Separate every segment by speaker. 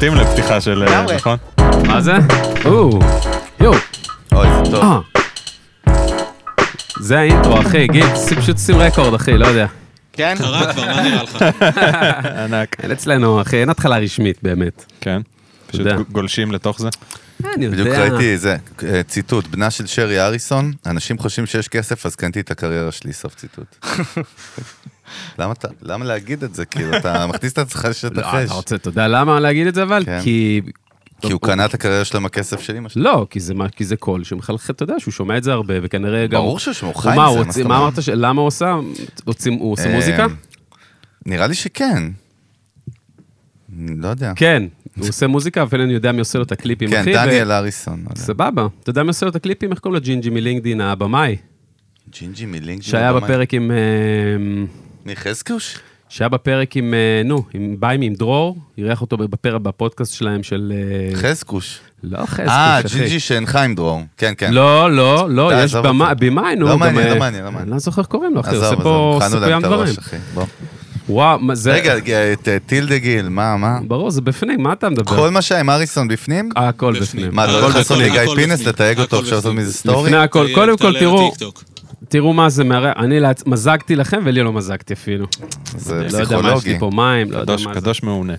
Speaker 1: מתאים לפתיחה של... אה,
Speaker 2: לגמרי.
Speaker 1: נכון?
Speaker 3: מה זה? או, יואו.
Speaker 4: אוי, זה טוב.
Speaker 3: אה. זה האינטרו, אחי, גיל, פשוט שים רקורד, אחי, לא יודע.
Speaker 2: כן?
Speaker 5: קרה כבר, מה נראה לך?
Speaker 1: ענק.
Speaker 3: אצלנו, אחי, אין התחלה רשמית, באמת.
Speaker 1: כן. פשוט. גולשים לתוך זה.
Speaker 3: אני יודע.
Speaker 4: בדיוק ראיתי זה, אה, ציטוט, בנה של שרי אריסון, אנשים חושבים שיש כסף, אז קניתי את הקריירה שלי, סוף ציטוט. למה אתה, למה להגיד את זה? כאילו, אתה מכניס את עצמך
Speaker 3: לא,
Speaker 4: לשטח אש.
Speaker 3: אתה רוצה, אתה יודע למה להגיד את זה אבל?
Speaker 4: כן.
Speaker 3: כי...
Speaker 4: כי הוא קנה את הקריירה שלו עם הכסף של אמא שלו.
Speaker 3: לא, כי זה כי זה קול שמחלחל, אתה יודע שהוא שומע את זה הרבה, וכנראה גם...
Speaker 4: ברור שהוא חי עם זה, מה?
Speaker 3: אמרת, למה הוא עושה? הוא עושה
Speaker 4: אה,
Speaker 3: מוזיקה?
Speaker 4: נראה לי שכן. לא יודע.
Speaker 3: כן, הוא עושה מוזיקה, אבל אני יודע מי עושה לו את הקליפים,
Speaker 4: כן, דניאל אריסון. לא.
Speaker 3: סבבה. אתה יודע מי עושה לו את הקליפים? איך קוראים לו ג'ינג'י מלינקדין, הבמאי?
Speaker 4: ג'ינג'י מלינק.
Speaker 3: שהיה בפרק עם... אה,
Speaker 4: מחזקוש?
Speaker 3: שהיה בפרק עם, אה, נו, עם ביימי, עם דרור, אירח אותו בפרק בפודקאסט שלהם של... אה,
Speaker 4: חזקוש.
Speaker 3: לא חזקוש,
Speaker 4: אה,
Speaker 3: אחי.
Speaker 4: ג'ינג'י שהנחה עם דרור. כן, כן.
Speaker 3: לא, לא, לא, יש. במאי, נו.
Speaker 4: לא
Speaker 3: גם,
Speaker 4: מעניין,
Speaker 3: אה,
Speaker 4: לא מעניין, לא מעניין.
Speaker 3: אני לא זוכר איך קוראים לו, אחי, עושה פה
Speaker 4: את
Speaker 3: דברים. וואו, מה זה...
Speaker 4: רגע, את אה, טילדה גיל, מה, מה?
Speaker 3: ברור, זה בפנים, מה אתה מדבר?
Speaker 4: כל מה שהיה עם אריסון בפנים?
Speaker 3: הכל
Speaker 5: בפנים.
Speaker 4: מה, אתה
Speaker 5: הכל
Speaker 4: הולך לעשות לי
Speaker 5: בפנים,
Speaker 4: גיא
Speaker 5: הכל
Speaker 4: פינס. לתייג אותו עכשיו לעשות. מזה סטורי?
Speaker 3: לפני הכל, קודם כל תראו. תראו מה זה מערער, אני לעצ- מזגתי לכם ולי לא מזגתי אפילו.
Speaker 4: זה
Speaker 3: לא יודע מה, יש
Speaker 4: פסיכולוגי.
Speaker 3: לי פה מים, לא יודע
Speaker 1: קדוש-
Speaker 3: מה זה.
Speaker 1: קדוש מעונה.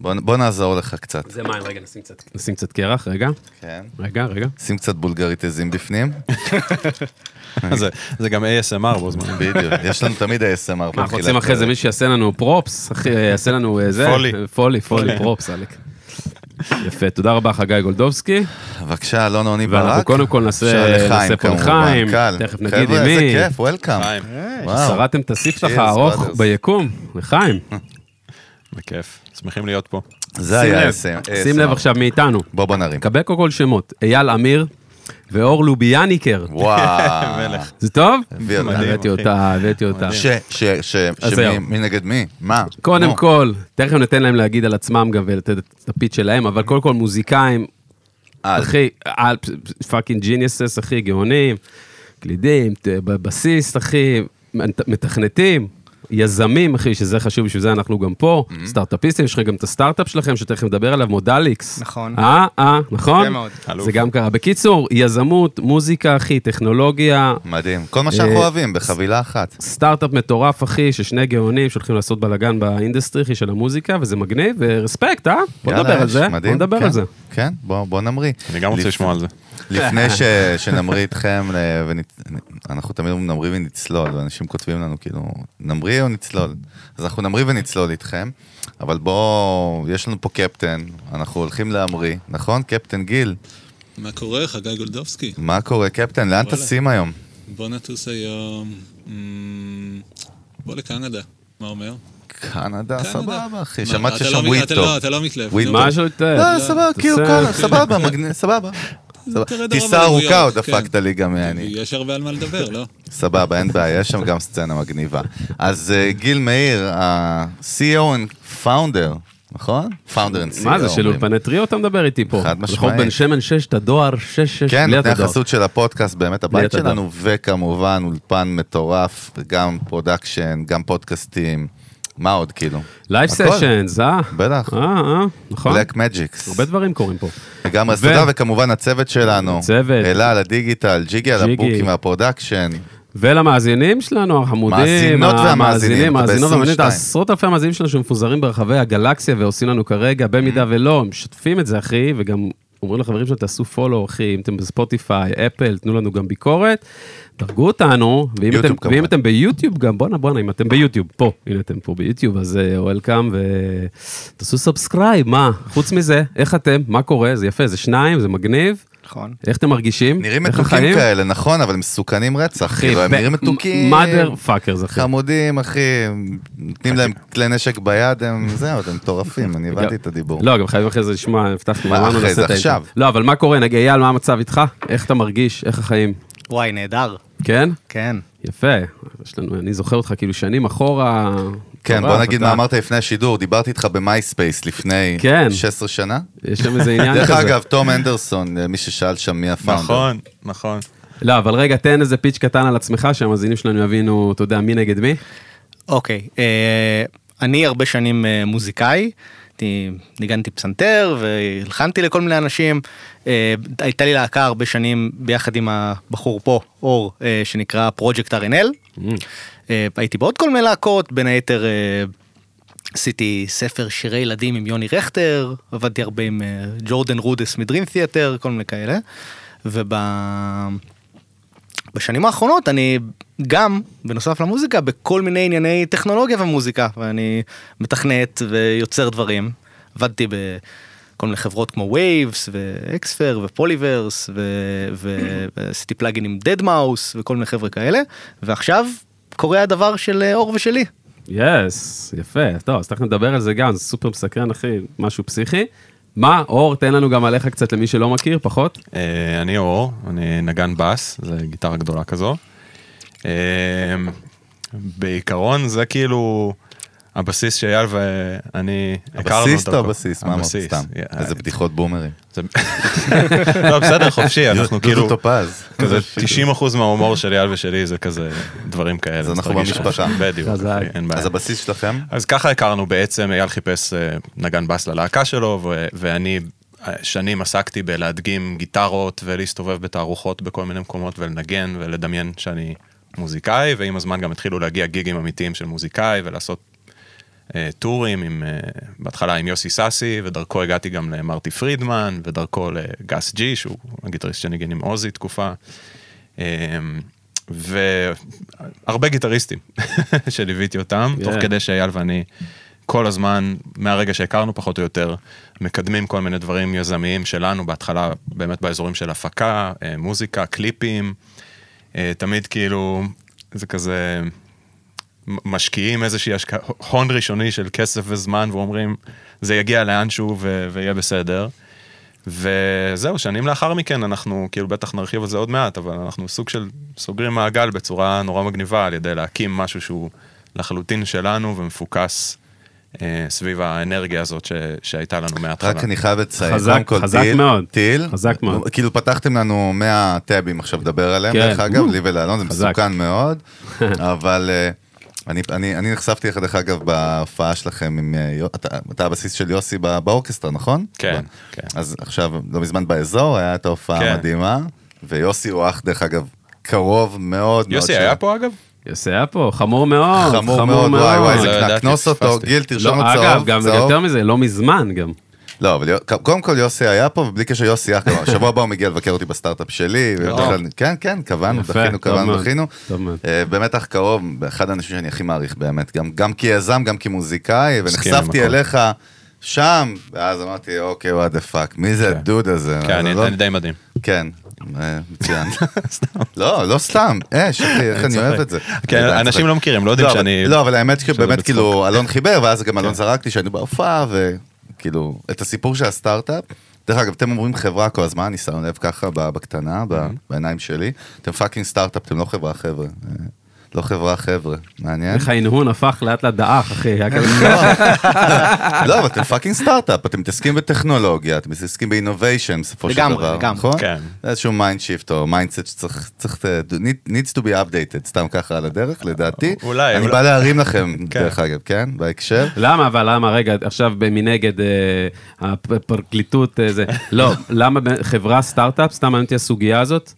Speaker 4: בוא בוא נעזור לך קצת.
Speaker 3: זה מים, רגע, נשים קצת- נשים קצת קרח, רגע,
Speaker 4: כן.
Speaker 3: רגע, רגע.
Speaker 4: שים קצת בולגרית עזים בפנים.
Speaker 1: זה- זה גם ASMR בו זמן.
Speaker 4: בדיוק. יש לנו תמיד ASMR.
Speaker 3: מה, אנחנו רוצים אחרי זה. מישהו שיעשה לנו פרופס, אחי, יעשה לנו אה, זה.
Speaker 1: פולי.
Speaker 3: פולי, פולי, פרופס, אלק. יפה, תודה רבה חגי גולדובסקי.
Speaker 4: בבקשה, אלון עוני ברק.
Speaker 3: ואנחנו קודם כל נעשה
Speaker 4: בבקשה,
Speaker 3: נעשה פה
Speaker 4: כמובן,
Speaker 3: לחיים,
Speaker 4: קל.
Speaker 3: תכף נגיד
Speaker 4: חבר'ה,
Speaker 3: עם מי.
Speaker 4: איזה כיף, וולקאם.
Speaker 3: שרדתם את הספתח הארוך. ביקום, לחיים.
Speaker 1: בכיף. שמחים להיות פה.
Speaker 4: זה היה
Speaker 3: לב,
Speaker 4: ASMR.
Speaker 3: שים לב עכשיו מאיתנו.
Speaker 4: בוא בוא נרים.
Speaker 3: קבל קודם כל שמות, אייל אמיר ואור לוביאניקר.
Speaker 4: וואו.
Speaker 1: מלך.
Speaker 3: זה טוב? הבאתי. אותה, הבאתי אותה.
Speaker 4: ש, ש, ש, שמי נגד מי? מה?
Speaker 3: קודם. כל, תכף ניתן להם להגיד על עצמם גם ולתת את הפיץ שלהם, אבל קודם כל מוזיקאים. אחי, fucking geniuses, אחי, גאונים, קלידים, ת- בבסיסט, אחי, מת- מתכנתים. יזמים, אחי, שזה חשוב, בשביל זה אנחנו גם פה. סטארט-אפיסטים, יש לך גם את הסטארט-אפ שלכם, שתכף נדבר עליו, מודליקס.
Speaker 2: נכון.
Speaker 3: אה, אה, נכון?
Speaker 2: יפה מאוד.
Speaker 1: אלוף.
Speaker 3: זה גם קרה. בקיצור, יזמות, מוזיקה, אחי, טכנולוגיה,
Speaker 4: מדהים. כל מה שאנחנו
Speaker 3: אה,
Speaker 4: אוהבים, בחבילה אחת.
Speaker 3: סטארט-אפ מטורף, אחי, ששני גאונים שהולכים לעשות בלאגן ב industry, אחי, של המוזיקה, וזה מגניב, ו respect, אה? בוא נדבר על זה,
Speaker 4: מדהים,
Speaker 3: בוא נדבר
Speaker 4: כן,
Speaker 3: על זה.
Speaker 4: כן, בוא בוא נמריא.
Speaker 1: אני גם רוצה לשמוע על זה.
Speaker 4: לפני ש- שנמריא איתכם, ל- ונצ- אנחנו תמיד אומרים נמריא ונצלול, ואנשים כותבים לנו כאילו, נמריא או נצלול? אז אנחנו נמריא ונצלול איתכם, אבל בואו, יש לנו פה קפטן, אנחנו הולכים להמריא, נכון? קפטן גיל,
Speaker 5: מה קורה, חגי גולדובסקי?
Speaker 4: מה קורה קפטן? לאן. טסים היום?
Speaker 5: בוא נטוס היום... אמ, בוא לקנדה, מה אומר?
Speaker 4: קנדה. סבבה אחי, שיש
Speaker 5: לא
Speaker 4: שם
Speaker 5: מ-
Speaker 4: וויד
Speaker 5: אתה
Speaker 4: טוב.
Speaker 5: לא- אתה לא מתלהב.
Speaker 4: מה?
Speaker 3: משהו יותר...
Speaker 4: לא, סבבה, כאילו, כל- סבבה, מגניב, סבבה. טיסה ארוכה עוד דפקת לי גם, יעני.
Speaker 5: יש הרבה על מה לדבר, לא?
Speaker 4: סבבה, אין בעיה, יש שם גם סצנה מגניבה. אז אה, גיל מאיר, ה-CEO and founder, נכון? founder and CEO.
Speaker 3: מה זה, של. אולפני טריו אתה מדבר איתי פה?
Speaker 4: חד משמעית.
Speaker 3: רחוב בן שמן 6, את הדואר 6, 6,
Speaker 4: כן,
Speaker 3: בלי
Speaker 4: נותני. החסות של הפודקאסט, באמת הבית. שלנו, וכמובן אולפן מטורף, גם production, גם פודקאסטים, מה עוד כאילו? live.
Speaker 3: Sessions, אה?
Speaker 4: בטח,
Speaker 3: אה, אה, נכון.
Speaker 4: בלק מג'יקס.
Speaker 3: הרבה דברים קורים פה.
Speaker 4: לגמרי, אז תודה, וכמובן הצוות שלנו.
Speaker 3: הצוות.
Speaker 4: אלה על הדיגיטל, ג'יגי על.
Speaker 3: ה
Speaker 4: booking וה production.
Speaker 3: ולמאזינים שלנו, החמודים,
Speaker 4: מאזינות והמאזינים,
Speaker 3: מאזינות והמאזינים, את
Speaker 4: ב- 22.
Speaker 3: עשרות אלפי המאזינים שלנו שמפוזרים ברחבי הגלקסיה ועושים לנו כרגע, במידה
Speaker 4: Mm.
Speaker 3: ולא, משתפים את זה, אחי, וגם אומרים לחברים שלנו, תעשו follow, אחי, אם אתם בספוטיפיי, אפל, תנו לנו גם ביקורת, דרגו אותנו, ואם אתם,
Speaker 4: כמובן.
Speaker 3: ואם אתם ביוטיוב גם, בואנה בואנה, אם אתם ביוטיוב, פה, הנה אתם פה ביוטיוב, אז welcome, ותעשו subscribe, מה? חוץ מזה, איך אתם? מה קורה? זה יפה, זה שניים, זה מגניב.
Speaker 2: נכון.
Speaker 3: איך אתם מרגישים?
Speaker 4: נראים מתוקים? כאלה, נכון, אבל הם מסוכנים רצח. כאילו, הם נראים מתוקים.
Speaker 3: motherfuckers, אחי.
Speaker 4: חמודים, אחי, נותנים להם כלי נשק ביד, הם זהו, הם מטורפים, אני הבנתי את הדיבור.
Speaker 3: לא, גם חייבים אחרי זה לשמוע, הבטחנו,
Speaker 4: מה,
Speaker 3: אמרנו
Speaker 4: אחרי זה. עכשיו?
Speaker 3: לא, אבל מה קורה? נגיד, אייל, מה המצב איתך? איך אתה מרגיש? איך החיים?
Speaker 2: וואי, נהדר.
Speaker 3: כן?
Speaker 2: כן.
Speaker 3: יפה. יש לנו, אני זוכר אותך כאילו שנים אחורה.
Speaker 4: כן, בוא נגיד מה אמרת לפני השידור, דיברתי איתך במייספייס לפני
Speaker 3: כן.
Speaker 4: 16 שנה.
Speaker 3: יש שם איזה עניין כזה.
Speaker 4: דרך אגב, תום אנדרסון, מי ששאל שם מי הפאונדר.
Speaker 1: נכון, נכון.
Speaker 3: לא, אבל רגע, תן איזה פיץ' קטן על עצמך, שהמאזינים שלנו יבינו, אתה יודע, מי נגד מי.
Speaker 2: אוקיי, אה, אני הרבה שנים אה, מוזיקאי. הייתי, ניגנתי פסנתר והלחנתי לכל מיני אנשים. אה, הייתה לי להקה הרבה שנים ביחד עם הבחור פה, אור, אה, שנקרא פרויקט RNL. אה, הייתי בעוד כל מיני להקות, בין היתר אה, עשיתי ספר שירי ילדים עם יוני רכטר, עבדתי הרבה עם אה, ג'ורדן רודס מדרים תיאטר, כל מיני כאלה. ובשנים האחרונות אני גם, בנוסף למוזיקה, בכל מיני ענייני טכנולוגיה ומוזיקה, ואני מתכנת ויוצר דברים. עבדתי בכל מיני חברות כמו Waves ו Xfer ו Polyverse ועשיתי plugin עם deadmau5 וכל מיני חבר'ה כאלה, ועכשיו קורה הדבר של אה, אור ושלי.
Speaker 3: yes, יפה. טוב, אז תכף נדבר על זה גם, זה סופר מסקרן, אחי, משהו פסיכי. מה, אור, תן לנו גם עליך קצת למי שלא מכיר, פחות.
Speaker 1: אה, אני אור, אני נגן בס, זה גיטרה גדולה כזו. אה, בעיקרון זה כאילו הבסיס שאייל ואני הכרנו
Speaker 4: הבסיס או. הבסיס? מה אמרת? סתם.
Speaker 1: אה,
Speaker 4: איזה בדיחות בומרים.
Speaker 1: לא, בסדר, חופשי, אנחנו
Speaker 4: דודו
Speaker 1: כאילו,
Speaker 4: טופז.
Speaker 1: כזה 90% מההומור של אייל ושלי זה כזה דברים כאלה.
Speaker 4: אז אנחנו במשפחה.
Speaker 1: בדיוק, אין בעיה.
Speaker 4: אז הבסיס שלכם?
Speaker 1: אז ככה הכרנו בעצם, אייל חיפש אה, נגן בס ללהקה שלו, ו- ואני אה, שנים עסקתי בלהדגים גיטרות ולהסתובב בתערוכות בכל מיני מקומות ולנגן ולדמיין שאני מוזיקאי, ועם הזמן גם התחילו להגיע גיגים אמיתיים של מוזיקאי ולעשות אה, טורים עם, אה, בהתחלה עם יוסי סאסי, ודרכו הגעתי גם למרטי פרידמן, ודרכו לגס ג'י, שהוא הגיטריסט שניגן עם עוזי תקופה. אה, והרבה גיטריסטים שליוויתי אותם,
Speaker 3: Yeah.
Speaker 1: תוך כדי שאייל ואני כל הזמן, מהרגע שהכרנו פחות או יותר, מקדמים כל מיני דברים יזמיים שלנו, בהתחלה באמת באזורים של הפקה, אה, מוזיקה, קליפים, אה, תמיד כאילו, זה כזה, משקיעים איזושהי השקעה, הון ראשוני של כסף וזמן, ואומרים, זה יגיע לאנשהו ו- ויהיה בסדר. וזהו, שנים לאחר מכן אנחנו, כאילו בטח נרחיב על זה עוד מעט, אבל אנחנו סוג של סוגרים מעגל בצורה נורא מגניבה על ידי להקים משהו שהוא לחלוטין שלנו ומפוקס אה, סביב האנרגיה הזאת ש, שהייתה לנו מההתחלה.
Speaker 4: רק אני חייב לציין,
Speaker 3: חזק,
Speaker 4: כל
Speaker 3: חזק
Speaker 4: טיל,
Speaker 3: מאוד.
Speaker 4: טיל,
Speaker 3: חזק מאוד.
Speaker 4: כאילו פתחתם לנו 100 טאבים עכשיו לדבר עליהם,
Speaker 3: כן.
Speaker 4: דרך אגב, לי ולאלון, זה. מסוכן מאוד, אבל אה, אני, אני, אני נחשפתי לך, דרך אגב, בהופעה שלכם עם, אה, אתה, אתה הבסיס של יוסי בא- באורקסטרה, נכון?
Speaker 1: כן, כן.
Speaker 4: אז עכשיו, לא מזמן באזור, היה את ההופעה
Speaker 1: כן.
Speaker 4: המדהימה, ויוסי הוא אח, דרך אגב, קרוב מאוד מאוד.
Speaker 1: יוסי
Speaker 4: של-
Speaker 1: היה פה אגב?
Speaker 3: יוסי היה פה, חמור מאוד,
Speaker 4: חמור מאוד, וואי וואי,
Speaker 1: לא
Speaker 4: זה קנוס אותו. גיל, תרשום
Speaker 3: לא,
Speaker 4: צהוב,
Speaker 3: אגב, גם
Speaker 4: צהוב.
Speaker 3: יותר מזה, לא מזמן גם.
Speaker 4: לא, אבל קודם כל יוסי היה פה, ובלי קשר יוסי אח, גם שבוע הבא הוא מגיע לבקר אותי בסטארט-אפ שלי, ובכלל- כן, כן, קבענו, דחינו, קבענו, דחינו. אה, באמת אח קרוב, אחד האנשים שאני הכי מעריך באמת, גם- גם כיזם, גם כמוזיקאי, ונחשפתי. אליך שם, ואז אמרתי, אוקיי, what the fuck, מי זה
Speaker 1: כן.
Speaker 4: הדוד הזה?
Speaker 1: כן, אני
Speaker 4: לא-
Speaker 1: אני די מדהים.
Speaker 4: כן, אה, מצוין. לא, לא סתם, אש, אחי, איך אני. אוהב את זה.
Speaker 1: כן, אנשים. לא מכירים, לא יודעים
Speaker 4: לא,
Speaker 1: שאני...
Speaker 4: לא, אבל האמת שבאמת. כאילו אלון חיבר, ואז גם אלון
Speaker 1: כן.
Speaker 4: זרק לי שאני בהופעה, וכאילו, את הסיפור של הסטארט-אפ. דרך אגב, אתם אומרים חברה כל הזמן, אני שם לב ככה בקטנה, בעיניים שלי. אתם fucking סטארט-אפ, אתם לא חברה חבר'ה. אה, לא חברה חבר'ה, מעניין?
Speaker 3: איך ההנהון הפך לאט לאט דעך, אחי, היה כזה...
Speaker 4: לא, אבל אתם fucking סטארט-אפ, אתם מתעסקים בטכנולוגיה, אתם מתעסקים ב innovation בסופו של דבר,
Speaker 2: לגמרי.
Speaker 4: נכון?
Speaker 1: כן.
Speaker 4: זה איזשהו mind shift או mindset שצריך, need- needs to be updated, סתם ככה על הדרך, לדעתי.
Speaker 1: אולי,
Speaker 4: אני. בא להרים לכם,
Speaker 1: כן.
Speaker 4: דרך אגב, כן? בהקשר.
Speaker 3: למה, אבל למה, רגע, עכשיו מנגד אה, הפרקליטות, אה, זה, לא, למה חברה סטארט-אפ, סתם מעניין אותי הסוגיה הזאת,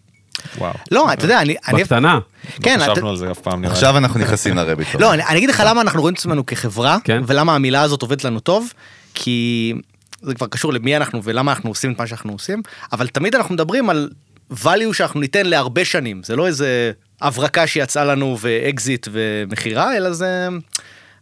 Speaker 1: וואו.
Speaker 2: לא, אתה יודע, אני... אני-
Speaker 3: בקטנה.
Speaker 2: כן,
Speaker 1: לא
Speaker 2: אתה-
Speaker 1: חשבנו על זה אף פעם, נראה.
Speaker 4: עכשיו אנחנו נכנסים ל rabbit.
Speaker 2: לא, אני, אני אגיד לך למה אנחנו רואים את עצמנו כחברה,
Speaker 3: כן.
Speaker 2: ולמה המילה הזאת עובדת לנו טוב, כי זה כבר קשור למי אנחנו ולמה אנחנו עושים את מה שאנחנו עושים, אבל תמיד אנחנו מדברים על value שאנחנו ניתן להרבה שנים, זה לא איזה הברקה שיצאה לנו ואקזיט ומכירה, אלא זה...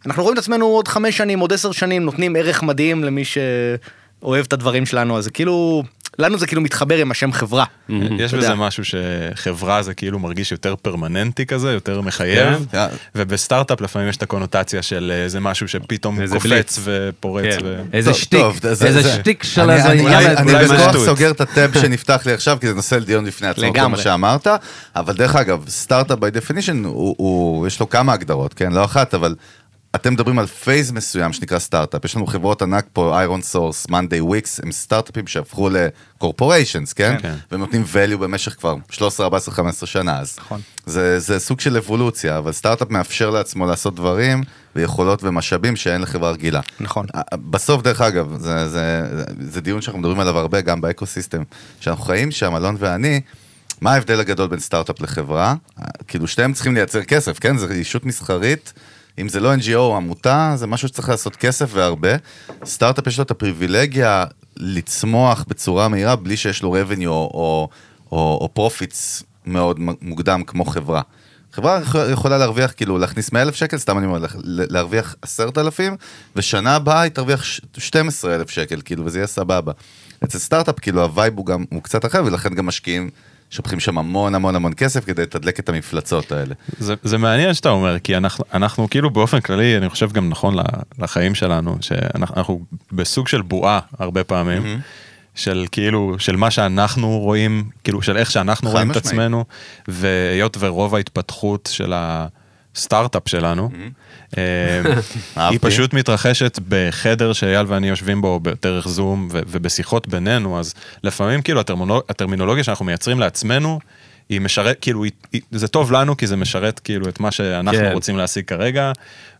Speaker 2: אנחנו רואים את עצמנו עוד חמש שנים, עוד עשר שנים, נותנים ערך מדהים למי שאוהב את הדברים שלנו, אז זה כאילו, לנו זה כאילו מתחבר עם השם חברה.
Speaker 1: יש
Speaker 2: אתה
Speaker 1: בזה. משהו שחברה זה כאילו מרגיש יותר פרמננטי כזה, יותר מחייב,
Speaker 4: כן.
Speaker 1: ובסטארט-אפ לפעמים יש את הקונוטציה של איזה משהו שפתאום קופץ. ופורץ.
Speaker 3: כן. איזה שטיק, איזה
Speaker 4: זה-
Speaker 3: שטיק של איזה
Speaker 4: אני-
Speaker 3: ילד.
Speaker 4: אני בכוח. סוגר את הטאב שנפתח לי עכשיו, כי זה נושא לדיון בפני עצמו. מה שאמרת. אבל דרך אגב, סטארט-אפ by definition, יש לו כמה הגדרות, כן? לא אחת, אבל אתם מדברים על phase מסוים שנקרא סטארט-אפ, יש לנו חברות ענק פה, איירון סורס, מאנדיי וויקס, הם סטארט-אפים שהפכו ל corporations, כן?
Speaker 1: כן.
Speaker 4: והם נותנים value במשך כבר 13, 14, 15 שנה, אז
Speaker 2: נכון.
Speaker 4: זה, זה סוג של אבולוציה, אבל סטארט-אפ מאפשר לעצמו לעשות דברים ויכולות ומשאבים שאין לחברה רגילה.
Speaker 2: נכון.
Speaker 4: בסוף, דרך אגב, זה, זה, זה דיון שאנחנו מדברים עליו הרבה, גם ב ecosystem שאנחנו חיים שם, אלון ואני, מה ההבדל הגדול בין סטארט-אפ לחברה? כאילו, שתיהם צריכים לייצר כסף, כן? זו אישות מסחרית. אם זה לא NGO או עמותה, זה משהו שצריך לעשות כסף והרבה. סטארט-אפ יש לו את הפריבילגיה לצמוח בצורה מהירה בלי שיש לו revenue או, או, או profits מאוד מוקדם כמו חברה. חברה יכול- יכולה להרוויח, כאילו, להכניס 100 אלף שקל, סתם אני אומר, להרוויח 10,000, ושנה הבאה היא תרוויח ש- 12 אלף שקל, כאילו, וזה יהיה סבבה. אצל סטארט-אפ, כאילו, ה vibe הוא גם, הוא קצת אחר, ולכן גם משקיעים, שופכים שם המון המון המון כסף כדי לתדלק את המפלצות האלה.
Speaker 1: זה, זה מעניין שאתה אומר, כי אנחנו, אנחנו כאילו באופן כללי, אני חושב גם נכון לחיים שלנו, שאנחנו אנחנו בסוג של בועה הרבה פעמים, mm-hmm. של כאילו, של מה שאנחנו רואים, כאילו של איך שאנחנו רואים את
Speaker 4: משמעית.
Speaker 1: עצמנו, והיות ורוב ההתפתחות של הסטארט-אפ שלנו, אה, היא. פשוט מתרחשת בחדר שאייל ואני יושבים בו דרך זום ובשיחות בינינו, אז לפעמים כאילו הטרמינולוג, הטרמינולוגיה שאנחנו מייצרים לעצמנו, היא משרת, כאילו, היא, זה טוב לנו כי זה משרת כאילו את מה שאנחנו
Speaker 3: כן.
Speaker 1: רוצים להשיג כרגע,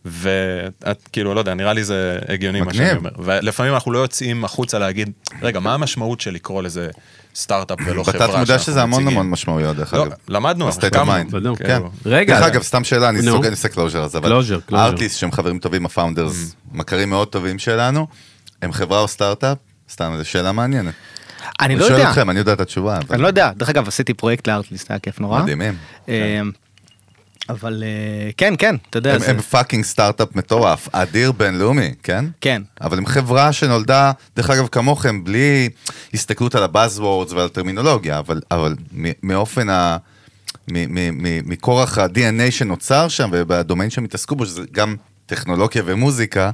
Speaker 1: ואת כאילו, לא יודע, נראה לי זה הגיוני מה
Speaker 4: מגניב.
Speaker 1: שאני אומר. ולפעמים אנחנו לא יוצאים החוצה להגיד, רגע, מה המשמעות של לקרוא לזה סטארט-אפ ולא חברה
Speaker 4: בתת מודע שזה המון
Speaker 1: מציגים?"
Speaker 4: המון משמעויות, דרך
Speaker 1: לא,
Speaker 4: אגב.
Speaker 1: למדנו,
Speaker 4: mind.
Speaker 3: בדיוק.
Speaker 1: כאילו,
Speaker 4: כן.
Speaker 3: רגע.
Speaker 4: דרך אגב, סתם שאלה, אני. סוגר, אני עושה closure על זה, אבל
Speaker 3: closure.
Speaker 4: ארטליסט שהם חברים טובים, ה founders, מכרים מאוד טובים שלנו, הם חברה או סטארט-אפ? סתם, זו שאלה מעניינת.
Speaker 2: אני לא
Speaker 4: שואל
Speaker 2: יודע,
Speaker 4: אתכם, אני יודע את התשובה.
Speaker 2: אני לא יודע. דרך אגב, עשיתי פרויקט לארטליסט, היה כיף נורא.
Speaker 4: מדהימים.
Speaker 2: אבל אה, כן, כן, אתה יודע,
Speaker 4: הם-
Speaker 2: זה-
Speaker 4: הם fucking סטארט-אפ מטורף, אדיר בינלאומי, כן?
Speaker 2: כן.
Speaker 4: אבל הם חברה שנולדה, דרך אגב, כמוכם, בלי הסתכלות על ה buzzwords ועל הטרמינולוגיה, אבל, אבל מ- מאופן ה... מ- מ- מ- מכורח ה-DNA שנוצר שם, ובדומיין שהם התעסקו בו, שזה גם טכנולוגיה ומוזיקה,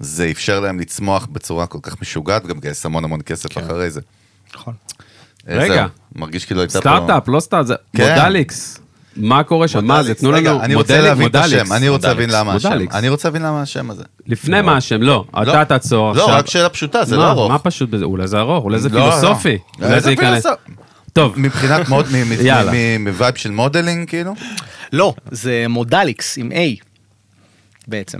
Speaker 4: זה אפשר להם לצמוח בצורה כל כך משוגעת, וגם לגייס המון המון כסף
Speaker 1: כן.
Speaker 4: אחרי זה.
Speaker 2: נכון.
Speaker 4: אה,
Speaker 3: רגע.
Speaker 4: מרגיש כאילו הייתה פה...
Speaker 3: סטארט-אפ, לא סטארט, זה
Speaker 4: כן.
Speaker 3: מודליקס. מה קורה שם? מה זה? תנו לנו
Speaker 4: אני רוצה
Speaker 3: מודל-
Speaker 4: להבין את
Speaker 3: מודליקס.
Speaker 4: השם, אני רוצה להבין. למה השם. אני רוצה להבין למה השם הזה.
Speaker 3: לפני מה השם, לא,
Speaker 4: לא.
Speaker 3: אתה תעצור
Speaker 4: לא,
Speaker 3: עכשיו.
Speaker 4: רק שאלה פשוטה, זה לא ארוך.
Speaker 3: מה פשוט בזה? אולי זה ארוך, אולי זה
Speaker 4: לא, לא.
Speaker 3: פילוסופי. אולי
Speaker 4: איזה
Speaker 3: זה ייכנס. טוב,
Speaker 4: מבחינת מוד, מ- מ-
Speaker 3: יאללה.
Speaker 4: מ- מ vibe של modeling, כאילו?
Speaker 2: לא, זה מודליקס עם A בעצם.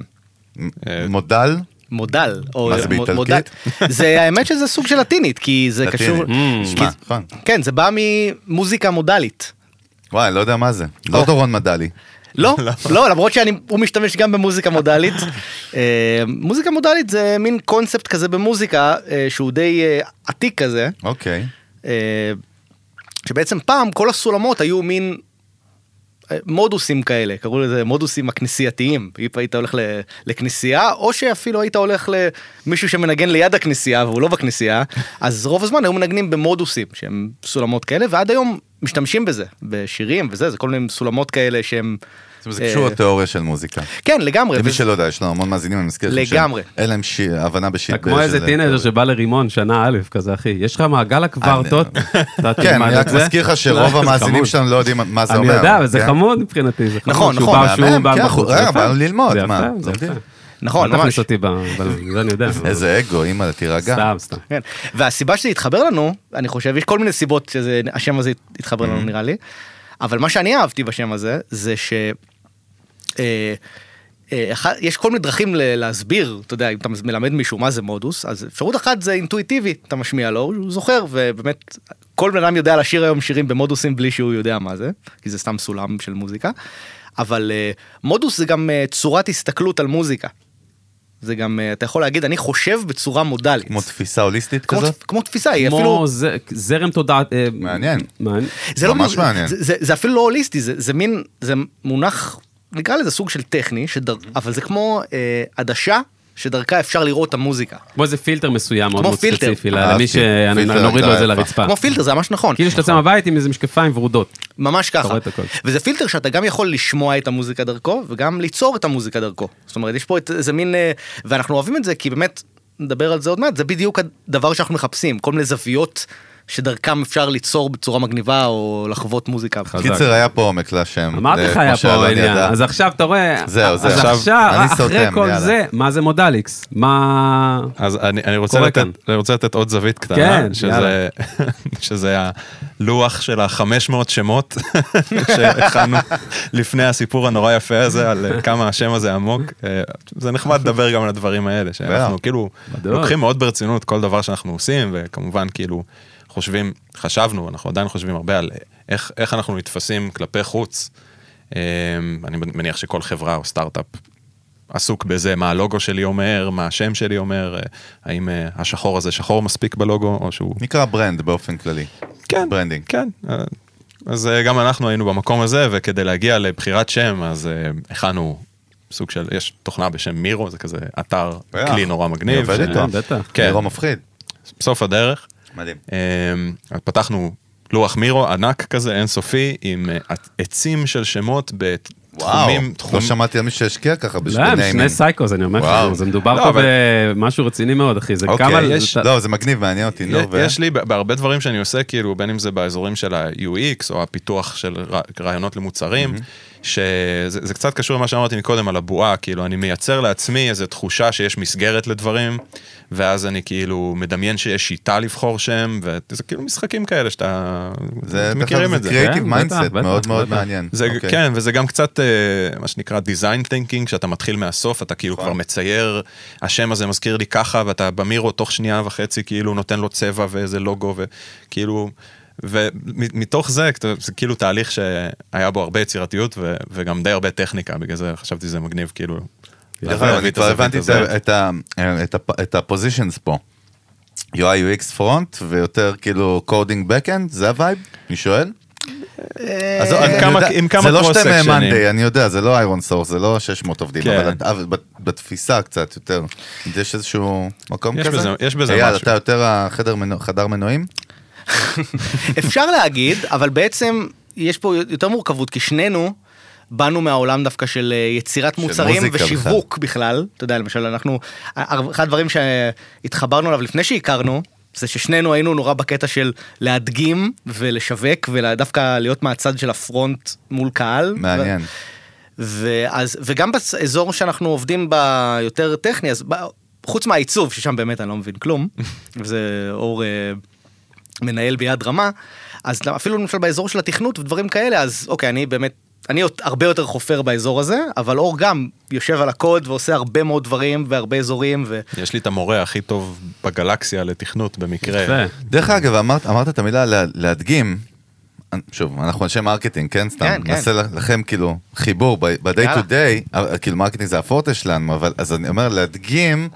Speaker 1: אה,
Speaker 4: מודל?
Speaker 2: מודל,
Speaker 4: מה זה,
Speaker 2: מ-
Speaker 4: באיטלקית?
Speaker 2: זה האמת שזה סוג של לטינית, כי זה
Speaker 4: לטינית.
Speaker 2: קשור...
Speaker 3: Mm.
Speaker 4: שמע, נכון.
Speaker 2: כן, זה בא ממוזיקה מודלית.
Speaker 4: וואי, לא יודע מה זה. לא
Speaker 2: או.
Speaker 4: דורון מדלי.
Speaker 2: לא, לא, למרות שהוא משתמש גם במוזיקה מודלית. אה, מוזיקה מודלית זה מין קונספט כזה במוזיקה אה, שהוא די אה, עתיק כזה,
Speaker 4: אוקיי.
Speaker 2: שבעצם פעם כל הסולמות היו מין מודוסים כאלה, קראו לזה מודוסים הכנסייתיים. אם היית הולך לכנסייה, או שאפילו היית הולך למישהו שמנגן ליד הכנסייה והוא לא בכנסייה, אז רוב הזמן היו מנגנים במודוסים שהם סולמות כאלה, ועד היום משתמשים בזה, בשירים וזה, זה כל מיני סולמות כאלה שהם...
Speaker 4: זאת אומרת, זה קשור
Speaker 2: אה,
Speaker 4: לתיאוריה של מוזיקה.
Speaker 2: כן, לגמרי.
Speaker 4: למי
Speaker 2: וזה-
Speaker 4: שלא יודע, יש לנו המון מאזינים, אני מזכיר לכם.
Speaker 2: לגמרי.
Speaker 4: שאין להם הבנה ב shit.
Speaker 3: אתה כמו איזה teenager שבא לרימון שנה א' כזה אחי, יש לך מעגל הקוורטות, אתה
Speaker 4: כן, אני רק. מזכיר לך
Speaker 3: לא,
Speaker 4: שרוב המאזינים. שלנו לא יודעים מה זה
Speaker 3: אני
Speaker 4: אומר.
Speaker 3: יודע, אבל זה
Speaker 4: כן?
Speaker 3: חמוד מבחינתי.
Speaker 2: נכון,
Speaker 3: שהוא
Speaker 2: נכון,
Speaker 3: בא- שהוא
Speaker 4: מהמם,
Speaker 3: בא
Speaker 4: כן. באנו ללמוד,
Speaker 3: זה
Speaker 4: מה,
Speaker 3: יפה,
Speaker 4: זה
Speaker 3: זה
Speaker 4: מדהים.
Speaker 3: יפה.
Speaker 2: נכון,
Speaker 3: אל תכניס
Speaker 2: ממש.
Speaker 3: אותי ב... זה אני יודע.
Speaker 4: איזה אגו, אימא, תירגע.
Speaker 3: סתם, סתם.
Speaker 2: כן. והסיבה שזה התחבר לנו, אני חושב, יש כל מיני סיבות שהשם הזה התחבר. לנו נראה לי, אבל מה שאני אהבתי בשם הזה, זה ש... יש כל מיני דרכים להסביר, אתה יודע, אם אתה מלמד מישהו מה זה מודוס, אז אפשרות אחת זה אינטואיטיבי, אתה משמיע לו, הוא זוכר, ובאמת, כל בן אדם יודע לשיר היום שירים במודוסים בלי שהוא יודע מה זה, כי זה סתם סולם של מוזיקה, אבל אה, מודוס זה גם אה, צורת הסתכלות על מוזיקה. זה גם, אה, אתה יכול להגיד, אני חושב בצורה מודלית.
Speaker 4: כמו תפיסה הוליסטית
Speaker 2: כמו,
Speaker 4: כזאת?
Speaker 2: כמו תפיסה, היא אפילו...
Speaker 3: כמו ז- זרם תודעת... אה,
Speaker 4: מעניין.
Speaker 3: מעניין.
Speaker 2: זה לא,
Speaker 4: ממש
Speaker 2: זה-
Speaker 4: מעניין.
Speaker 2: זה, זה, זה אפילו לא הוליסטי, זה, זה מין, זה מונח, נקרא לזה סוג של טכני, שדר, אבל זה כמו אה, עדשה שדרכה אפשר לראות את המוזיקה.
Speaker 3: כמו איזה פילטר מסוים מאוד. ספציפי,
Speaker 4: אהבתי.
Speaker 3: למי שנוריד לו את זה. לרצפה.
Speaker 2: כמו פילטר, זה ממש נכון.
Speaker 3: כאילו שאתה יוצא מהבית עם איזה משקפיים ורודות.
Speaker 2: ממש ככה. וזה פילטר שאתה גם יכול לשמוע את המוזיקה דרכו, וגם ליצור את המוזיקה דרכו. זאת אומרת, יש פה איזה מין... אה, ואנחנו אוהבים את זה, כי באמת, נדבר על זה עוד מעט, זה בדיוק הדבר שאנחנו מחפשים, כל מיני זוויות שדרכם אפשר ליצור בצורה מגניבה או לחוות מוזיקה.
Speaker 4: קיצר, היה פה עומק לשם.
Speaker 3: אמרתי לך, היה פה עניין. אז עכשיו אתה רואה,
Speaker 4: זהו, זהו.
Speaker 3: אז
Speaker 4: עכשיו,
Speaker 3: עכשיו,
Speaker 4: אני
Speaker 3: אחרי
Speaker 4: סותם,
Speaker 3: כל
Speaker 4: יאללה.
Speaker 3: זה, מה זה מודליקס? מה...
Speaker 1: אז אני, אני, רוצה לתת, עוד זווית קטנה,
Speaker 3: כן,
Speaker 1: שזה, שזה הלוח של ה-500 שמות שהכנו לפני הסיפור הנורא יפה הזה, על כמה השם הזה עמוק. אה, זה נחמד לדבר גם על הדברים האלה, שאנחנו. כאילו. לוקחים מאוד ברצינות כל דבר שאנחנו עושים, וכמובן כאילו חושבים, חשבנו, אנחנו עדיין חושבים הרבה על איך, איך אנחנו נתפסים כלפי חוץ. אה, אני מניח שכל חברה או סטארט-אפ עסוק בזה, מה הלוגו שלי אומר, מה השם שלי אומר, אה, האם אה, השחור הזה שחור מספיק בלוגו, או שהוא...
Speaker 4: נקרא brand באופן כללי.
Speaker 1: כן,
Speaker 4: branding.
Speaker 1: כן. אה, אז גם אנחנו היינו במקום הזה, וכדי להגיע לבחירת שם, אז הכנו סוג של, יש תוכנה בשם מירו, זה כזה אתר. כלי נורא מגניב.
Speaker 4: אני עובד איתו.
Speaker 3: כן, בטח.
Speaker 1: כן,
Speaker 4: נראה מפחיד.
Speaker 1: בסוף הדרך.
Speaker 4: מדהים.
Speaker 1: אה, אז פתחנו לוח מירו ענק כזה, אינסופי, עם אה, עצים של שמות
Speaker 4: וואו,
Speaker 1: בתחומים,
Speaker 4: לא
Speaker 1: תחום-
Speaker 4: שמעתי על מי שהשקיע ככה
Speaker 3: לא,
Speaker 4: בשביל
Speaker 3: הם
Speaker 4: ניימים.
Speaker 3: שני סייקוס, אני אומר
Speaker 4: וואו.
Speaker 3: לך, זה מדובר
Speaker 1: לא,
Speaker 3: פה
Speaker 1: אבל-
Speaker 3: במשהו רציני מאוד, אחי, זה
Speaker 4: אוקיי,
Speaker 3: כמה...
Speaker 1: יש-
Speaker 3: זה-
Speaker 4: לא, זה מגניב, מעניין אותי, נו, ו...
Speaker 1: יש לי בהרבה דברים שאני עושה, כאילו, בין אם זה באזורים של ה-UX או הפיתוח של רעיונות למוצרים, שזה זה קצת קשור למה שאמרתי מקודם על הבועה, כאילו, אני מייצר לעצמי איזו תחושה שיש מסגרת לדברים, ואז אני כאילו מדמיין שיש שיטה לבחור שם, וזה כאילו משחקים כאלה שאתה...
Speaker 4: זה
Speaker 1: אתם מכירים את זה.
Speaker 4: קריאיטיב
Speaker 3: כן, mindset,
Speaker 4: מאוד מאוד. מעניין.
Speaker 1: זה,
Speaker 4: אוקיי.
Speaker 1: כן, וזה גם קצת אה, מה שנקרא design thinking, שאתה מתחיל מהסוף, אתה כאילו. כבר מצייר, השם הזה מזכיר לי ככה, ואתה במירו תוך שנייה וחצי כאילו נותן לו צבע ואיזה לוגו, וכאילו, ומתוך זה, זה כאילו תהליך שהיה בו הרבה יצירתיות ו, וגם די הרבה טכניקה, בגלל זה חשבתי שזה מגניב, כאילו.
Speaker 4: דרך אגב, אני
Speaker 1: את
Speaker 4: כבר הבנתי את ה positions פה. UI UX front ויותר כאילו coding backend, זה ה vibe? אני שואל? אז
Speaker 1: עם
Speaker 4: אני
Speaker 1: כמה-
Speaker 4: יודע,
Speaker 1: עם כמה
Speaker 4: זה לא שאתם. מאנדיי, אני יודע, זה לא איירון סורס, זה לא 600 עובדים,
Speaker 1: כן.
Speaker 4: אבל בת- בתפיסה קצת יותר. יש איזשהו מקום
Speaker 1: יש
Speaker 4: כזה?
Speaker 1: בזה- יש בזה
Speaker 4: אייל,
Speaker 1: משהו.
Speaker 4: אתה יותר החדר מנוע- חדר מנועים?
Speaker 2: אפשר להגיד, אבל בעצם יש פה יותר מורכבות, כי שנינו באנו מהעולם דווקא של אה, יצירת
Speaker 4: של
Speaker 2: מוצרים ושיווק בכלל. אתה יודע, למשל, אנחנו, אחד הדברים שהתחברנו אליו לפני שהכרנו, זה ששנינו היינו נורא בקטע של להדגים ולשווק, ודווקא להיות מהצד של הפרונט מול קהל.
Speaker 4: מעניין.
Speaker 2: ואז, וגם באזור שאנחנו עובדים ביותר טכני, אז ב- חוץ מהעיצוב, ששם באמת אני לא מבין כלום, וזה אור אה, מנהל ביד רמה, אז אפילו למשל באזור של התכנות ודברים כאלה, אז אוקיי, אני באמת, אני עוד- הרבה יותר חופר באזור הזה, אבל אור גם יושב על הקוד ועושה הרבה מאוד דברים והרבה אזורים, ו...
Speaker 1: יש לי את המורה הכי טוב בגלקסיה לתכנות במקרה.
Speaker 3: יפה.
Speaker 4: דרך אגב, אמרת, אמרת את המילה לה, להדגים, שוב, אנחנו אנשי marketing, כן? סתם,
Speaker 2: כן, כן.
Speaker 4: נעשה לכם כאילו חיבור ב-day to day, כאילו marketing זה הפורטה שלנו, אבל אז אני אומר, להדגים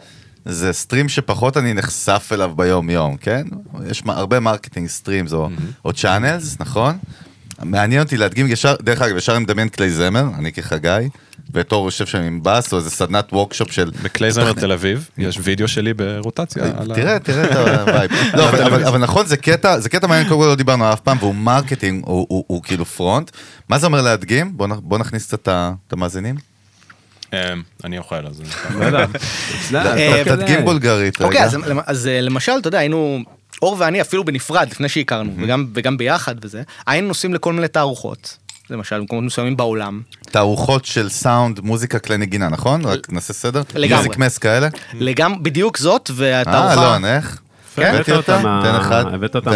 Speaker 4: זה stream שפחות אני נחשף אליו ביום יום, כן? יש הרבה marketing streams או, או channels, נכון? מעניין אותי להדגים ישר, דרך אגב, ישר אני מדמיין כלי זמר, אני כחגי, ואתור יושב שם עם בס, או איזה סדנת workshop של...
Speaker 1: בכלי זמר תל אביב, יש וידאו שלי ברוטציה. על ה-
Speaker 4: תראה, תראה את ה vibe. לא, אבל- נכון, זה קטע, זה קטע מעניין, קודם כל לא דיברנו אף פעם, והוא marketing, הוא- כאילו front. מה זה אומר להדגים? בוא נכניס קצת את המאזינים.
Speaker 1: אה, אני אוכל, אז...
Speaker 3: לא יודע.
Speaker 2: אה,
Speaker 3: תוך כדי.
Speaker 4: תדגים בולגרית,
Speaker 2: אוקיי. אז, אה, למשל, אתה יודע, היינו, אור ואני אפילו בנפרד, לפני שהכרנו, וגם, וגם ביחד וזה, היינו נוסעים לכל מיני תערוכות, למשל, במקומות מסוימים בעולם.
Speaker 4: תערוכות של סאונד, מוזיקה, כלי נגינה, נכון? רק נעשה סדר.
Speaker 2: לגמרי.
Speaker 4: מיוזיק מס כאלה.
Speaker 2: לגמרי, בדיוק זאת, והתערוכה...
Speaker 4: אה, אלון, איך?
Speaker 2: כן?
Speaker 3: הבאת
Speaker 4: הבאתי
Speaker 3: אותה? מה-
Speaker 4: תן אחד.
Speaker 3: הבאת אותה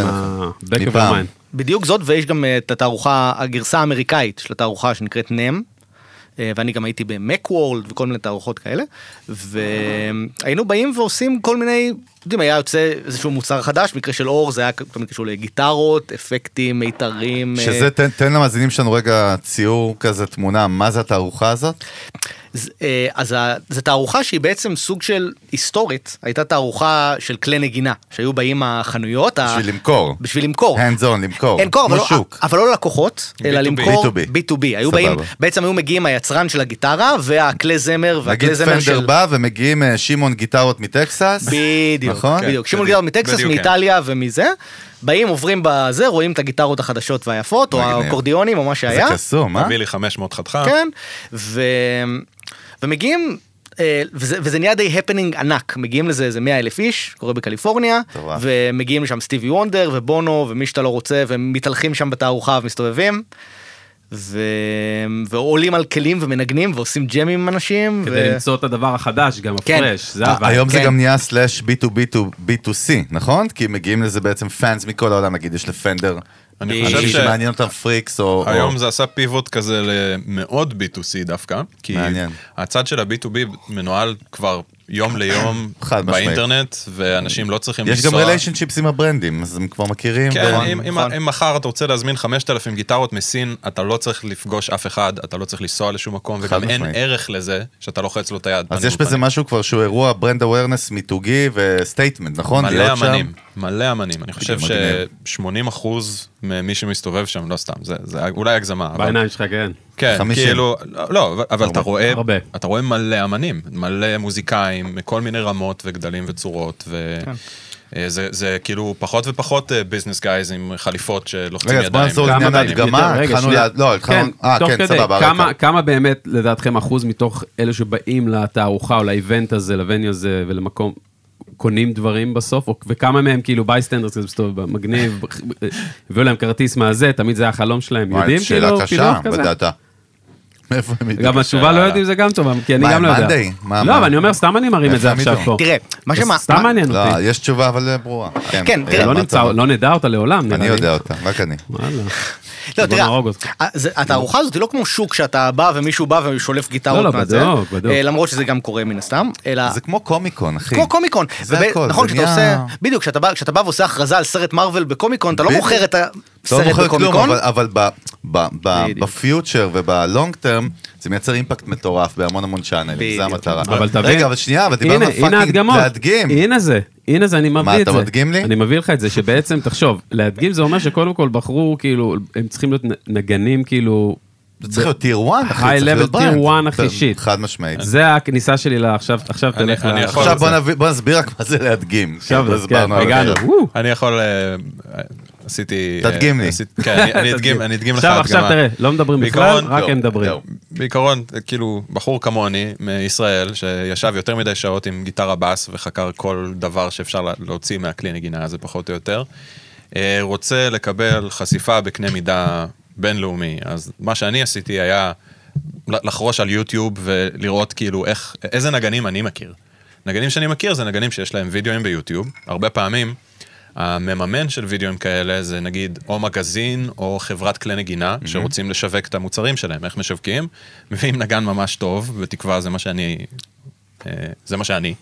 Speaker 3: mind.
Speaker 2: בדיוק זאת, ויש גם אה, את התערוכה, הגרסה האמריקאית של התערוכה שנקראת נם, אה, ואני גם הייתי במק וורלד וכל מיני תערוכות כאלה, והיינו באים ועושים כל מיני, יודעים, היה יוצא איזשהו מוצר חדש, במקרה של אור זה היה תמיד קשור לגיטרות, אפקטים, מיתרים. אה,
Speaker 4: שזה, תן- תן למאזינים שלנו רגע ציור כזה, תמונה, מה זה התערוכה הזאת?
Speaker 2: אה, אז ה- זו תערוכה שהיא בעצם סוג של היסטורית, הייתה תערוכה של כלי נגינה, שהיו באים החנויות. ה-
Speaker 4: בשביל למכור.
Speaker 2: בשביל למכור.
Speaker 4: hands on, למכור.
Speaker 2: למכור, אבל
Speaker 4: כמו
Speaker 2: לא. אבל לא ללקוחות, אלא
Speaker 1: B2B.
Speaker 2: למכור
Speaker 4: B2B.
Speaker 2: B2B. היו. באים, בעצם היו מגיעים היצרן של הגיטרה והכלי זמר
Speaker 4: נגיד
Speaker 2: והכלי זמר
Speaker 4: פנדר בא ומגיעים אה, שמעון גיטרות מטקסס.
Speaker 2: בדיוק,
Speaker 4: נכון?
Speaker 2: בדיוק. שמעון גיטרות מטקסס,
Speaker 1: בדיוק, כן.
Speaker 2: מאיטליה ומזה. באים, עוברים בזה, רואים את הגיטרות החדשות והיפות, או. האקורדיונים, או מה
Speaker 4: זה
Speaker 2: שהיה.
Speaker 4: קסום, אה?
Speaker 1: תביא לי 500 חתיכה.
Speaker 2: כן, ו... ומגיעים אה, וזה, וזה נהיה די הפנינג ענק, מגיעים לזה איזה 100 אלף איש, קורה בקליפורניה,
Speaker 4: מטורף.
Speaker 2: ומגיעים לשם סטיבי וונדר ובונו ומי שאתה לא רוצה, והם מתהלכים שם בתערוכה ומסתובבים. ו... ועולים על כלים ומנגנים ועושים ג'מים עם אנשים.
Speaker 3: כדי
Speaker 2: ו...
Speaker 3: למצוא את הדבר החדש, גם
Speaker 2: כן.
Speaker 3: ה fresh, זה
Speaker 4: ה-
Speaker 3: ה vibe.
Speaker 4: היום זה
Speaker 2: כן.
Speaker 4: גם נהיה slash B2B B2C, נכון? כי מגיעים לזה בעצם fans מכל העולם, נגיד יש לפנדר.
Speaker 1: אני חושב
Speaker 4: אנשים
Speaker 1: ש-
Speaker 4: שמעניין אותם freaks או...
Speaker 1: היום
Speaker 4: או-
Speaker 1: זה עשה pivot כזה למאוד B2C דווקא, כי
Speaker 4: מעניין.
Speaker 1: הצד של ה-B2B מנוהל כבר יום ליום
Speaker 4: חד משמעית.
Speaker 1: באינטרנט, ואנשים לא צריכים
Speaker 4: יש
Speaker 1: לנסוע.
Speaker 4: גם relationships עם הברנדים, אז הם כבר מכירים.
Speaker 1: כן,
Speaker 4: נכון?
Speaker 1: אם, אם,
Speaker 2: נכון.
Speaker 1: אם מחר אתה רוצה להזמין 5,000 גיטרות מסין, אתה לא צריך לפגוש אף אחד, אתה לא צריך לנסוע לשום מקום, וגם אין
Speaker 4: משמעית.
Speaker 1: ערך לזה שאתה לוחץ לו את היד.
Speaker 4: אז יש בזה
Speaker 1: פנים.
Speaker 4: משהו כבר שהוא אירוע brand awareness מיתוגי ו statement, נכון?
Speaker 1: מלא
Speaker 4: להיות שם?
Speaker 1: אמנים, מלא אמנים. אני חושב
Speaker 4: מגניב.
Speaker 1: ש-80 אחוז ממי שמסתובב שם, לא סתם, זה, זה אולי הגזמה. אבל-
Speaker 3: בעיניים שלך, כן.
Speaker 1: כן,
Speaker 4: 50.
Speaker 1: כאילו, לא, אבל- אתה רואה,
Speaker 3: הרבה.
Speaker 1: אתה רואה מלא אמנים, מלא מוזיקאים, מכל מיני רמות וגדלים וצורות, ו...
Speaker 2: כן.
Speaker 1: אה, זה, זה כאילו פחות ופחות business guys עם חליפות שלוחצים
Speaker 4: רגע, אז בוא
Speaker 1: ידיים.
Speaker 4: נחזור לעניין ההדגמה, התחלנו. לה- לא, התחלנו, אה,
Speaker 3: תוך
Speaker 4: כן,
Speaker 3: כדי,
Speaker 4: סבבה,
Speaker 3: כמה-. כמה באמת, לדעתכם, אחוז מתוך אלה שבאים לתערוכה או ל event הזה, ל venue הזה ולמקום, קונים דברים בסוף, וכמה מהם כאילו bystanders, כזה מסתובב מגניב, הביאו להם כרטיס מהזה, תמיד זה היה החלום שלהם, יודעים
Speaker 4: שאלה
Speaker 3: כאילו,
Speaker 4: קשה,
Speaker 3: פילוח כזה?
Speaker 4: ב data. מאיפה הם ידעו?
Speaker 3: גם התשובה לא יודעים זה גם טובה, כי אני גם לא יודע. לא? אבל אני אומר, סתם אני מרים את זה עכשיו? פה.
Speaker 2: תראה, מה שמה...
Speaker 3: סתם מעניין
Speaker 4: לא,
Speaker 3: אותי.
Speaker 4: יש תשובה אבל ברורה.
Speaker 2: כן,
Speaker 4: אה,
Speaker 2: תראה,
Speaker 3: לא לא נדע אותה לעולם, נראה
Speaker 4: אני. יודע אותה, רק אני.
Speaker 2: לא, תראה. אה, התערוכה הזאת היא לא כמו שוק שאתה בא ומישהו בא ושולף גיטרות
Speaker 3: לא, לא, בדיוק, בדיוק.
Speaker 2: אה, למרות שזה גם קורה מן הסתם, אלא...
Speaker 4: זה כמו קומיקון, אחי.
Speaker 2: כמו קומיקון.
Speaker 4: זה הכל,
Speaker 2: נכון, כשאתה עושה, בדיוק, כשאתה בא- ועושה הכרזה על סרט מארוול בקומיקון, אתה לא. מוכר את
Speaker 4: אתה לא מוכר כלום,
Speaker 2: בקומיקון.
Speaker 4: אבל- אבל ב- ב- ב-
Speaker 2: בדיוק.
Speaker 4: בפיוטר ובלונג טרם, זה מייצר אימפקט מטורף בהמון המון צ'אנלים, זה. המטרה.
Speaker 3: אבל תבין,
Speaker 4: רגע, אבל שנייה, אבל דיברנו על
Speaker 3: הנה
Speaker 4: fucking
Speaker 3: ההדגמות.
Speaker 4: להדגים.
Speaker 3: הנה זה, הנה זה, אני מביא את
Speaker 4: אתה
Speaker 3: זה.
Speaker 4: מדגים לי?
Speaker 3: אני מביא לך את זה, שבעצם, תחשוב, להדגים זה אומר שקודם כל בחרו, כאילו, הם צריכים להיות נגנים, כאילו...
Speaker 4: זה צריך להיות tier 1, אחי,
Speaker 3: high
Speaker 4: צריך להיות
Speaker 3: level tier
Speaker 4: brand.
Speaker 3: 1, אחי, shit.
Speaker 4: חד משמעית.
Speaker 3: זה הכניסה שלי לה, עכשיו, תלך
Speaker 1: אני
Speaker 3: ל-
Speaker 4: עכשיו בוא נסביר רק מה זה להדגים.
Speaker 3: עכשיו,
Speaker 4: לא
Speaker 3: אז כן, הגענו.
Speaker 1: אני יכול, אה, עשיתי... אה,
Speaker 4: תדגים לי.
Speaker 1: כן, אני- אדגים אני אדגים לך
Speaker 3: עכשיו, עכשיו
Speaker 1: הדגמה.
Speaker 3: תראה, לא מדברים בכלל, רק הם מדברים.
Speaker 4: לא.
Speaker 1: בעיקרון, כאילו, בחור כמוני מישראל, שישב יותר מדי שעות עם גיטרה בס וחקר כל דבר שאפשר לה- להוציא מהכלי נגינה הזה פחות או יותר, אה, רוצה לקבל חשיפה בקנה מידה בינלאומי. אז מה שאני עשיתי היה לחרוש על יוטיוב ולראות כאילו איך, איזה נגנים אני מכיר. נגנים שאני מכיר זה נגנים שיש להם וידאוים ביוטיוב, הרבה פעמים. המממן של וידאוים כאלה זה נגיד או מגזין או חברת כלי נגינה שרוצים לשווק את המוצרים שלהם, איך משווקים, מביאים נגן ממש טוב, בתקווה זה מה שאני, אה, זה מה שאני,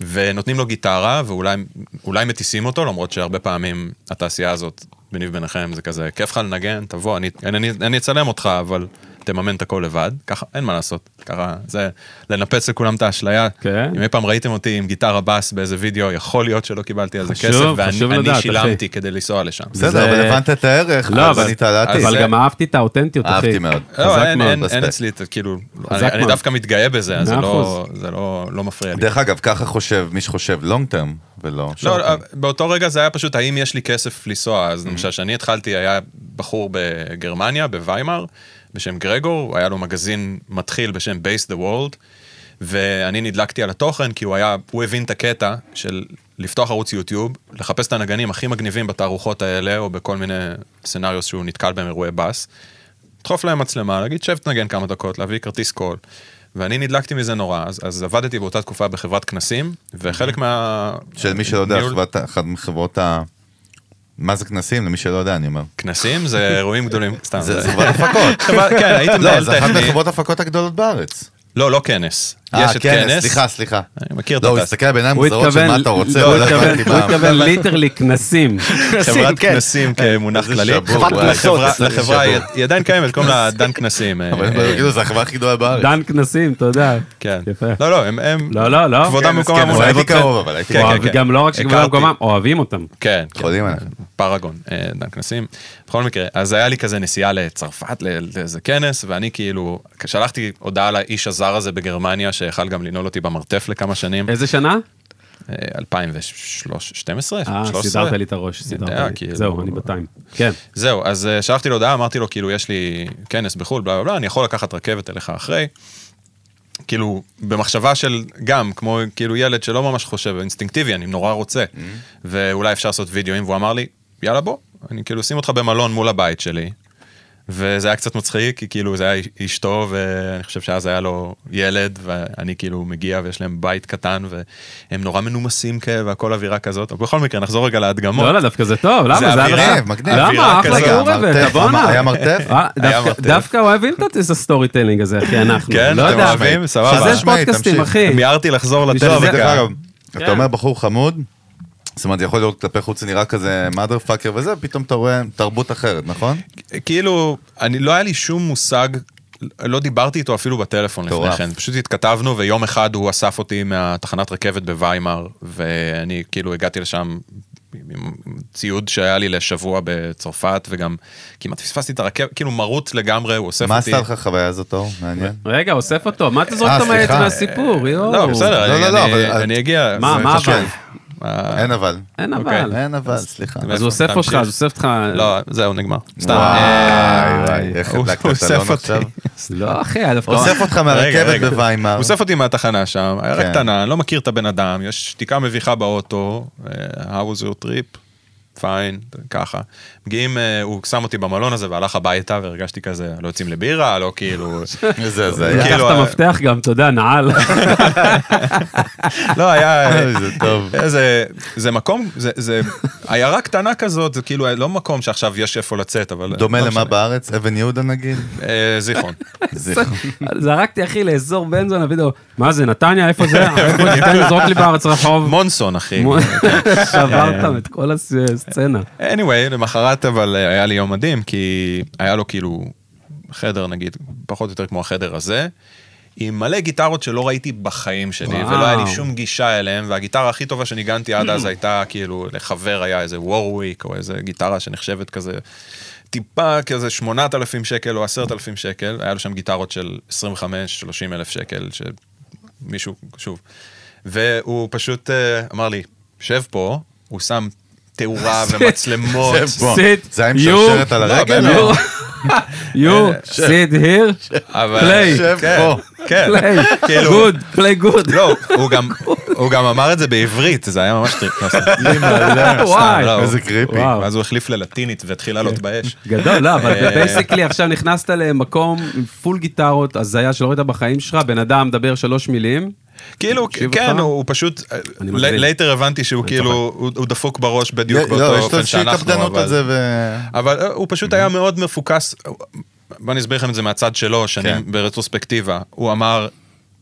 Speaker 1: ונותנים לו גיטרה ואולי אולי מטיסים אותו, למרות שהרבה פעמים התעשייה הזאת, ביני וביניכם, זה כזה, כיף לך לנגן, תבוא, אני, אני, אני אצלם אותך, אבל תממן את הכל לבד, ככה, אין מה לעשות, ככה, זה לנפץ לכולם את האשליה.
Speaker 3: כן.
Speaker 1: אם אי פעם ראיתם אותי עם גיטרה בס באיזה וידאו, יכול להיות שלא קיבלתי על זה כסף,
Speaker 3: חשוב
Speaker 1: ואני אני. שילמתי כדי לנסוע לשם.
Speaker 4: בסדר,
Speaker 3: זה-
Speaker 4: אבל הבנת את הערך,
Speaker 3: לא,
Speaker 4: אז על העתיד.
Speaker 3: אבל
Speaker 1: זה-
Speaker 3: גם אהבתי את האותנטיות, אחי.
Speaker 4: אהבתי מאוד.
Speaker 1: לא, אין,
Speaker 3: מאוד,
Speaker 1: אין, אין
Speaker 4: רספקט.
Speaker 1: אצלי, את- כאילו, אני, אני. דווקא מתגאה בזה, אז זה לא, זה לא, לא מפריע לי.
Speaker 4: דרך אגב, ככה חושב מי שחושב לונג טרם, ולא
Speaker 1: לא, לא, באותו רגע זה היה פשוט האם יש לי כסף לנסוע, אז למשל כשאני התחלתי היה בחור בגרמניה, בוויימאר, בשם גרגור, היה לו מגזין מתחיל בשם Base the World, ואני נדלקתי על התוכן כי הוא היה, הוא הבין את הקטע של לפתוח ערוץ יוטיוב, לחפש את הנגנים הכי מגניבים בתערוכות האלה, או בכל מיני סצנריוס שהוא נתקל בהם אירועי בס, לדחוף להם מצלמה, להגיד שב תנגן כמה דקות, להביא כרטיס קול. ואני נדלקתי מזה נורא, אז, אז עבדתי באותה תקופה בחברת כנסים, וחלק מה...
Speaker 4: של מי שלא יודע,
Speaker 1: ניהול-
Speaker 4: אחת מחברות ה... מה זה כנסים? למי שלא יודע, אני אומר.
Speaker 1: כנסים זה אירועים גדולים, סתם.
Speaker 4: זה חברת הפקות.
Speaker 1: כן, הייתי
Speaker 4: לא,
Speaker 1: מנהל
Speaker 4: זה אחת
Speaker 1: טכני.
Speaker 4: מחברות ההפקות הגדולות בארץ.
Speaker 1: לא, לא כנס.
Speaker 4: אה,
Speaker 1: יש את כנס.
Speaker 4: סליחה, סליחה.
Speaker 1: אני מכיר את
Speaker 4: לא, הוא. הסתכל בעיניים מוזרות של מה אתה רוצה,
Speaker 3: לא, הוא
Speaker 4: לא
Speaker 3: התכוון- ליטרלי כנסים.
Speaker 1: חברת
Speaker 2: כן.
Speaker 1: כנסים כמונח כללי.
Speaker 2: חברת. כנסות.
Speaker 1: לחברה-. היא- עדיין קיימת, קוראים לה דן כנסים. אה,
Speaker 4: אבל
Speaker 1: אה,
Speaker 4: כאילו, זה החברה הכי גדולה בארץ.
Speaker 3: דן כנסים, אתה יודע.
Speaker 1: כן.
Speaker 3: יפה.
Speaker 1: לא, לא, הם...
Speaker 3: לא, לא, לא.
Speaker 1: כבודם במקומם
Speaker 4: כנס,
Speaker 1: מונח.
Speaker 4: הייתי. קרוב, אבל הייתי
Speaker 1: כן, כן, כן.
Speaker 3: גם לא רק שכבודם. במקומם, אוהבים אותם.
Speaker 1: כן, כן.
Speaker 4: חולים עליהם.
Speaker 1: פרגון, אה, דן כנסים. בכל מקרה, אז היה לי כזה נסיעה לצרפת, ל- לאיזה כנס, ואני כאילו, שלחתי הודעה לאיש הזר הזה בגרמניה, שיכל גם לנעול אותי במרתף לכמה שנים,
Speaker 3: איזה שנה?
Speaker 1: אה, 2012?
Speaker 3: אה,
Speaker 1: 13?
Speaker 3: סידרת לי את הראש, סידרת
Speaker 1: יודע,
Speaker 3: לי.
Speaker 1: כאילו-
Speaker 3: זהו, אני בטיים. כן.
Speaker 1: זהו, אז אה, שלחתי לו הודעה, אמרתי לו, כאילו, יש לי כנס בחו"ל, בלה בלה בלה, אני יכול לקחת רכבת אליך אחרי. כאילו, במחשבה של גם, כמו כאילו ילד שלא ממש חושב, אינסטינקטיבי, אני נורא רוצה, ואולי אפשר לעשות וידאוים, והוא אמר לי, יאללה בוא, אני כאילו אשים אותך במלון מול הבית שלי. וזה היה קצת מצחיק, כי כאילו זה היה אשתו, ואני חושב שאז היה לו ילד, ואני כאילו מגיע ויש להם בית קטן, והם נורא מנומסים כאלה, והכל אווירה כזאת. בכל מקרה, נחזור רגע להדגמות.
Speaker 3: לא, לא, דווקא זה טוב, למה?
Speaker 1: זה אווירה,
Speaker 4: מגניב.
Speaker 3: למה? אחלה
Speaker 1: כזאת.
Speaker 3: גור
Speaker 4: מרתף,
Speaker 3: הבאת, בואנה.
Speaker 4: היה מרתף?
Speaker 3: אה,
Speaker 1: היה
Speaker 3: דווקא-
Speaker 1: מרתף.
Speaker 3: דווקא אוהבים את ה storytelling הזה, אחי, אנחנו.
Speaker 1: כן,
Speaker 3: לא
Speaker 1: אתם. אוהבים? סבבה.
Speaker 3: שזה פודקאסטים. אחי.
Speaker 1: מיהרתי לחזור
Speaker 4: אגב,
Speaker 3: כן.
Speaker 4: אתה אומר בחור חמוד, זאת אומרת, יכול להיות כלפי חוץ זה נראה כזה mother fucker וזה, פתאום אתה רואה תרבות אחרת, נכון?
Speaker 1: כאילו, אני, לא היה לי שום מושג, לא דיברתי איתו אפילו בטלפון לפני. כן, פשוט התכתבנו ויום אחד הוא אסף אותי מהתחנת רכבת בוויימאר, ואני כאילו הגעתי לשם עם ציוד שהיה לי לשבוע בצרפת, וגם כמעט פספסתי את הרכבת, כאילו מרוט לגמרי, הוא אוסף
Speaker 4: מה
Speaker 1: אותי.
Speaker 4: עשתה לך החוויה הזאת, אור? מעניין.
Speaker 3: רגע, אוסף אותו, מה אתה זורק
Speaker 4: אה,
Speaker 3: אותו מהעץ
Speaker 4: סליחה.
Speaker 3: מהסיפור, יואו.
Speaker 1: לא, בסדר,
Speaker 4: לא,
Speaker 1: אני,
Speaker 4: לא, לא,
Speaker 1: אני,
Speaker 4: אבל-
Speaker 1: אני אגיע.
Speaker 3: מה,
Speaker 1: זה
Speaker 3: מה. אבל?
Speaker 1: אה,
Speaker 4: אין אבל.
Speaker 3: אין
Speaker 1: אוקיי.
Speaker 3: אבל.
Speaker 4: אין אבל, סליחה.
Speaker 3: אז הוא אוסף אותך. אז הוא אוסף אותך...
Speaker 1: לא, זהו, נגמר. סתם.
Speaker 4: וואי,
Speaker 1: אה,
Speaker 4: וואי, איך
Speaker 1: הוא-
Speaker 4: הדלקת את אלון
Speaker 1: אוסף אותי.
Speaker 4: עכשיו?
Speaker 3: לא, אחי, דווקא...
Speaker 4: אוסף אותך מהרכבת
Speaker 1: רגע.
Speaker 4: בוויימאר.
Speaker 1: הוא אוסף אותי מהתחנה שם, עיירה
Speaker 4: כן.
Speaker 1: קטנה, אני לא מכיר את הבן אדם, יש שתיקה מביכה באוטו, אה, how was your trip? פיין, ככה. מגיעים, אה, הוא שם אותי במלון הזה והלך הביתה והרגשתי כזה, לא יוצאים לבירה, לא כאילו...
Speaker 4: איזה הזיה.
Speaker 3: לקח
Speaker 1: כאילו,
Speaker 3: את
Speaker 1: אה,
Speaker 3: המפתח גם, אתה יודע, נעל.
Speaker 1: לא, היה...
Speaker 4: זה טוב.
Speaker 1: זה, זה מקום, זה, זה עיירה קטנה כזאת, זה כאילו לא מקום שעכשיו יש איפה לצאת, אבל...
Speaker 4: דומה
Speaker 1: לא
Speaker 4: למה. בארץ? אבן יהודה נגיד?
Speaker 1: אה, זיכרון.
Speaker 4: זה-
Speaker 3: זרקתי, אחי, לאזור בן זונה, וידאו, מה זה, נתניה, איפה זה? איפה זה? תן לי בארץ רחוב.
Speaker 1: מונסון, אחי.
Speaker 3: שברתם את כל הסצנה.
Speaker 1: anyway, למחרת אבל אה, היה לי יום מדהים, כי היה לו כאילו חדר, נגיד, פחות או יותר כמו החדר הזה, עם מלא גיטרות שלא ראיתי בחיים שלי,
Speaker 3: וואו.
Speaker 1: ולא היה לי שום גישה אליהם, והגיטרה הכי טובה שניגנתי עד אז הייתה כאילו, לחבר היה איזה וורוויק, או איזה גיטרה שנחשבת כזה, טיפה כזה 8,000 שקל או 10,000 שקל, היה לו שם גיטרות של 25-30 אלף שקל, שמישהו, שוב. והוא פשוט אה, אמר לי, שב פה, הוא שם תאורה ומצלמות.
Speaker 4: זה עם שרשרת על
Speaker 1: לא,
Speaker 4: הרגל?
Speaker 3: You sit here,
Speaker 1: אבל...
Speaker 3: Play.
Speaker 4: שב
Speaker 1: כן. כן.
Speaker 3: play,
Speaker 1: כאילו-
Speaker 3: good, play good.
Speaker 1: לא, הוא גם, אמר את זה בעברית, זה היה ממש טריק. לא,
Speaker 4: איזה קריפי.
Speaker 1: ואז הוא החליף ללטינית והתחיל לעלות באש.
Speaker 3: גדול, לא, אבל
Speaker 1: אה,
Speaker 3: basically עכשיו נכנסת למקום עם full גיטרות, הזיה שלא ראית בחיים שלך, בן אדם מדבר שלוש מילים,
Speaker 1: כאילו, כן? הוא פשוט. later הבנתי שהוא כאילו, הוא הוא דפוק בראש בדיוק
Speaker 4: לא,
Speaker 1: באותו
Speaker 4: לו
Speaker 1: אופן שאנחנו, אבל...
Speaker 4: ו...
Speaker 1: אבל אה, הוא פשוט היה מאוד מפוקס, בוא אני אסביר לכם את זה מהצד שלו, שאני
Speaker 4: כן.
Speaker 1: ברטרוספקטיבה, הוא אמר,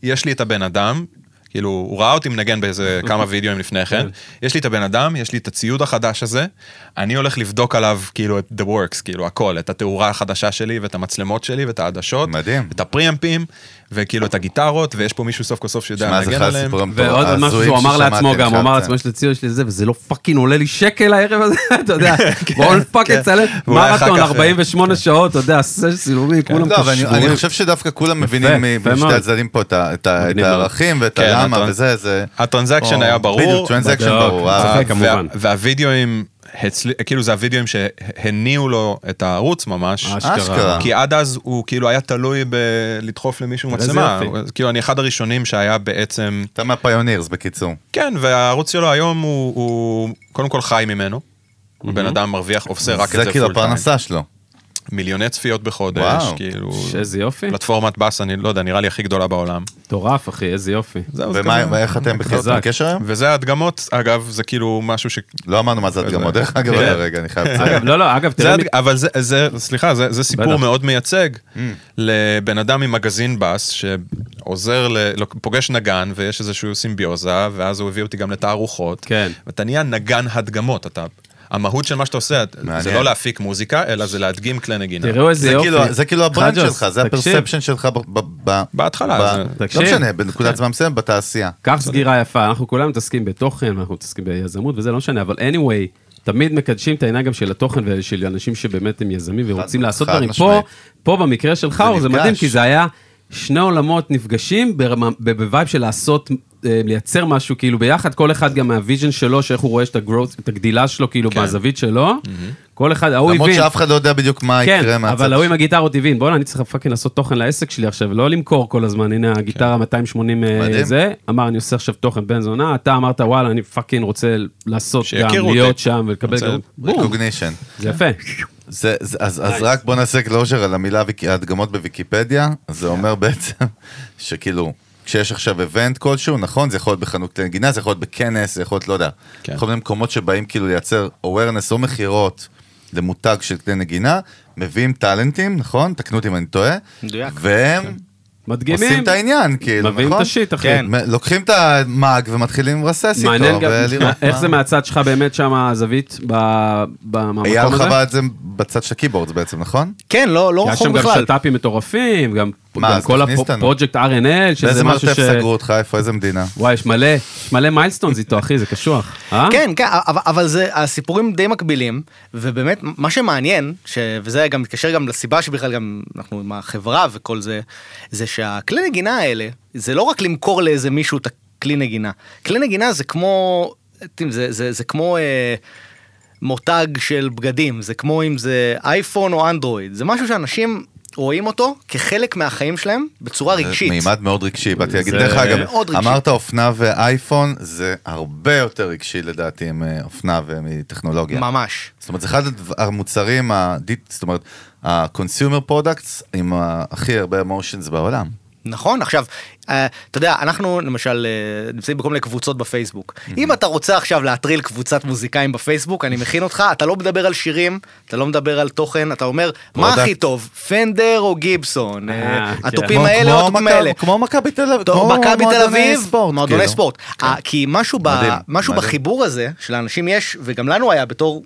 Speaker 1: יש לי את הבן אדם, כאילו, הוא ראה אותי מנגן באיזה כמה וידאוים לפני כן, יש לי את הבן אדם, יש לי את הציוד החדש הזה, אני הולך לבדוק עליו כאילו את the works, כאילו הכל, את התאורה החדשה שלי ואת המצלמות שלי ואת העדשות,
Speaker 4: מדהים.
Speaker 1: את הפריאמפים, וכאילו את הגיטרות, ויש פה מישהו סוף כל סוף שיודע לנגן
Speaker 4: אחד
Speaker 1: עליהם.
Speaker 3: ועוד משהו שהוא אמר לעצמו גם, הוא אמר. לעצמו, יש לי ציון, יש לי זה, וזה לא fucking עולה לי שקל הערב הזה, אתה יודע, בואו fucking
Speaker 1: כן.
Speaker 3: צלם, מרתון
Speaker 1: כך,
Speaker 3: 48 שעות, אתה יודע, עשה צילומים, כולם
Speaker 4: לא, אבל אני-
Speaker 3: קשורים.
Speaker 4: חושב שדווקא כולם מבינים משתי. הצדדים פה את. הערכים ואת
Speaker 1: כן,
Speaker 4: הלמה וזה, זה...
Speaker 1: ה
Speaker 4: transaction
Speaker 1: היה ברור.
Speaker 4: בדיוק,
Speaker 3: transaction
Speaker 4: ברור. אה,
Speaker 1: והווידאוים, הצל... כאילו זה הווידאוים שהניעו לו את הערוץ ממש.
Speaker 3: אשכרה.
Speaker 1: כי עד אז הוא כאילו היה תלוי בלדחוף למישהו מצלמה. כאילו אני אחד הראשונים שהיה בעצם,
Speaker 4: אתה מהפיונירס בקיצור.
Speaker 1: כן, והערוץ שלו היום הוא, הוא קודם כל חי ממנו. הוא בן אדם מרוויח, עושה רק את זה
Speaker 4: זה כאילו
Speaker 1: פול טיים.
Speaker 4: הפרנסה שלו.
Speaker 1: מיליוני צפיות בחודש,
Speaker 4: וואו.
Speaker 1: כאילו,
Speaker 3: איזה יופי,
Speaker 1: פלטפורמת באס, אני לא יודע, נראה לי הכי גדולה בעולם.
Speaker 3: מטורף אחי, איזה יופי.
Speaker 1: זהו, זה
Speaker 4: ומה
Speaker 1: כזה.
Speaker 4: ואיך אתם בכלל. בקשר היום?
Speaker 1: וזה ההדגמות, אגב, זה כאילו משהו ש...
Speaker 4: לא אמרנו מה זה הדגמות, דרך אגב,
Speaker 1: כן.
Speaker 4: רגע, אני חייב לציין.
Speaker 3: אגב, לא, לא, אגב, תראה,
Speaker 1: הד- אבל זה, זה, סליחה, זה, זה סיפור
Speaker 3: בטח.
Speaker 1: מאוד מייצג לבן אדם ממגזין בס שעוזר, ל, לא, פוגש נגן ויש איזושהי סימביוזה, ואז הוא הביא אותי גם לתערוכות.
Speaker 3: כן.
Speaker 1: ואתה נהיה נגן הדגמות, אתה... המהות של מה שאתה עושה, זה
Speaker 4: מעניין.
Speaker 1: לא להפיק מוזיקה, אלא זה להדגים כלי נגינה.
Speaker 3: תראו איזה
Speaker 4: זה
Speaker 3: יופי.
Speaker 4: כאילו- זה כאילו ה
Speaker 3: brand
Speaker 4: שלך, זה
Speaker 3: תקשיב.
Speaker 4: ה perception שלך ב- ב- ב-
Speaker 1: בהתחלה,
Speaker 4: ב-
Speaker 1: זה-
Speaker 4: לא
Speaker 3: תקשיב.
Speaker 4: משנה, בנקודת זמן מסוימת בתעשייה.
Speaker 3: קח סגירה יפה, אנחנו כולנו מתעסקים בתוכן, אנחנו מתעסקים ביזמות וזה לא משנה, אבל anyway, תמיד מקדשים את העניין גם של התוכן ושל אנשים שבאמת הם יזמים ורוצים
Speaker 4: חד-
Speaker 3: לעשות דברים. פה. פה במקרה שלך,
Speaker 4: זה
Speaker 3: זה. מדהים, כי זה היה שני עולמות נפגשים ב vibe של לעשות אה, לייצר משהו כאילו ביחד, כל אחד גם מה vision שלו, שאיך הוא רואה את ה growth, את הגדילה שלו כאילו
Speaker 1: כן.
Speaker 3: מהזווית שלו, כל אחד, ההוא
Speaker 4: למרות
Speaker 3: הבין.
Speaker 4: שאף אחד לא יודע בדיוק מה
Speaker 3: כן,
Speaker 4: יקרה מהצד.
Speaker 3: אבל ההוא עם הגיטרות הבין, בוא'נה, אני צריך fucking לעשות תוכן לעסק שלי עכשיו, לא למכור כל הזמן, הנה הגיטרה 280 אה,
Speaker 4: מדהים.
Speaker 3: זה, אמר, אני עושה עכשיו תוכן בן זונה, אתה אמרת, וואלה, אני fucking רוצה לעשות גם, להיות. שם ולקבל גם, בום. זה יפה.
Speaker 4: זה, זה, אז, אז רק בוא נעשה closure על המילה ההדגמות בוויקיפדיה, זה אומר בעצם שכאילו, כשיש עכשיו event כלשהו, נכון? זה יכול להיות בחנות נגינה, זה יכול להיות בכנס, זה יכול להיות, לא יודע,
Speaker 1: כן.
Speaker 4: כל מיני מקומות שבאים כאילו לייצר awareness או מכירות למותג של כלי נגינה, מביאים טאלנטים, נכון? תקנו אותי אם אני טועה,
Speaker 2: מדויק.
Speaker 4: והם
Speaker 3: מדגימים,
Speaker 4: עושים את העניין, כאילו,
Speaker 3: מביאים
Speaker 4: נכון?
Speaker 3: את ה shit, אחי.
Speaker 2: כן.
Speaker 4: לוקחים את המאג ומתחילים לרסס איתו,
Speaker 3: מעניין גם,
Speaker 4: ולראות
Speaker 3: איך
Speaker 4: מה-
Speaker 3: זה מהצד שלך באמת שם הזווית, ב- במקום הזה?
Speaker 4: אייל חווה את זה בצד של הקeyboards בעצם, נכון?
Speaker 2: כן, לא לא
Speaker 3: היה
Speaker 2: רחוק
Speaker 3: שם גם
Speaker 2: בכלל.
Speaker 3: שת"פים מטורפים, גם
Speaker 4: מה, אז
Speaker 3: כל
Speaker 4: תכניס אותנו.
Speaker 3: הפרויקט RNL, שזה
Speaker 4: באיזה
Speaker 3: משהו
Speaker 4: מרתף
Speaker 3: ש...
Speaker 4: סגרו אותך? איפה? איזה מדינה?
Speaker 3: וואי, יש מלא, יש מלא מיילסטונס איתו, אחי, זה קשוח. אה?
Speaker 2: כן, כן, אבל, אבל זה, הסיפורים די מקבילים, ובאמת, מה שמעניין, ש, וזה גם מתקשר גם לסיבה שבכלל גם אנחנו עם החברה וכל זה, זה שהכלי נגינה האלה, זה לא רק למכור לאיזה מישהו את הכלי נגינה. כלי נגינה זה כמו, אתם, זה, זה, זה כמו אה, מותג של בגדים, זה כמו אם זה אייפון או אנדרואיד, זה משהו שאנשים רואים אותו כחלק מהחיים שלהם בצורה רגשית.
Speaker 4: מימד מאוד רגשי, באתי להגיד,
Speaker 3: זה
Speaker 4: דרך אגב. אמרת אופנה ואייפון, זה הרבה יותר רגשי לדעתי מאופנה ומטכנולוגיה.
Speaker 2: ממש.
Speaker 4: זאת אומרת, זה אחד המוצרים, זאת אומרת, ה-consumer products עם הכי הרבה אמושנס בעולם.
Speaker 2: נכון, עכשיו, אה, אתה יודע, אנחנו למשל אה, נמצאים בכל מיני קבוצות בפייסבוק. אם אתה רוצה עכשיו להטריל קבוצת מוזיקאים בפייסבוק, אני מכין אותך, אתה לא מדבר על שירים, אתה לא מדבר על תוכן, אתה אומר, מה
Speaker 4: product.
Speaker 2: הכי טוב, פנדר או גיבסון? אה,
Speaker 3: אה, כן.
Speaker 2: התופים האלה או התופים האלה?
Speaker 4: כמו מכבי תל אביב, כמו
Speaker 2: מכבי תל אביב, מועדוני
Speaker 4: כאילו.
Speaker 2: ספורט. אה, כי משהו ב-
Speaker 4: מדהים,
Speaker 2: משהו
Speaker 4: מדהים.
Speaker 2: בחיבור הזה, שלאנשים יש, וגם לנו היה בתור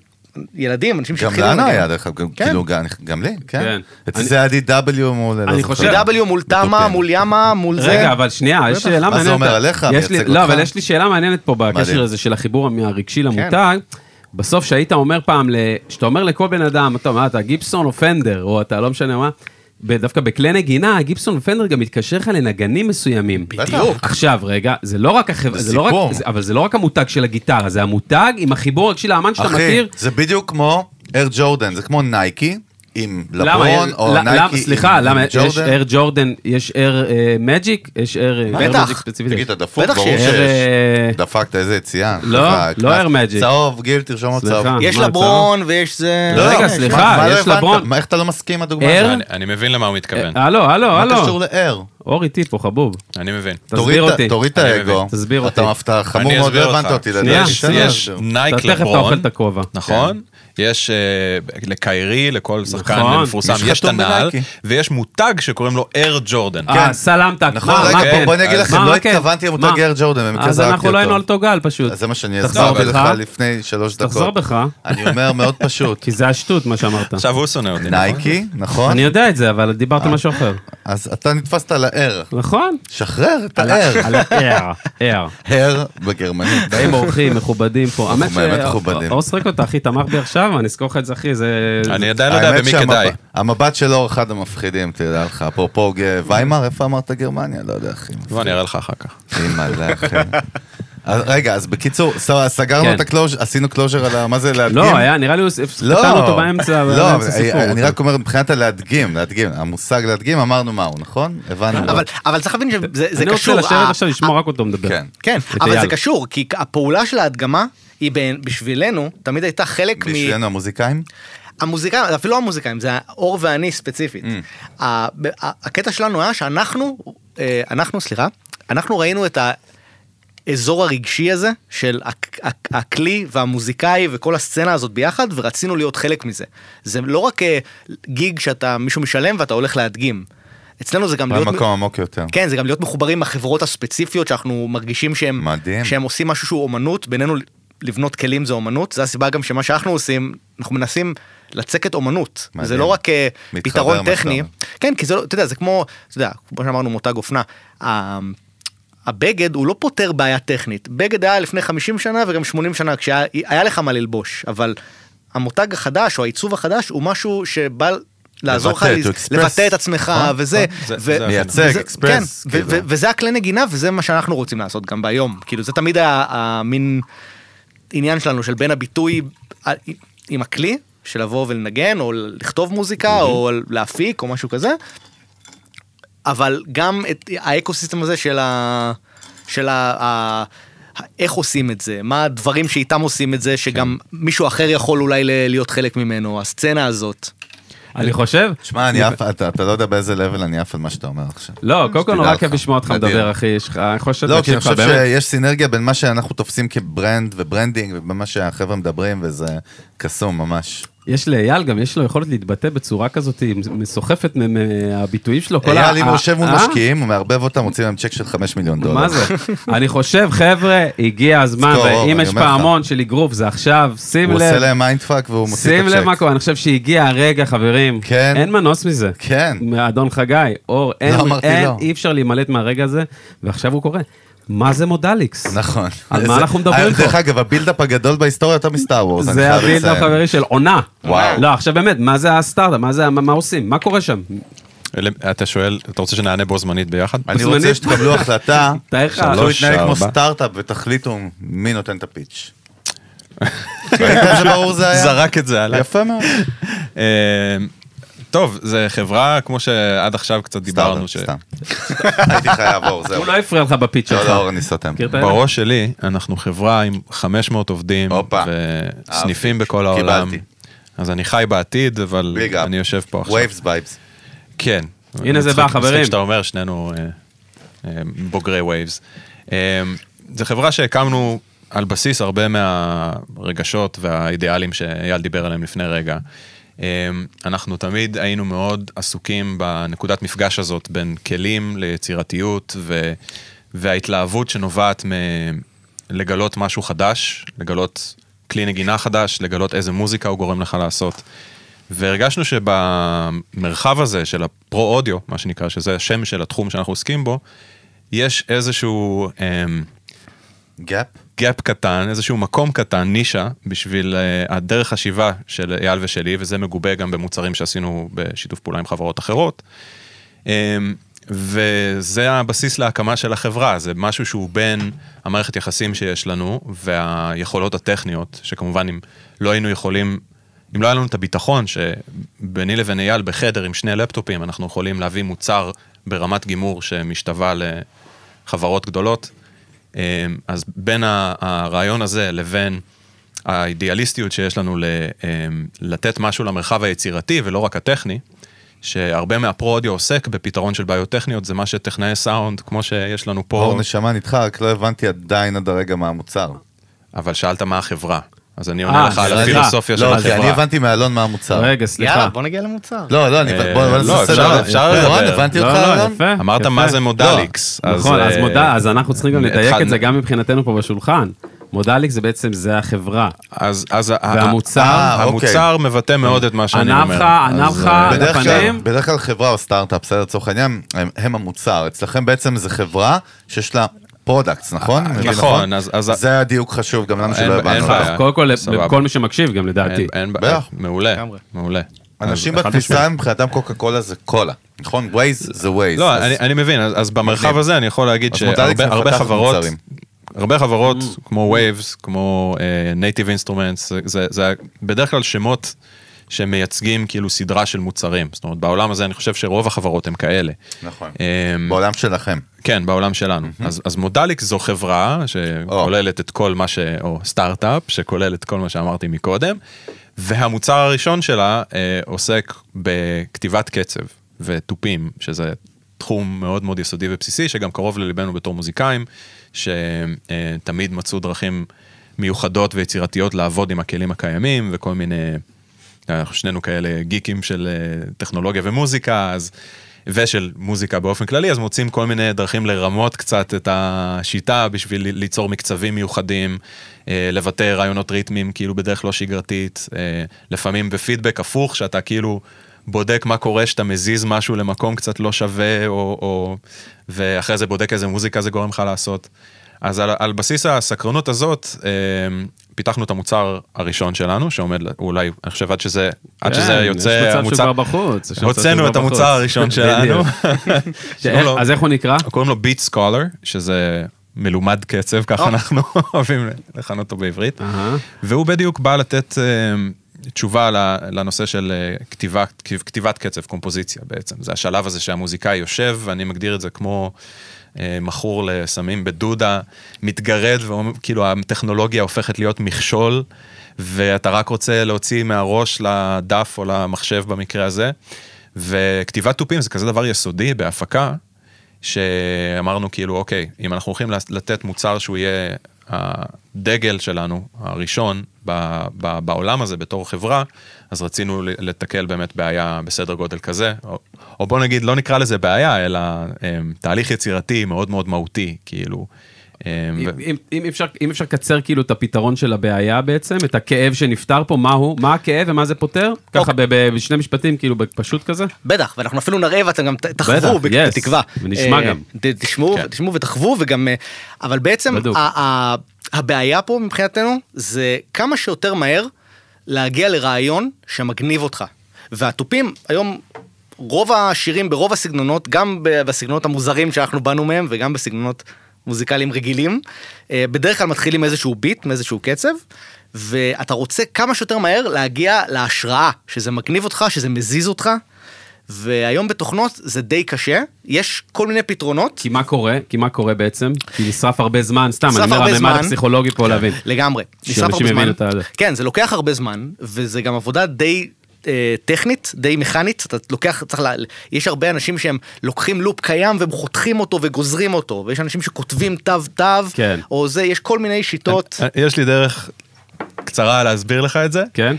Speaker 2: ילדים, אנשים
Speaker 4: גם
Speaker 2: שהתחילו
Speaker 4: לנו
Speaker 2: לנגן.
Speaker 4: היה, דרך אגב, גם-
Speaker 2: כן.
Speaker 4: כאילו, גם- גם לי, כן.
Speaker 3: כן.
Speaker 4: אצלי זה היה DW מול... לא
Speaker 3: אני
Speaker 4: זוכר.
Speaker 3: חושב-
Speaker 2: W מול תמה. מול ימה, מול זה.
Speaker 3: רגע, אבל שנייה, יש. שאלה
Speaker 4: מה
Speaker 3: מעניינת.
Speaker 4: זה אומר עליך?
Speaker 3: יש לי-
Speaker 4: מייצג
Speaker 3: לא,
Speaker 4: אותך?
Speaker 3: אבל יש לי שאלה מעניינת פה בקשר. הזה של החיבור הרגשי
Speaker 2: כן.
Speaker 3: למותג. בסוף שהיית אומר פעם, שאתה אומר לכל בן אדם, אתה מה אתה גיבסון או פנדר, או אתה לא משנה מה, דווקא בכלי נגינה, גיבסון ופנדר גם מתקשר לך לנגנים מסוימים.
Speaker 2: בדיוק.
Speaker 3: עכשיו, רגע, זה לא רק החברה,
Speaker 4: זה
Speaker 3: זה לא רק. זה- אבל זה לא רק המותג של הגיטרה, זה המותג עם החיבור הרגשי לאמן שאתה
Speaker 4: אחי,
Speaker 3: מכיר.
Speaker 4: זה בדיוק כמו Air Jordan, זה כמו נייקי עם לברון, או נייקי
Speaker 3: סליחה, למה יש. Air Jordan, יש Air Magic, יש Air
Speaker 2: בטח.
Speaker 3: Magic ספציפית.
Speaker 4: תגיד, אתה דפוק?
Speaker 2: בטח
Speaker 4: ברור
Speaker 2: שיש.
Speaker 3: אה,
Speaker 4: דפקת איזה יציאה.
Speaker 3: לא, לא. Air Magic.
Speaker 4: צהוב, גיל, תרשום עוד. צהוב.
Speaker 2: יש
Speaker 3: מה,
Speaker 2: לברון ויש זה...
Speaker 3: לא, רגע,
Speaker 2: יש,
Speaker 3: סליחה,
Speaker 4: מה- מה לא
Speaker 3: יש? לברון.
Speaker 4: מה, איך אתה לא מסכים עם הדוגמה? הזאת?
Speaker 1: אני- מבין למה הוא מתכוון.
Speaker 3: הלו, הלו,
Speaker 4: מה
Speaker 3: הלו.
Speaker 4: קשור ל Air?
Speaker 3: אור איתי פה, חבוב.
Speaker 1: אני מבין.
Speaker 3: תסביר
Speaker 4: תוריד את-
Speaker 3: אותי.
Speaker 4: תוריד את האגו.
Speaker 3: תסביר
Speaker 4: אתה
Speaker 3: אותי.
Speaker 4: אתה חמור
Speaker 1: אני
Speaker 4: מאוד, לא הבנת. אותי.
Speaker 3: שנייה.
Speaker 1: יש. נייק
Speaker 3: אתה תכף אתה אוכל
Speaker 1: לברון,
Speaker 3: את הכובע.
Speaker 1: נכון? יש אה, לקיירי, לכל שחקן
Speaker 3: נכון.
Speaker 1: מפורסם,
Speaker 4: יש
Speaker 1: את הנעל. ויש מותג שקוראים לו Air Jordan.
Speaker 3: אה, סלמתק.
Speaker 4: נכון,
Speaker 3: מה,
Speaker 4: רגע, בוא-
Speaker 3: כן?
Speaker 4: בוא אני אגיד
Speaker 3: אז
Speaker 4: לכם,
Speaker 3: מה,
Speaker 4: לא
Speaker 3: כן?
Speaker 4: התכוונתי למותג? Air Jordan, במקרה
Speaker 3: אז
Speaker 4: זרקתי
Speaker 3: אנחנו לא היינו על
Speaker 4: אותו.
Speaker 3: אותו גל פשוט.
Speaker 4: אז זה מה שאני הסברתי. לך לפני שלוש דקות.
Speaker 3: תחזור בך,
Speaker 4: אני אומר מאוד פשוט.
Speaker 3: כי זה השטות מה שאמרת.
Speaker 1: עכשיו הוא שונא אותי, נכון?
Speaker 4: נייקי, נכון?
Speaker 3: אני יודע את זה, אבל דיברת
Speaker 4: אה.
Speaker 3: משהו אחר.
Speaker 4: אז אתה נתפסת על ה Air.
Speaker 3: נכון?
Speaker 4: שחרר את
Speaker 3: על
Speaker 4: ה
Speaker 3: Air. על air.
Speaker 4: Herr בגרמנית.
Speaker 3: באים אורחים מכובדים פה. האמת
Speaker 4: באמת מכובדים.
Speaker 3: אור שחק אותה, אחי, תמך בי עכשיו, אני אזכור לך את זה, אחי, זה...
Speaker 1: אני עדיין לא יודע במי כדאי.
Speaker 4: המבט של אור אחד המפחידים, תדע לך. אפרופו ויימאר, איפה אמרת גרמניה? לא יודע, אחי.
Speaker 1: בוא אני אראה לך אחר כך.
Speaker 4: אימא'לה, אחי. אז רגע, אז בקיצור, סגרנו
Speaker 3: כן.
Speaker 4: את ה closure, עשינו closure על ה... מה זה להדגים?
Speaker 3: לא, היה, נראה לי, הוא-
Speaker 4: לא,
Speaker 3: קטענו אותו באמצע,
Speaker 4: לא,
Speaker 3: באמצע סיפור.
Speaker 4: אני רק אומר מבחינת הלהדגים, להדגים, המושג להדגים, אמרנו מהו, נכון? הבנו.
Speaker 2: אבל, צריך להבין שזה זה
Speaker 3: אני רוצה
Speaker 2: קשור.
Speaker 3: לשבת עכשיו לשמוע רק אותו מדבר.
Speaker 4: כן.
Speaker 2: כן, אבל זה. קשור, כי הפעולה של ההדגמה היא בשבילנו תמיד הייתה חלק מ...
Speaker 4: בשבילנו המוזיקאים?
Speaker 2: המוזיקאים, אפילו לא המוזיקאים, זה אור ואני ספציפית.
Speaker 4: Mm.
Speaker 2: הקטע שלנו היה שאנחנו, אה, אנחנו, סליחה, אנחנו ראינו את האזור הרגשי הזה של הכלי והמוזיקאי וכל הסצנה הזאת ביחד, ורצינו להיות חלק מזה. זה לא רק אה, גיג שאתה, מישהו משלם ואתה הולך להדגים. אצלנו זה גם להיות...
Speaker 4: במקום עמוק יותר.
Speaker 2: כן, זה גם להיות מחוברים עם החברות הספציפיות שאנחנו מרגישים שהם,
Speaker 4: מדהים.
Speaker 2: שהם עושים משהו שהוא אומנות, בינינו לבנות כלים זה אומנות, זה הסיבה גם שמה שאנחנו עושים, אנחנו מנסים לצקת אומנות.
Speaker 4: מדהים.
Speaker 2: זה לא רק אה, פתרון טכני. כן, כי זה לא, אתה יודע, זה כמו, אתה יודע, כמו שאמרנו מותג אופנה. ה- הבגד הוא לא פותר בעיה טכנית, בגד היה לפני 50 שנה וגם 80 שנה כשהיה היה לך מה ללבוש, אבל המותג החדש או העיצוב החדש הוא משהו שבא לעזור לך
Speaker 4: לבטא,
Speaker 2: את עצמך
Speaker 4: נכון,
Speaker 2: וזה.
Speaker 1: זה-
Speaker 2: ו-
Speaker 1: זה
Speaker 4: מייצג,
Speaker 2: וזה-
Speaker 4: express,
Speaker 2: כן,
Speaker 4: כאילו.
Speaker 2: וזה הכלי נגינה וזה מה שאנחנו רוצים לעשות גם ביום. כאילו זה תמיד המין עניין שלנו של בין הביטוי ה- עם הכלי, של לבוא ולנגן או לכתוב מוזיקה או להפיק או משהו כזה. אבל גם את האקוסיסטם הזה של ה... של ה... ה... איך עושים את זה, מה הדברים שאיתם עושים את זה, שגם מישהו אחר יכול אולי להיות חלק ממנו, הסצנה הזאת.
Speaker 3: אני חושב...
Speaker 4: שמע, אני עף, אתה לא יודע באיזה level אני עף על מה שאתה אומר עכשיו.
Speaker 3: לא, קודם כל נורא. כיף לשמוע אותך. מדבר, אחי, יש לך, אני חושב
Speaker 4: לא, כי אני חושב. שיש סינרגיה בין מה שאנחנו תופסים כ brand ו branding ובמה שהחבר'ה מדברים, וזה קסום ממש.
Speaker 3: יש לאייל גם, יש לו יכולת להתבטא בצורה כזאת, מסוחפת מ- מהביטויים שלו.
Speaker 4: אייל, אם הוא יושב מול
Speaker 3: אה?
Speaker 4: משקיעים, הוא מערבב אותם, מוציא להם צ'ק של 5 מיליון דולר.
Speaker 3: מה זה? אני חושב, חבר'ה, הגיע הזמן, ואם יש. פעמון של אגרוף, זה עכשיו, שים
Speaker 4: הוא עושה
Speaker 3: לב,
Speaker 4: להם mindfuck והוא מוציא את
Speaker 3: שים
Speaker 4: הצ'ק.
Speaker 3: לב מה קורה, אני חושב שהגיע הרגע, חברים.
Speaker 4: כן.
Speaker 3: אין מנוס מזה.
Speaker 4: כן.
Speaker 3: מאדון חגי, אור, אין, אין,
Speaker 4: לא.
Speaker 3: אי אפשר להימלט מהרגע הזה, ועכשיו הוא קורה. מה זה מודליקס?
Speaker 4: נכון.
Speaker 3: על מה אנחנו מדברים
Speaker 4: אה,
Speaker 3: פה?
Speaker 4: דרך אגב, ה build-up הגדול בהיסטוריה יותר מסטאר וורס,
Speaker 3: זה
Speaker 4: חייב
Speaker 3: ה build
Speaker 4: לציין.
Speaker 3: החברי של עונה.
Speaker 4: וואו.
Speaker 3: לא, עכשיו באמת, מה זה הסטארט-אפ? מה זה, מה מה עושים? מה קורה שם?
Speaker 1: אתה שואל, אתה רוצה שנענה בו זמנית ביחד?
Speaker 4: אני. רוצה שתקבלו החלטה,
Speaker 1: שלוש,
Speaker 4: יתנהג כמו. סטארט-אפ ותחליטו מי נותן את הפיץ'.
Speaker 1: זרק את זה עליי.
Speaker 4: יפה מאוד.
Speaker 1: טוב, זה חברה, כמו שעד עכשיו קצת דיברנו, ש-
Speaker 4: סתם. הייתי חייב אור, זהו.
Speaker 3: הוא לא הפריע לך בפיץ'
Speaker 4: לא,
Speaker 3: שלך.
Speaker 4: לא, אור, אני סותם.
Speaker 1: בראש שלי, אנחנו חברה עם 500 עובדים. וסניפים. בכל העולם.
Speaker 4: קיבלתי.
Speaker 1: אז אני חי בעתיד, אבל. אני יושב פה עכשיו.
Speaker 4: Vibes babes.
Speaker 1: כן.
Speaker 3: הנה זה בא, חברים.
Speaker 1: מצחיק שאתה אומר, שנינו אה, אה, בוגרי Waves. אה, זו חברה שהקמנו על בסיס הרבה מהרגשות והאידיאלים שאייל דיבר עליהם לפני רגע. אה, אנחנו תמיד היינו מאוד עסוקים בנקודת מפגש הזאת בין כלים ליצירתיות ו... וההתלהבות שנובעת מלגלות משהו חדש, לגלות כלי נגינה חדש, לגלות איזה מוזיקה הוא גורם לך לעשות. והרגשנו שבמרחב הזה של ה pro audio, מה שנקרא, שזה השם של התחום שאנחנו עוסקים בו, יש איזשהו אמ,
Speaker 4: gap?
Speaker 1: gap קטן, איזשהו מקום קטן, נישה, בשביל uh, הדרך חשיבה של אייל ושלי, וזה מגובה גם במוצרים שעשינו בשיתוף פעולה עם חברות אחרות. Um, וזה הבסיס להקמה של החברה, זה משהו שהוא בין המערכת יחסים שיש לנו והיכולות הטכניות, שכמובן אם לא היינו יכולים, אם לא היה לנו את הביטחון שביני לבין אייל בחדר עם שני לפטופים, אנחנו יכולים להביא מוצר ברמת גימור שמשתווה לחברות גדולות. אמ, אז בין הרעיון הזה לבין האידיאליסטיות שיש לנו אמ, לתת משהו למרחב היצירתי ולא רק הטכני, שהרבה מה pro audio עוסק בפתרון של בעיות טכניות, זה מה שטכנאי סאונד, כמו שיש לנו פה,
Speaker 4: אור נשמה נהדר, רק לא הבנתי עדיין עד הרגע מה המוצר.
Speaker 1: אבל שאלת מה החברה. אז אני עונה
Speaker 3: אה,
Speaker 1: לך על. הפילוסופיה של
Speaker 4: לא, כי אני
Speaker 1: החברה.
Speaker 4: הבנתי מאלון מה המוצר.
Speaker 3: רגע, סליחה.
Speaker 2: יאללה, בוא נגיע למוצר.
Speaker 4: לא, לא, אני...
Speaker 1: אה,
Speaker 4: בוא בוא
Speaker 1: לא,
Speaker 4: נעשה
Speaker 1: אפשר-
Speaker 4: סדר.
Speaker 1: אפשר לדבר.
Speaker 4: רון, הבנתי
Speaker 3: לא,
Speaker 4: אותך
Speaker 3: לא,
Speaker 4: אלון?
Speaker 3: יפה.
Speaker 1: אמרת. מה זה מודליקס.
Speaker 3: נכון, אז
Speaker 1: אה,
Speaker 3: מודע, אז אנחנו צריכים גם לדייק את זה גם מבחינתנו פה בשולחן. מודליקס זה בעצם, זה החברה.
Speaker 1: אז, אז
Speaker 3: והמוצר,
Speaker 4: אה, אוקיי.
Speaker 1: המוצר מבטא מאוד את מה שאני אומר. אה,
Speaker 3: על
Speaker 4: בדרך כלל,
Speaker 3: הפנים.
Speaker 4: בדרך כלל חברה או סטארט-אפ, בסדר, לצורך העניין, הם, הם המוצר. אצלכם בעצם זה חברה שיש לה products, נכון? אני מבין
Speaker 1: נכון, אז-
Speaker 4: זה הדיוק חשוב גם לנו
Speaker 1: אין-
Speaker 4: שלא
Speaker 1: אין
Speaker 4: הבנו.
Speaker 1: בעיה.
Speaker 3: קודם כל. לכל מי שמקשיב גם לדעתי.
Speaker 1: אין, אין בעיה. מעולה. מעולה.
Speaker 4: אנשים בתפיסה. מבחינתם קוקה קולה זה קולה, נכון? ווייז זה ווייז.
Speaker 1: לא, אני, אני מבין, אז, במרחב. הזה אני יכול להגיד שהרבה חברות. הרבה חברות כמו Waves, כמו uh, Native Instruments, זה, זה, זה בדרך כלל שמות שמייצגים כאילו סדרה של מוצרים. זאת אומרת, בעולם הזה אני חושב שרוב החברות הם כאלה.
Speaker 4: נכון.
Speaker 1: אמ,
Speaker 4: בעולם שלכם.
Speaker 1: כן, בעולם שלנו. אז, אז מודליקס זו חברה שכוללת את כל מה ש... או סטארט-אפ, שכולל את כל מה שאמרתי מקודם, והמוצר הראשון שלה אה, עוסק בכתיבת קצב ותופים, שזה תחום מאוד מאוד יסודי ובסיסי, שגם קרוב לליבנו בתור מוזיקאים, שתמיד מצאו דרכים מיוחדות ויצירתיות לעבוד עם הכלים הקיימים וכל מיני... אנחנו שנינו כאלה גיקים של אה, טכנולוגיה ומוזיקה, אז, ושל מוזיקה באופן כללי, אז מוצאים כל מיני דרכים לרמות קצת את השיטה בשביל ליצור מקצבים מיוחדים, אה, לבטא רעיונות ריתמיים כאילו בדרך לא שגרתית, אה, לפעמים בפידבק הפוך, שאתה כאילו בודק מה קורה שאתה מזיז משהו למקום קצת לא שווה, או, או, ואחרי זה בודק איזה מוזיקה זה גורם לך לעשות. אז על, על בסיס הסקרנות הזאת, אה, פיתחנו את המוצר הראשון שלנו, שעומד, אולי, אני חושב עד שזה, עד שזה
Speaker 3: כן, יש
Speaker 1: יוצא,
Speaker 3: מצב שהוא כבר בחוץ.
Speaker 1: הוצאנו את המוצר. הראשון שלנו.
Speaker 3: אז איך הוא נקרא?
Speaker 1: קוראים לו ביט סקולר, שזה מלומד קצב, ככה
Speaker 2: או.
Speaker 1: אנחנו אוהבים לכנות אותו בעברית. והוא בדיוק בא לתת אה, תשובה לנושא של אה, כתיבת, כתיבת קצב, קומפוזיציה בעצם. זה השלב הזה שהמוזיקאי יושב, ואני מגדיר את זה כמו אה, מכור לסמים בדודה, מתגרד, וכאילו הטכנולוגיה הופכת להיות מכשול, ואתה רק רוצה להוציא מהראש לדף או למחשב במקרה הזה. וכתיבת תופים זה כזה דבר יסודי בהפקה, שאמרנו כאילו, אוקיי, אם אנחנו הולכים לתת מוצר שהוא יהיה הדגל שלנו, הראשון, ב, ב, בעולם הזה בתור חברה, אז רצינו לתקל באמת בעיה בסדר גודל כזה, או, או בוא נגיד, לא נקרא לזה בעיה, אלא um, תהליך יצירתי מאוד מאוד מהותי, כאילו.
Speaker 3: אם- אם- אם אפשר- אם אפשר לקצר כאילו את הפתרון של הבעיה בעצם, את הכאב שנפתר פה, מה הוא, מה הכאב ומה זה פותר? ככה
Speaker 2: אוקיי.
Speaker 3: בשני משפטים, כאילו פשוט כזה?
Speaker 2: בטח, ואנחנו אפילו נראה ואתם גם תחוו
Speaker 3: yes,
Speaker 2: בתקווה.
Speaker 3: ונשמע
Speaker 2: אה,
Speaker 3: גם.
Speaker 2: תשמעו,
Speaker 1: כן.
Speaker 2: תשמעו ותחוו וגם, אה, אבל בעצם
Speaker 3: בדוק.
Speaker 2: ה- ה- הבעיה פה מבחינתנו זה כמה שיותר מהר להגיע לרעיון שמגניב אותך. והתופים היום, רוב השירים ברוב הסגנונות, גם בסגנונות המוזרים שאנחנו באנו מהם וגם בסגנונות מוזיקליים רגילים, אה, בדרך כלל מתחילים איזשהו ביט, מאיזשהו קצב. ואתה רוצה כמה שיותר מהר להגיע להשראה, שזה מגניב אותך, שזה מזיז אותך, והיום בתוכנות זה די קשה, יש כל מיני פתרונות.
Speaker 3: כי מה קורה? כי מה קורה בעצם? כי נשרף הרבה זמן, סתם, אני אומר, הממד. הפסיכולוגי פה להבין.
Speaker 2: לגמרי. נשרף הרבה זמן. כן, זה לוקח הרבה זמן, וזה גם עבודה די... אה, טכנית, די מכנית, אתה לוקח, צריך לה... יש הרבה אנשים שהם לוקחים לופ קיים והם חותכים אותו וגוזרים אותו, ויש אנשים שכותבים תו תו,
Speaker 3: כן.
Speaker 2: או זה, יש כל מיני שיטות.
Speaker 1: אה, יש לי דרך קצרה להסביר לך את זה.
Speaker 3: כן?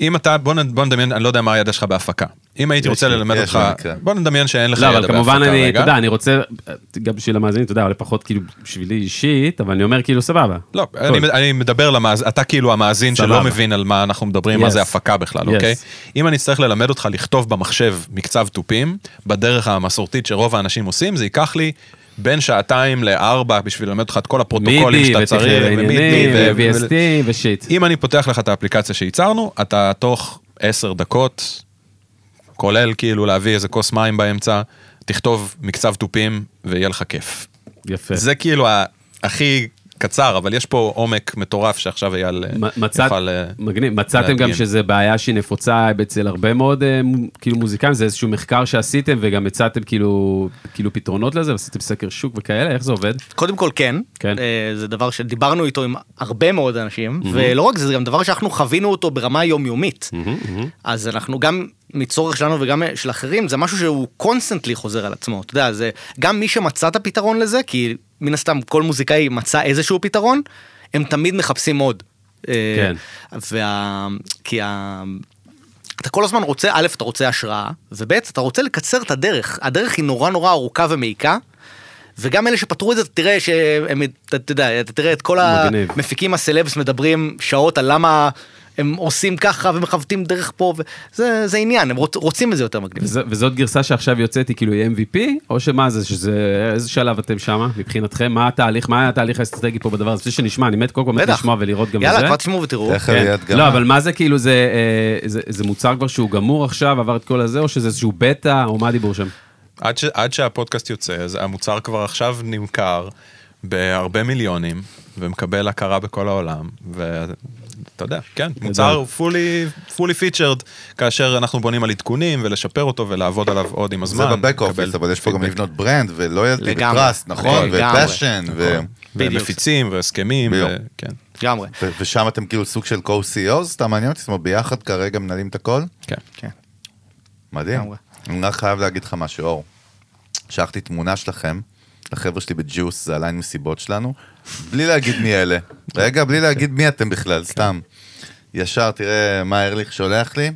Speaker 1: אם אתה, בוא, נ- בוא נדמיין, אני לא יודע מה הידע שלך בהפקה. אם הייתי רוצה ללמד אותך. בוא נדמיין שאין לך
Speaker 3: לא,
Speaker 1: ידע
Speaker 3: אבל
Speaker 1: בהפקה
Speaker 3: כמובן אני,
Speaker 1: רגע.
Speaker 3: אתה יודע, אני רוצה, גם בשביל המאזינים, אתה יודע, לפחות כאילו בשבילי אישית, אבל אני אומר כאילו סבבה.
Speaker 1: לא. אני, אני מדבר למאזין, אתה כאילו המאזין. שלא מבין על מה אנחנו מדברים, מה. זה הפקה בכלל. אוקיי? אם אני אצטרך ללמד אותך לכתוב במחשב מקצב תופים, בדרך המסורתית שרוב האנשים עושים, זה ייקח לי בין שעתיים לארבע בשביל ללמד אותך את כל הפרוטוקולים
Speaker 3: מידי
Speaker 1: שאתה צריך,
Speaker 3: ועניינים,
Speaker 1: ו-
Speaker 3: ו-VST ושיט.
Speaker 1: אם אני פותח לך את האפליקציה שייצרנו, אתה תוך עשר דקות, כולל כאילו להביא איזה כוס מים באמצע, תכתוב מקצב תופים ויהיה לך כיף.
Speaker 3: יפה.
Speaker 1: זה כאילו הכי קצר, אבל יש פה עומק מטורף שעכשיו אייל אה,
Speaker 3: מצאת,
Speaker 1: יוכל... אה,
Speaker 3: מגניב, מצאתם גם
Speaker 1: להדגים.
Speaker 3: שזה בעיה שהיא נפוצה אצל הרבה מאוד אה, כאילו מוזיקאים, זה איזשהו מחקר שעשיתם וגם הצעתם כאילו, כאילו פתרונות לזה, ועשיתם סקר שוק וכאלה, איך זה עובד?
Speaker 2: קודם כל כן,
Speaker 3: כן.
Speaker 2: זה דבר שדיברנו איתו עם הרבה מאוד אנשים, ולא רק זה, זה גם דבר שאנחנו חווינו אותו ברמה יומיומית. אז אנחנו גם מצורך שלנו וגם של אחרים, זה משהו שהוא constantly חוזר על עצמו. אתה יודע, זה גם מי שמצא את הפתרון לזה, כי מן הסתם כל מוזיקאי מצא איזשהו פתרון, הם תמיד מחפשים עוד. אה,
Speaker 3: כן.
Speaker 2: וה... כי ה... אתה כל הזמן רוצה, א', אתה רוצה השראה, וב', אתה רוצה לקצר את הדרך. הדרך היא נורא נורא ארוכה ומעיקה, וגם אלה שפתרו את זה, תראה שהם, אתה יודע, אתה תראה את כל
Speaker 3: מגניב.
Speaker 2: המפיקים הסלבס מדברים שעות על למה הם עושים ככה ומכוותים דרך פה, וזה זה עניין, הם רוצ, רוצים את זה יותר מגניב.
Speaker 3: וז, וזאת גרסה שעכשיו יוצאת היא כאילו היא MVP, או שמה זה, שזה, איזה שלב אתם שמה מבחינתכם, מה התהליך, מה התהליך האסטרטגי פה בדבר הזה, לפני שנשמע, אני מת קודם כל. לשמוע ולראות גם את
Speaker 2: יאללה,
Speaker 3: זה.
Speaker 2: כבר תשמעו ותראו.
Speaker 3: כן.
Speaker 4: יהיה.
Speaker 3: לא, אבל מה זה כאילו, זה, אה, זה, זה מוצר כבר שהוא גמור עכשיו, עבר את כל הזה, או שזה איזשהו בטא, או מה הדיבור שם?
Speaker 1: עד, ש, עד שהפודקאסט יוצא, אז המוצר כבר עכשיו נמכר בהרבה מיליונים, ומקבל הכרה בכל העולם, ואתה יודע, כן, מוצר fully, fully featured, כאשר אנחנו בונים על עדכונים ולשפר אותו ולעבוד עליו עוד עם הזמן.
Speaker 4: זה בבק אופיס, אבל יש פה גם. לבנות brand ו
Speaker 2: loyalty.
Speaker 4: ו trust, נכון?
Speaker 2: לגמרי.
Speaker 4: ו passion, ו-
Speaker 2: בדיוק.
Speaker 1: ומפיצים והסכמים. וכן,
Speaker 2: לגמרי.
Speaker 4: ושם אתם כאילו סוג של co-CEOs, סתם מעניין אותי, זאת אומרת ביחד כרגע מנהלים את הכל?
Speaker 1: כן.
Speaker 2: כן.
Speaker 4: מדהים. אני רק חייב להגיד לך משהו, אור. שלחתי תמונה שלכם, לחבר'ה שלי בג'וס, זה הליין מסיבות שלנו, בלי להגיד מי אלה. רגע, בלי להגיד מי אתם בכלל, סתם. ישר, תראה מה ארליך שולח לי.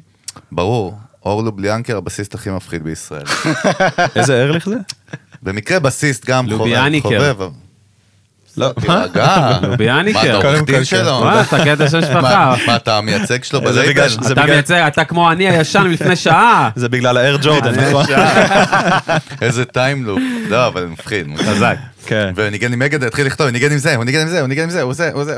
Speaker 4: ברור, אור לובליאנקר, הבסיסט הכי מפחיד בישראל.
Speaker 1: איזה ארליך זה?
Speaker 4: במקרה בסיסט גם חובב.
Speaker 3: לוביאניקר.
Speaker 1: לא,
Speaker 4: תירגע. מה,
Speaker 3: לוביאניקר.
Speaker 4: אתה
Speaker 1: קודם
Speaker 4: עורך
Speaker 1: כל,
Speaker 4: דין
Speaker 1: כן.
Speaker 4: שלו?
Speaker 3: מה, אתה קטע של משפחה.
Speaker 4: מה, מה, אתה המייצג שלו
Speaker 1: זה
Speaker 4: בלייבל?
Speaker 1: זה
Speaker 3: אתה מייצג, אתה כמו אני הישן מלפני שעה.
Speaker 1: זה בגלל האר ג'ורדן, נכון?
Speaker 4: איזה טיימלופ. לא, אבל מפחיד.
Speaker 3: חזק.
Speaker 1: כן,
Speaker 4: וניגן עם מגד, התחיל לכתוב, הוא ניגן עם זה, הוא ניגן עם זה, הוא ניגן עם זה, הוא עושה, הוא עושה.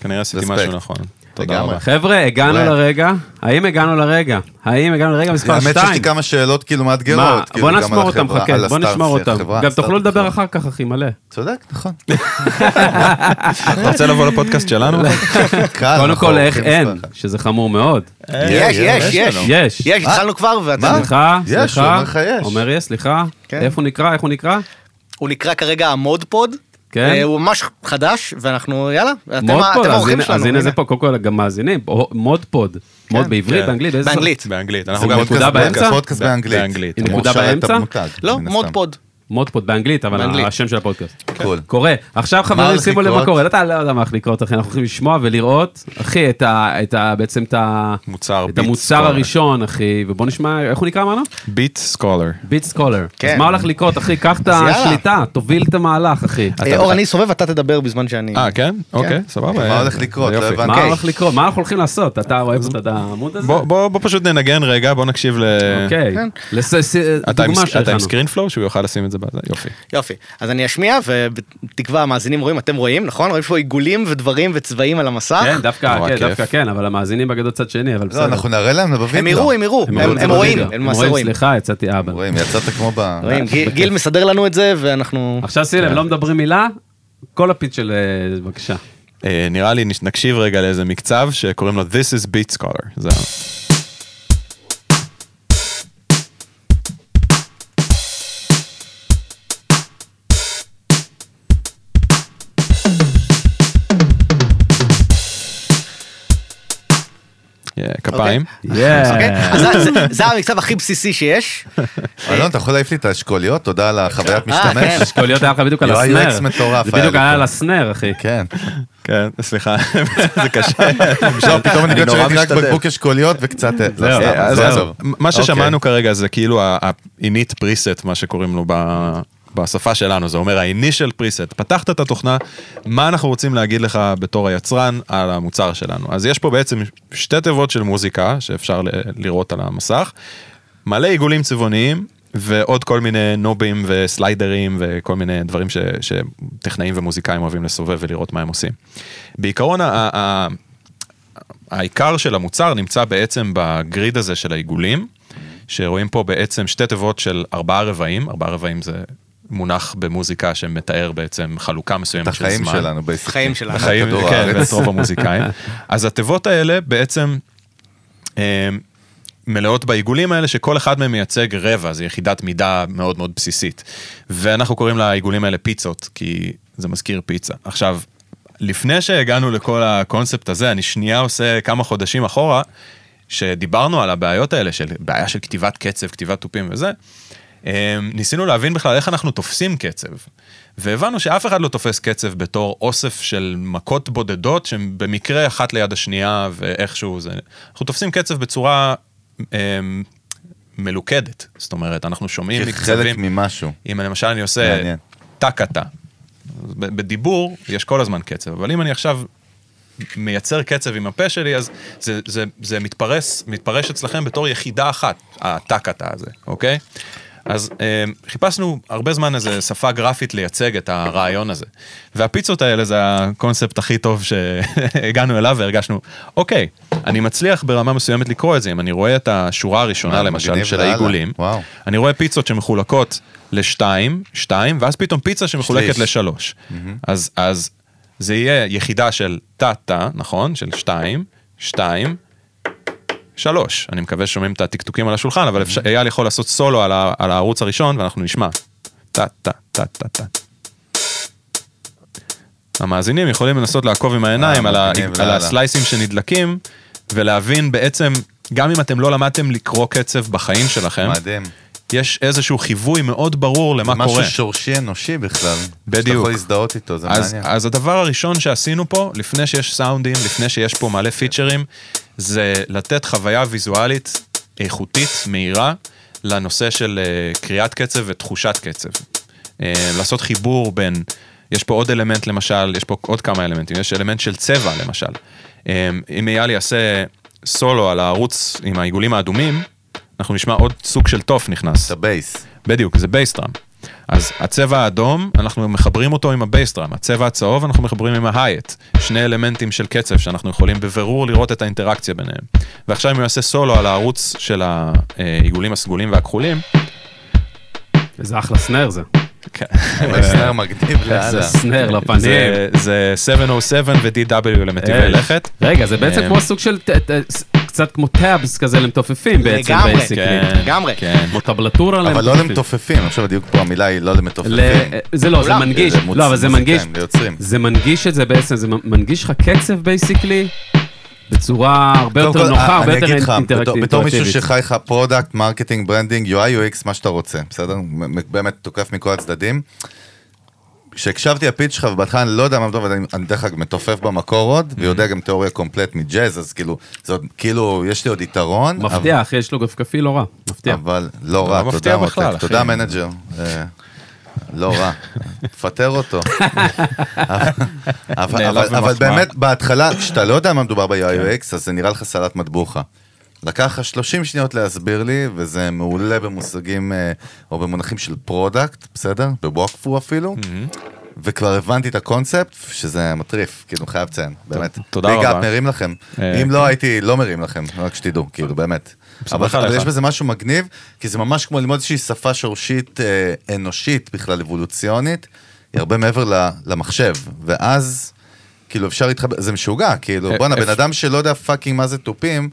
Speaker 1: כנראה עשיתי. משהו נכון. תודה. רבה.
Speaker 3: חבר'ה, הגענו. לרגע. האם הגענו לרגע? האם הגענו לרגע מספר
Speaker 4: האמת שיש
Speaker 3: 2?
Speaker 4: לי כמה שאלות כאילו מאתגרות. כאילו,
Speaker 3: בוא נשמור אותם, חכה, בוא נשמור אותם. גם תוכלו לדבר. אחר כך, אחי, מלא.
Speaker 4: צודק, נכון.
Speaker 1: אתה רוצה לבוא לפודקאסט שלנו?
Speaker 3: קודם כל, איך
Speaker 4: הולכים
Speaker 3: אין. שזה חמור מאוד.
Speaker 2: יש, יש, יש.
Speaker 1: לנו.
Speaker 3: יש.
Speaker 2: יש, התחלנו כבר, ואתה...
Speaker 3: סליחה,
Speaker 4: יש,
Speaker 3: סליחה.
Speaker 4: אומר לך יש.
Speaker 3: אומר יש, סליחה.
Speaker 2: כן.
Speaker 3: איפה הוא נקרא? איך הוא נקרא?
Speaker 2: הוא נקרא כרגע המודפוד.
Speaker 3: כן.
Speaker 2: אה, הוא ממש חדש, ואנחנו, יאללה, אתם האורחים שלנו.
Speaker 3: אז הנה
Speaker 2: הנה.
Speaker 3: זה פה, קודם כל גם מאזינים. מודפוד. מוד בעברית,
Speaker 1: כן.
Speaker 3: באנגלית?
Speaker 2: באנגלית.
Speaker 1: באנגלית. אנחנו גם...
Speaker 3: נקודה
Speaker 4: פודקאסט-
Speaker 3: באמצע?
Speaker 4: פודקאסט באנגלית.
Speaker 3: נקודה באמצע?
Speaker 2: לא,
Speaker 4: מן הסתם.
Speaker 2: מודפוד.
Speaker 3: מודפוד באנגלית, אבל
Speaker 2: באנגלית.
Speaker 3: השם של הפודקאסט.
Speaker 4: Cool.
Speaker 3: קורה. עכשיו חברים, שימו לב? מה קורה. אתה לא יודע מה הולך לקרות, אחי. אנחנו הולכים לשמוע ולראות, אחי, את ה... את ה... בעצם את ה...
Speaker 1: מוצר
Speaker 3: את המוצר. הראשון, אחי. ובוא נשמע, איך הוא נקרא, אמרנו?
Speaker 1: ביט סקולר.
Speaker 3: ביט סקולר.
Speaker 2: כן.
Speaker 3: אז מה הולך לקרות, אחי? קח את. השליטה, תוביל את המהלך, אחי.
Speaker 2: אה, אור, אני אסובב, אתה תדבר בזמן שאני...
Speaker 1: אה, כן? אוקיי, סבבה.
Speaker 4: מה הולך לקרות? לא. הבנתי.
Speaker 3: מה
Speaker 2: אוקיי.
Speaker 3: הולך לקרות? מה אנחנו הולכים לעשות? אתה אוהב את העמוד הזה?
Speaker 1: בוא- פשוט ננגן רגע, בוא נקשיב ל...
Speaker 3: אוקיי.
Speaker 2: כן.
Speaker 1: אתה עם-. ScreenFlow שהוא יוכל לשים את זה בזה? יופי.
Speaker 2: יופי. אז אני אשמיע, ובתקווה המאזינים רואים, אתם רואים, נכון? רואים פה עיגולים ודברים וצבעים על המסך?
Speaker 3: כן, דווקא, כן,
Speaker 1: כיף.
Speaker 3: דווקא כן, אבל המאזינים בגדול צד שני, אבל בסדר.
Speaker 4: לא, אנחנו נראה להם בווידאו.
Speaker 2: הם יראו, הם יראו, הם-
Speaker 3: רואים
Speaker 2: הם רואים,
Speaker 3: בווידאו.
Speaker 2: הם למעשה רואים.
Speaker 3: סליחה, יצאתי אבא.
Speaker 4: רואים, יצאת כמו ב...
Speaker 2: רואים, גיל- מסדר לנו את זה, ואנחנו...
Speaker 3: עכשיו שים לב,
Speaker 1: כן.
Speaker 3: לא מדברים מילה, כל ה pitch של... אה, בבקשה.
Speaker 1: אה, נראה לי נקשיב רגע לאיזה מקצב שקוראים לו This is Beat Scholar. זה כפיים.
Speaker 2: אוקיי. אז זה- המקצב הכי בסיסי שיש.
Speaker 4: אלון, אתה יכול להעיף לי את האשכוליות? תודה על החוויית
Speaker 2: אה, כן.
Speaker 4: משתמש.
Speaker 3: אשכוליות היה לך בדיוק על הסנר.
Speaker 4: UX מטורף
Speaker 3: זה בדיוק היה. על הסנר, אחי.
Speaker 4: כן.
Speaker 1: כן, סליחה, זה קשה.
Speaker 4: לא, פתאום אני שראיתי רק. בקבוק אשכוליות וקצת... לא. סתם,
Speaker 1: אז
Speaker 4: זה
Speaker 1: אז
Speaker 4: טוב.
Speaker 1: מה
Speaker 4: אוקיי.
Speaker 1: ששמענו כרגע זה כאילו ה-init preset, מה שקוראים לו ב- בשפה שלנו, זה אומר ה-initial preset. פתחת את התוכנה, מה אנחנו רוצים להגיד לך בתור היצרן על המוצר שלנו. אז יש פה בעצם שתי תיבות של מוזיקה שאפשר לראות על המסך, מלא עיגולים צבעוניים. ועוד כל מיני נובים וסליידרים וכל מיני דברים ש, שטכנאים ומוזיקאים אוהבים לסובב ולראות מה הם עושים. בעיקרון ה- העיקר של המוצר נמצא בעצם בגריד הזה של העיגולים, שרואים פה בעצם שתי תיבות של ארבעה רבעים, ארבעה רבעים זה מונח במוזיקה שמתאר בעצם חלוקה
Speaker 4: את
Speaker 1: מסוימת של
Speaker 4: החיים
Speaker 1: זמן.
Speaker 4: שלנו, בעצם.
Speaker 2: החיים שלנו.
Speaker 1: החיים,
Speaker 4: כדור
Speaker 1: כן,
Speaker 4: הארץ.
Speaker 1: ואת רוב המוזיקאים. אז התיבות האלה בעצם אה, מלאות בעיגולים האלה, שכל אחד מהם מייצג רבע, זה יחידת מידה מאוד מאוד בסיסית. ואנחנו קוראים לעיגולים האלה פיצות, כי זה מזכיר פיצה. עכשיו, לפני שהגענו לכל הקונספט הזה, אני שנייה עושה כמה חודשים אחורה, שדיברנו על הבעיות האלה, של בעיה של כתיבת קצב, כתיבת תופים וזה, ניסינו להבין בכלל איך אנחנו תופסים קצב. והבנו שאף אחד לא תופס קצב בתור אוסף של מכות בודדות שהן במקרה אחת ליד השנייה ואיכשהו זה. אנחנו תופסים קצב בצורה אה, מלוכדת. זאת אומרת, אנחנו שומעים
Speaker 4: כחלק
Speaker 1: מקצבים.
Speaker 4: ממשהו.
Speaker 1: אם למשל אני עושה ב- בדיבור יש כל הזמן קצב, אבל אם אני עכשיו מייצר קצב עם הפה שלי, אז זה, זה, זה מתפרס, מתפרש אצלכם בתור יחידה אחת, הטקטה הזה, אוקיי? אז אה, חיפשנו הרבה זמן איזה שפה גרפית לייצג את הרעיון הזה. והפיצות האלה זה הקונספט הכי טוב שהגענו אליו והרגשנו, אוקיי, אני מצליח ברמה מסוימת לקרוא את זה, אם אני רואה את השורה הראשונה
Speaker 4: מה,
Speaker 1: למשל
Speaker 4: מגניב
Speaker 1: של. העיגולים,
Speaker 4: וואו.
Speaker 1: אני רואה פיצות שמחולקות לשתיים, שתיים, ואז פתאום פיצה שמחולקת
Speaker 4: שליש.
Speaker 1: לשלוש. אז, אז זה יהיה יחידה של תא-תא, נכון? של שתיים, שתיים, שלוש. אני מקווה ששומעים את הטקטוקים על השולחן, אבל אפשר, אייל יכול לעשות סולו על, ה, על הערוץ הראשון, ואנחנו נשמע. תא-תא-תא-תא-תא. המאזינים יכולים לנסות לעקוב עם העיניים על, ה, על. הסלייסים שנדלקים, ולהבין בעצם, גם אם אתם לא למדתם לקרוא קצב בחיים שלכם,
Speaker 4: מדהים.
Speaker 1: יש איזשהו חיווי מאוד ברור למה
Speaker 4: משהו
Speaker 1: קורה.
Speaker 4: שורשי אנושי בכלל. שאתה
Speaker 1: בדיוק.
Speaker 4: יכול להזדהות איתו, זה
Speaker 1: אז,
Speaker 4: מעניין.
Speaker 1: אז הדבר הראשון שעשינו פה, לפני שיש סאונדים, לפני שיש פה מלא פיצ'רים, זה לתת חוויה ויזואלית איכותית, מהירה, לנושא של uh, קריאת קצב ותחושת קצב. Uh, לעשות חיבור בין יש פה עוד אלמנט למשל, יש פה עוד כמה אלמנטים, יש אלמנט של צבע למשל. אמ, אם אייל יעשה סולו על הערוץ עם העיגולים האדומים, אנחנו נשמע עוד סוג של תוף נכנס.
Speaker 4: את הבייס.
Speaker 1: בדיוק, זה bass drum. אז הצבע האדום, אנחנו מחברים אותו עם ה bass drum, הצבע הצהוב אנחנו מחברים עם ה hi-hat. שני אלמנטים של קצב שאנחנו יכולים בבירור לראות את האינטראקציה ביניהם. ועכשיו אם הוא יעשה סולו על הערוץ של העיגולים הסגולים והכחולים,
Speaker 3: איזה אחלה snare זה.
Speaker 1: כן.
Speaker 4: snare מגניב
Speaker 3: איזה
Speaker 4: לאללה.
Speaker 3: snare לפנים.
Speaker 1: זה, זה 707 ו-DW למטיבי
Speaker 3: אה,
Speaker 1: לכת.
Speaker 3: רגע, זה בעצם
Speaker 1: אה,
Speaker 3: כמו סוג של, קצת כמו tabs כזה למתופפים בעצם,
Speaker 2: לגמרי.
Speaker 3: basically.
Speaker 1: כן,
Speaker 2: לגמרי.
Speaker 1: כן.
Speaker 3: כמו טבלטורה
Speaker 4: אבל לא
Speaker 3: למתופפים.
Speaker 4: למתופפים, עכשיו הדיוק פה המילה היא לא למתופפים.
Speaker 3: זה לא, זה. מנגיש, לא, אבל זה מנגיש. זה מנגיש את זה בעצם, זה מנגיש לך קצב basically, בצורה הרבה יותר
Speaker 4: כל,
Speaker 3: נוחה, הרבה יותר אינטראקטיבית.
Speaker 4: בתור- מישהו שחי לך product, marketing, branding, UI, UX, מה שאתה רוצה, בסדר? באמת תוקף מכל הצדדים. כשהקשבתי ל pitch שלך ובהתחלה אני לא יודע מה ואני אני דרך אגב מתופף במקור עוד, ויודע גם תיאוריה קומפלט מג'אז, אז כאילו, זה עוד, כאילו, יש לי עוד יתרון. אבל-
Speaker 3: מבטיח, יש לו גפגפי לא רע, מבטיח.
Speaker 4: אבל לא
Speaker 1: לא
Speaker 4: רע,
Speaker 1: מפתיע
Speaker 4: תודה
Speaker 1: בכלל,
Speaker 4: מותק,
Speaker 1: אחי.
Speaker 4: תודה manager. אה, לא רע, פטר אותו. אבל-. באמת, בהתחלה, כשאתה לא יודע מה מדובר ב-UX, אז זה נראה לך סלט מטבוחה. לקח לך 30 שניות להסביר לי, וזה מעולה במושגים, אה, או במונחים של product, בסדר? ב workflow אפילו. וכבר הבנתי את הקונספט, שזה מטריף, כאילו, חייב לציין, באמת.
Speaker 1: תודה
Speaker 4: big
Speaker 1: רבה.
Speaker 4: אפ, מרים לכם.
Speaker 1: אה,
Speaker 4: אם לא הייתי, לא מרים לכם, רק שתדעו, כאילו, באמת. אבל יש בזה משהו מגניב, כי זה ממש כמו ללמוד איזושהי שפה שורשית אה, אנושית, בכלל אבולוציונית, היא הרבה מעבר למחשב, ואז, כאילו, אפשר להתחבר, זה משוגע, כאילו, בואנה, בן אדם שלא יודע fucking מה זה תופים,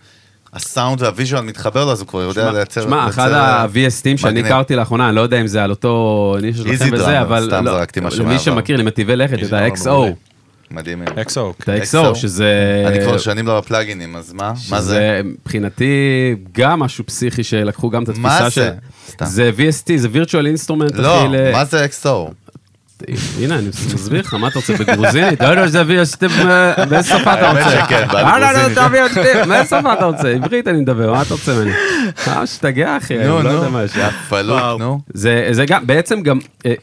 Speaker 4: הסאונד וה visual מתחבר לו, אז הוא כבר יודע לייצר...
Speaker 3: שמע, אחד
Speaker 4: אה,
Speaker 3: ה-VSTים שאני. הכרתי לאחרונה, אני לא יודע אם זה על אותו נישה שלכם וזה, אבל
Speaker 4: סתם
Speaker 3: לא,
Speaker 4: זרקתי משהו
Speaker 3: למי. שמכיר, למטיבי לכת, את ה-XO.
Speaker 4: מדהים.
Speaker 1: XO.
Speaker 3: את ה-XO, שזה...
Speaker 4: אני כבר שנים לא בפלאגינים, אז מה? מה זה?
Speaker 3: מבחינתי גם משהו פסיכי שלקחו גם את
Speaker 4: מה
Speaker 3: התפיסה
Speaker 4: זה?
Speaker 3: של...
Speaker 4: סתם.
Speaker 3: זה VST, זה virtual instrument,
Speaker 4: לא, מה זה XO?
Speaker 3: הנה, אני מסביר לך, מה אתה רוצה בגרוזינית? לא, לא, זה VST, אה, באיזה שפה אתה
Speaker 4: האמת
Speaker 3: רוצה?
Speaker 4: שכן, בא
Speaker 3: אה, לא, לא,
Speaker 4: בגרוזינית.
Speaker 3: אתה באיזה שפה אתה רוצה? עברית אני מדבר, מה אתה רוצה ממני? אה, משתגע, אחי, אני לא יודע מה יש.
Speaker 4: יא פלוט, נו.
Speaker 3: זה, זה גם, בעצם גם, אה,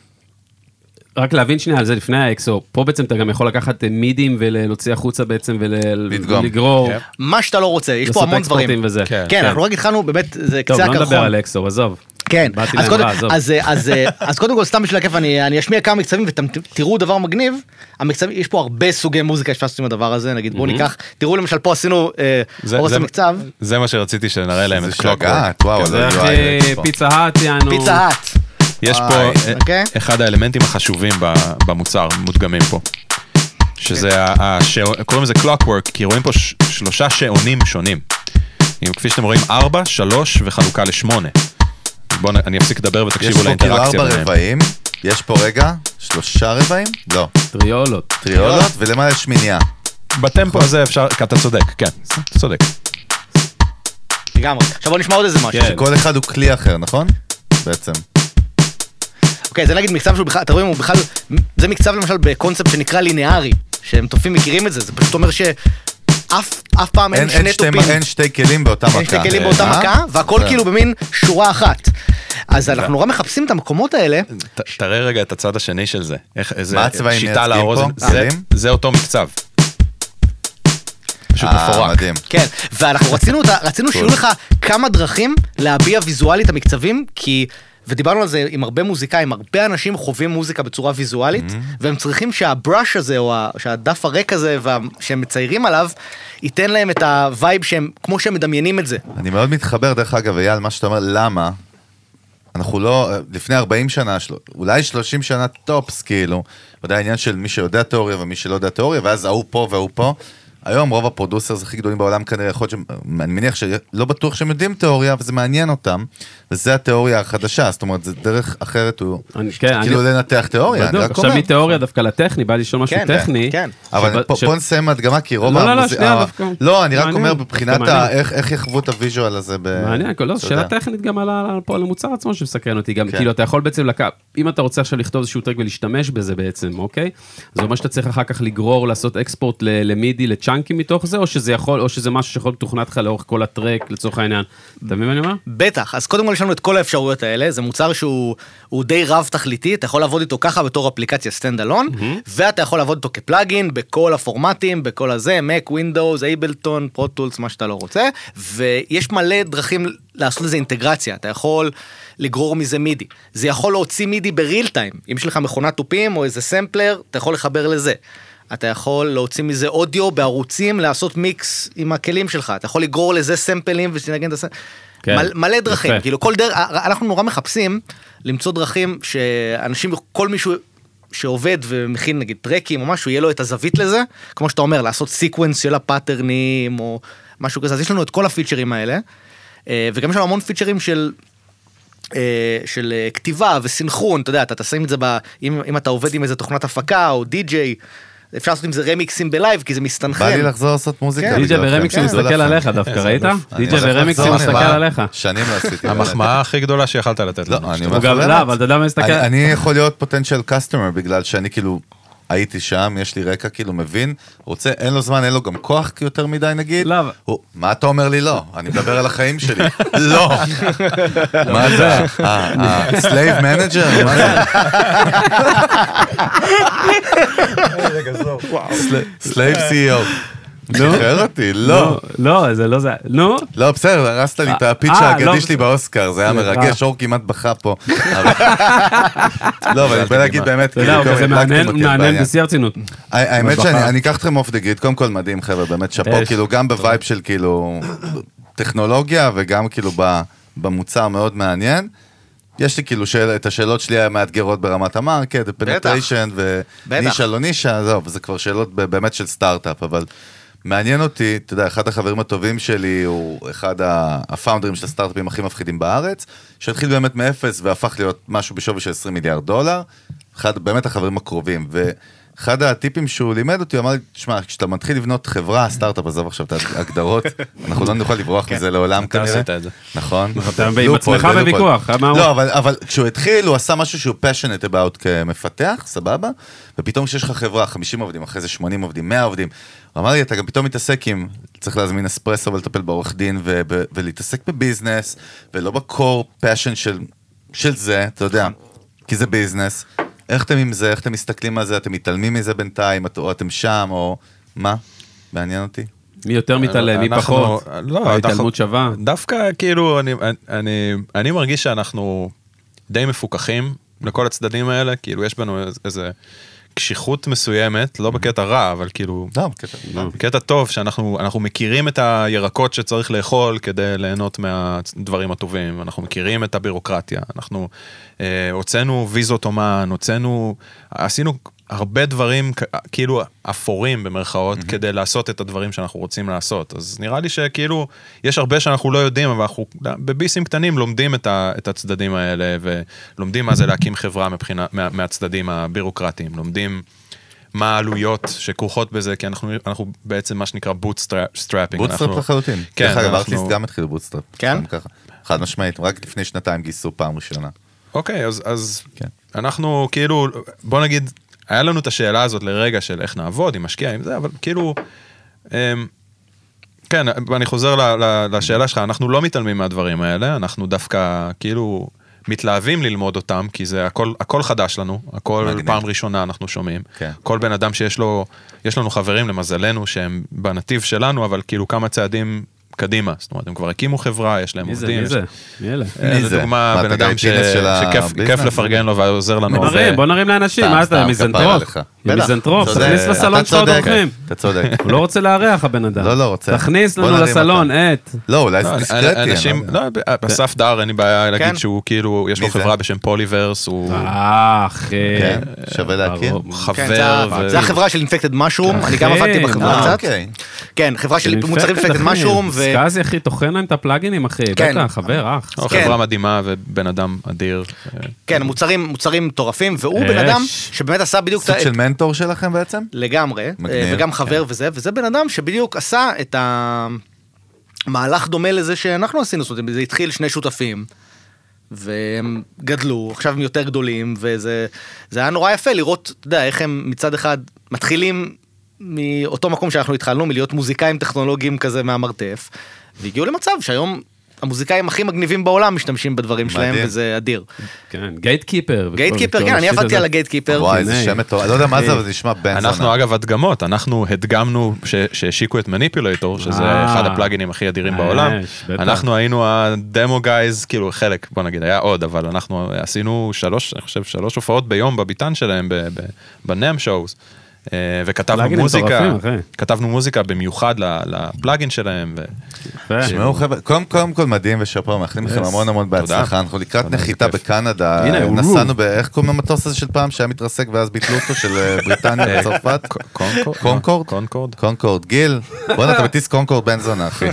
Speaker 3: רק להבין שנייה על זה לפני ה-XO, פה בעצם אתה גם יכול לקחת אה, מידים ולהוציא החוצה בעצם. ולגרור,
Speaker 1: כן.
Speaker 2: מה שאתה לא רוצה, יש פה המון דברים.
Speaker 3: וזה.
Speaker 1: כן.
Speaker 2: כן, אנחנו רק התחלנו, באמת, זה
Speaker 3: טוב,
Speaker 2: קצה
Speaker 3: לא נדבר
Speaker 2: הקרחון.
Speaker 3: על אקסו, עזוב.
Speaker 2: כן,
Speaker 3: באתי
Speaker 2: אז
Speaker 3: להם
Speaker 2: קודם,
Speaker 3: רע, עזוב.
Speaker 2: אז, אז, אז קודם כל סתם בשביל הכיף אני, אני אשמיע כמה מקצבים ואתם תראו דבר מגניב, המקצבים, יש פה הרבה סוגי מוזיקה שאפשר עם הדבר הזה, נגיד בואו ניקח, תראו למשל פה עשינו אה, אורס
Speaker 1: זה-
Speaker 2: המקצב,
Speaker 1: זה מה שרציתי שנראה להם את קלוקוורק.
Speaker 4: וואו,
Speaker 3: זה
Speaker 4: UI.
Speaker 3: פיצה האט, יענו.
Speaker 2: פיצה האט,
Speaker 1: יש פה אה,
Speaker 2: אוקיי.
Speaker 1: אחד האלמנטים החשובים במוצר, מודגמים פה. שזה, השעו- קוראים לזה clockwork, כי רואים פה שלושה שעונים שונים. אם כפי שאתם רואים, ארבע, שלוש וחלוקה לשמונה. בואו, אני אפסיק לדבר
Speaker 4: יש
Speaker 1: ותקשיבו
Speaker 4: פה כאילו
Speaker 1: לאינטראקציה
Speaker 4: ארבע. רבעים, יש פה רגע, שלושה רבעים? לא,
Speaker 3: טריולות.
Speaker 4: טריולות, ולמעלה יש מניעה.
Speaker 1: בטמפו הזה אפשר, אתה צודק, כן, אתה צודק.
Speaker 2: לגמרי. עכשיו בוא נשמע עוד איזה משהו.
Speaker 3: כן.
Speaker 4: כל אחד הוא כלי אחר, נכון? בעצם.
Speaker 2: אוקיי, זה נגיד מקצב שהוא בכלל, אתה רואה, הוא בכלל, זה מקצב למשל בקונספט שנקרא לינארי, שהם תופים מכירים את זה, זה פשוט אומר שאף אף פעם אין
Speaker 4: אין
Speaker 2: שני
Speaker 4: אין שתי-
Speaker 2: תופים.
Speaker 4: אין שתי כלים באותה מכה.
Speaker 2: אין שתי כלים באותה
Speaker 4: אה?
Speaker 2: מכה, והכל
Speaker 4: זה-
Speaker 2: כאילו במין שורה אחת. אז אנחנו נורא מחפשים את המקומות האלה.
Speaker 1: ת- תראה רגע את הצד השני של זה. איך, איזה
Speaker 4: מה הצבעים
Speaker 1: שיטה.
Speaker 4: פה?
Speaker 1: זה- אותו מקצב. פשוט
Speaker 4: אה,
Speaker 1: מפורק.
Speaker 4: מדהים.
Speaker 2: כן, ואנחנו רצינו, רצינו שיהיו לך כמה דרכים להביע ויזואלית את המקצבים, כי, ודיברנו על זה עם הרבה מוזיקאים, הרבה אנשים חווים מוזיקה בצורה ויזואלית, והם צריכים שהבראש הזה, או שהדף הריק הזה, וה- שהם מציירים עליו, ייתן להם את ה vibe שהם, כמו שהם מדמיינים את זה.
Speaker 4: אני מאוד מתחבר, דרך אגב, אייל, מה שאתה אומר, למה? אנחנו לא, לפני 40 שנה, של- אולי 30 שנה טופס, כאילו, אתה יודע, העניין של מי שיודע תיאוריה ומי שלא יודע תיאוריה, ואז ההוא פה וההוא פה. היום רוב ה producers הכי גדולים בעולם כנראה, יכול להיות אני מניח שלא בטוח שהם יודעים תיאוריה, אבל זה מעניין אותם, וזה התיאוריה החדשה, זאת אומרת, זה דרך אחרת, הוא
Speaker 3: אני- כן,
Speaker 4: כאילו
Speaker 3: אני-
Speaker 4: לנתח תיאוריה, אני
Speaker 3: בדיוק,
Speaker 4: רק
Speaker 3: עכשיו
Speaker 4: אומר.
Speaker 3: מתיאוריה דווקא לטכני, בא לי לשאול משהו
Speaker 2: כן,
Speaker 3: טכני.
Speaker 2: כן.
Speaker 4: אבל
Speaker 3: ש-
Speaker 4: פה נסיים הדגמה, כי רוב
Speaker 3: לא, לא, לא, שנייה,
Speaker 4: ה-
Speaker 3: דווקא.
Speaker 4: לא, אני רק אומר, מבחינת איך איך יחוו את ה visual הזה ב...
Speaker 3: מעניין, לא, שאלה. טכנית גם על המוצר עצמו שמסקרן אותי, גם
Speaker 4: כן.
Speaker 3: כאילו אתה יכול בעצם לקחת, אם אתה רוצה עכשיו לכתוב איזשהו track ולהשתמש בזה בעצם, אוקיי? זה אומר שאתה צריך אחר כך לגרור, לעשות export ל- ל MIDI, ל channel צ'אנקים מתוך זה, או שזה יכול, או שזה משהו שיכול לתוכנת לך לאורך כל ה track, לצורך העניין. אתה מבין מה אני אומר?
Speaker 2: בטח, אז קודם כל יש לנו את כל האפשרויות האלה, זה מוצר שהוא הוא די רב תכליתי, אתה יכול לעבוד איתו ככה בתור אפליקציה stand alone, ואתה יכול לעבוד איתו כ plugin בכל הפורמטים, בכל הזה, Mac, Windows, Ableton, Pro Tools, מה שאתה לא רוצה, ויש מלא דרכים לעשות לזה אינטגרציה, אתה יכול לגרור מזה MIDI, זה יכול להוציא MIDI ב real time, אם יש לך מכונת תופים או איזה סמפלר, אתה יכול לחבר לזה. אתה יכול להוציא מזה אודיו בערוצים, לעשות מיקס עם הכלים שלך, אתה יכול לגרור לזה סמפלים ושתנגן את ה sample.
Speaker 3: כן,
Speaker 2: מל, מלא דרכים,
Speaker 3: יפה.
Speaker 2: כאילו כל דרך, אנחנו נורא מחפשים למצוא דרכים שאנשים, כל מישהו שעובד ומכין נגיד טרקים או משהו, יהיה לו את הזווית לזה, כמו שאתה אומר, לעשות sequence של הפאטרנים או משהו כזה, אז יש לנו את כל הפיצ'רים האלה, אה, וגם יש לנו המון פיצ'רים של... אה, של אה, כתיבה וסינכרון, אתה יודע, אתה תשים את זה, ב, אם, אם אתה עובד עם איזה תוכנת הפקה או די-ג'יי, אפשר לעשות עם זה רמיקסים ב live כי זה מסתנכרן.
Speaker 4: בא לי לחזור לעשות מוזיקה.
Speaker 2: כן.
Speaker 4: בגללכם.
Speaker 3: ורמיקסים
Speaker 4: תודה
Speaker 3: מסתכל. עליך דווקא,
Speaker 1: איזה
Speaker 3: ראית?
Speaker 4: אני הולך
Speaker 3: ורמיקסים מסתכל
Speaker 4: אני-
Speaker 3: עליך.
Speaker 4: שנים לא עשיתי.
Speaker 1: המחמאה הכי גדולה שיכלת לתת
Speaker 4: לא,
Speaker 1: לנו.
Speaker 4: אני
Speaker 1: שאתה-
Speaker 4: אומר לך באמת.
Speaker 3: לא, אבל אתה יודע מה מסתכל-
Speaker 4: אני- אני יכול להיות פוטנציאל customer בגלל שאני כאילו הייתי שם, יש לי רקע כאילו מבין, רוצה, אין לו זמן, אין לו גם כוח יותר מדי נגיד.
Speaker 3: לא.
Speaker 4: הוא- מה אתה אומר לי לא? אני מדבר על החיים שלי. לא. מה זה? slave manager? מה זה? slave CEO. שחרר אותי, לא.
Speaker 3: לא, זה לא זה. נו,
Speaker 4: לא, בסדר, הרסת לי את
Speaker 3: אה,
Speaker 4: ה pitch
Speaker 3: אה,
Speaker 4: האגדי
Speaker 3: לא,
Speaker 4: שלי באוסקר, זה היה. מרגש, אור כמעט בכה פה. לא, אבל אני בא להגיד באמת, כאילו, הדלקתם
Speaker 3: מעניין. בשיא הרצינות.
Speaker 4: האמת שאני אקח אתכם off the grid, קודם כל מדהים חבר'ה, באמת שאפו. כאילו גם ב vibe של כאילו טכנולוגיה וגם כאילו ב- במוצר מאוד מעניין. יש לי כאילו שאל- את השאלות שלי המאתגרות ברמת ה market, ה penetration ונישה לא נישה, זהו, זה כבר שאלות באמת של סטארט-אפ, אבל מעניין אותי, אתה יודע, אחד החברים הטובים שלי הוא אחד הפאונדרים של הסטארט-אפים הכי מפחידים בארץ, שהתחיל באמת מאפס והפך להיות משהו בשווי של 20 מיליארד דולר, אחד באמת החברים הקרובים, ואחד הטיפים שהוא לימד אותי, הוא אמר לי, תשמע, כשאתה מתחיל לבנות חברה, סטארט-אפ, עזוב עכשיו את ההגדרות, אנחנו לא נוכל לברוח מזה לעולם
Speaker 1: אתה
Speaker 4: כנראה.
Speaker 1: עשית את זה.
Speaker 4: נכון.
Speaker 3: אתה עם עצמך. בוויכוח,
Speaker 4: לא, אבל, כשהוא התחיל, הוא עשה משהו שהוא passionate about כמפתח, סבבה? ופתאום כשיש לך חברה, 50 עובדים, אחרי זה 80 עובדים, 100 עובדים, הוא אמר לי, אתה גם פתאום מתעסק עם, צריך להזמין אספרסו ולטפל בעורך דין, ולהתעסק בביזנס, ולא בקור passion של, של זה, אתה יודע, כי זה ביזנס. איך אתם עם זה, איך אתם מסתכלים על זה, אתם מתעלמים מזה בינתיים, או אתם שם, או מה? מעניין אותי.
Speaker 3: מי יותר מתעלם, מי
Speaker 1: אנחנו-
Speaker 3: פחות.
Speaker 1: לא,
Speaker 3: ההתעלמות שווה.
Speaker 1: דווקא כאילו, אני, אני, אני מרגיש שאנחנו די מפוקחים לכל הצדדים האלה, כאילו יש בנו איז- איזה קשיחות מסוימת, לא בקטע רע, אבל כאילו...
Speaker 4: לא, בקטע- לא.
Speaker 1: בקטע טוב, שאנחנו אנחנו מכירים את הירקות שצריך לאכול כדי ליהנות מהדברים הטובים, אנחנו מכירים את הבירוקרטיה, אנחנו אה, הוצאנו ויזות אומן, הוצאנו, עשינו הרבה דברים כאילו אפורים במרכאות, כדי לעשות את הדברים שאנחנו רוצים לעשות. אז נראה לי שכאילו, יש הרבה שאנחנו לא יודעים, אבל אנחנו בביסים קטנים לומדים את, ה, את הצדדים האלה, ולומדים מה זה להקים חברה מבחינה, מה, מהצדדים הבירוקרטיים, לומדים... מה העלויות שכרוכות בזה, כי אנחנו, אנחנו בעצם מה שנקרא bootstrapping.
Speaker 4: bootstrap לחלוטין.
Speaker 1: כן,
Speaker 4: דרך אגב,
Speaker 1: אנחנו-
Speaker 4: Artlist גם התחילו bootstrap.
Speaker 2: כן?
Speaker 4: חד משמעית, רק לפני שנתיים גייסו פעם ראשונה.
Speaker 1: אוקיי, אז, אז
Speaker 4: כן.
Speaker 1: אנחנו כאילו, בוא נגיד, היה לנו את השאלה הזאת לרגע של איך נעבוד, עם משקיע, עם זה, אבל כאילו, אמ, כן, ואני חוזר ל, ל, לשאלה שלך, אנחנו לא מתעלמים מהדברים האלה, אנחנו דווקא כאילו מתלהבים ללמוד אותם, כי זה הכל, הכל חדש לנו, הכל
Speaker 4: מגניב.
Speaker 1: פעם ראשונה אנחנו שומעים.
Speaker 4: כן.
Speaker 1: כל בן אדם שיש לו, יש לנו חברים למזלנו שהם בנתיב שלנו, אבל כאילו כמה צעדים קדימה, זאת אומרת, הם כבר הקימו חברה, יש להם עובדים.
Speaker 3: מי זה? מי אלה?
Speaker 1: אה,
Speaker 4: מי
Speaker 1: זה
Speaker 4: זה?
Speaker 1: דוגמה,
Speaker 4: מה,
Speaker 1: בן אדם שכיף לפרגן לו ועוזר לנו.
Speaker 3: בוא נרים, בוא נרים לאנשים, מה אתה, מיזנטרופ? מיזנטרופ,
Speaker 4: צודק,
Speaker 3: תכניס לסלון שלך עוד אורחים.
Speaker 4: אתה צודק.
Speaker 3: הוא לא רוצה לארח הבן אדם.
Speaker 4: לא, לא רוצה.
Speaker 3: תכניס לנו לסלון. את.
Speaker 4: לא, אולי
Speaker 1: לא,
Speaker 4: זה דיסקרטי. אני
Speaker 1: אנשים,
Speaker 4: לא.
Speaker 1: לא, אסף דר, אין לי בעיה להגיד
Speaker 2: כן.
Speaker 1: שהוא כאילו, יש לו? חברה בשם Polyverse, הוא
Speaker 3: אה, אחי.
Speaker 4: כן, שווה להכיר.
Speaker 2: כן,
Speaker 1: חבר.
Speaker 2: זה- החברה של Infected Mushroom, אני גם עבדתי בחברה
Speaker 3: אה,
Speaker 2: קצת.
Speaker 4: אוקיי.
Speaker 2: כן, חברה של מוצרים
Speaker 3: Infected, Infected.
Speaker 2: Mushroom, ו...
Speaker 3: סקאזי, אחי, טוחן להם את הפלאגינים, אחי.
Speaker 2: כן.
Speaker 3: בטח, חבר, אח.
Speaker 2: כן.
Speaker 1: חברה מדהימה ובן אדם אדיר.
Speaker 2: כן, מוצרים מוצרים מטורפים, והוא בן. אדם שבאמת עשה בדיוק את
Speaker 4: סוג. של מנטור שלכם בעצם?
Speaker 2: לגמרי,
Speaker 4: מגניב.
Speaker 2: אה, וגם חבר וזה, וזה בן אדם שבדיוק עשה את המהלך דומה לזה שאנחנו עשינו, זאת אומרת, זה התחיל שני שותפים, והם גדלו, עכשיו הם יותר גדולים, וזה זה היה נורא יפה לראות, אתה יודע, איך הם מצד אחד מתחילים מאותו מקום שאנחנו התחלנו, מלהיות מוזיקאים טכנולוגיים כזה מהמרתף, והגיעו למצב שהיום המוזיקאים הכי מגניבים בעולם משתמשים בדברים שלהם. וזה אדיר.
Speaker 3: כן, גייטקיפר.
Speaker 2: גייטקיפר, כן, אני עבדתי על הגייטקיפר.
Speaker 4: וואי, איזה. שם מטורף, אני לא יודע מה זה, אבל זה נשמע בן זונה.
Speaker 1: אנחנו אגב הדגמות, אנחנו הדגמנו ש- שהשיקו את מניפולטור, שזה
Speaker 3: אה.
Speaker 1: אחד הפלאגינים הכי אדירים
Speaker 3: אה,
Speaker 1: בעולם. אנחנו היינו הדמו גייז, כאילו חלק, בוא נגיד, היה עוד, אבל אנחנו עשינו שלוש, אני חושב, שלוש הופעות ביום בביתן שלהם, בנאם שואוז. אה, וכתבנו מוזיקה. כתבנו מוזיקה במיוחד ל- לפלאגין שלהם.
Speaker 4: תשמעו חבר'ה, קודם קודם כל מדהים ושאפו, מאחלים לכם
Speaker 3: Yes.
Speaker 4: המון המון בהצלחה, אנחנו לקראת
Speaker 1: תודה,
Speaker 4: נחיתה. בקנדה,
Speaker 3: הנה, הוא
Speaker 4: נסענו ב... איך קוראים למטוס הזה של פעם שהיה מתרסק ואז ביטלו אותו, של אה, בריטניה וצרפת?
Speaker 1: קונקורד?
Speaker 4: קונקורד?
Speaker 1: קונקורד?
Speaker 4: גיל, בואנה אתה מטיס קונקורד בן זונה אחי,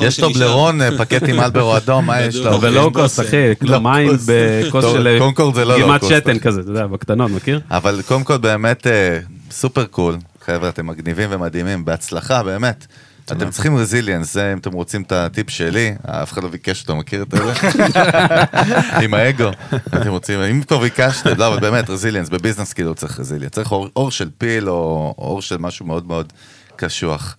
Speaker 4: יש לו. בלרון אה, פקט עם אלברו אדום, מה יש לו?
Speaker 5: בדיוק.
Speaker 3: ולואו קוסט, אחי,
Speaker 4: לואו
Speaker 3: מים. בכוס של
Speaker 4: לא
Speaker 3: גימת. שתן כזה, אתה יודע, בקטנות, מכיר?
Speaker 4: אבל קודם כל באמת אה, סופר קול, חבר'ה אתם מגניבים ומדהימים, בהצלחה באמת. אתם צריכים resilience, זה אם אתם רוצים את הטיפ שלי, אף אחד לא ביקש אותו, מכיר את זה? עם האגו. אתם רוצים, אם כבר ביקשתם, לא, אבל באמת, רזיליאנס, בביזנס כאילו צריך רזיליאנס, צריך אור של פיל או אור של משהו מאוד מאוד קשוח.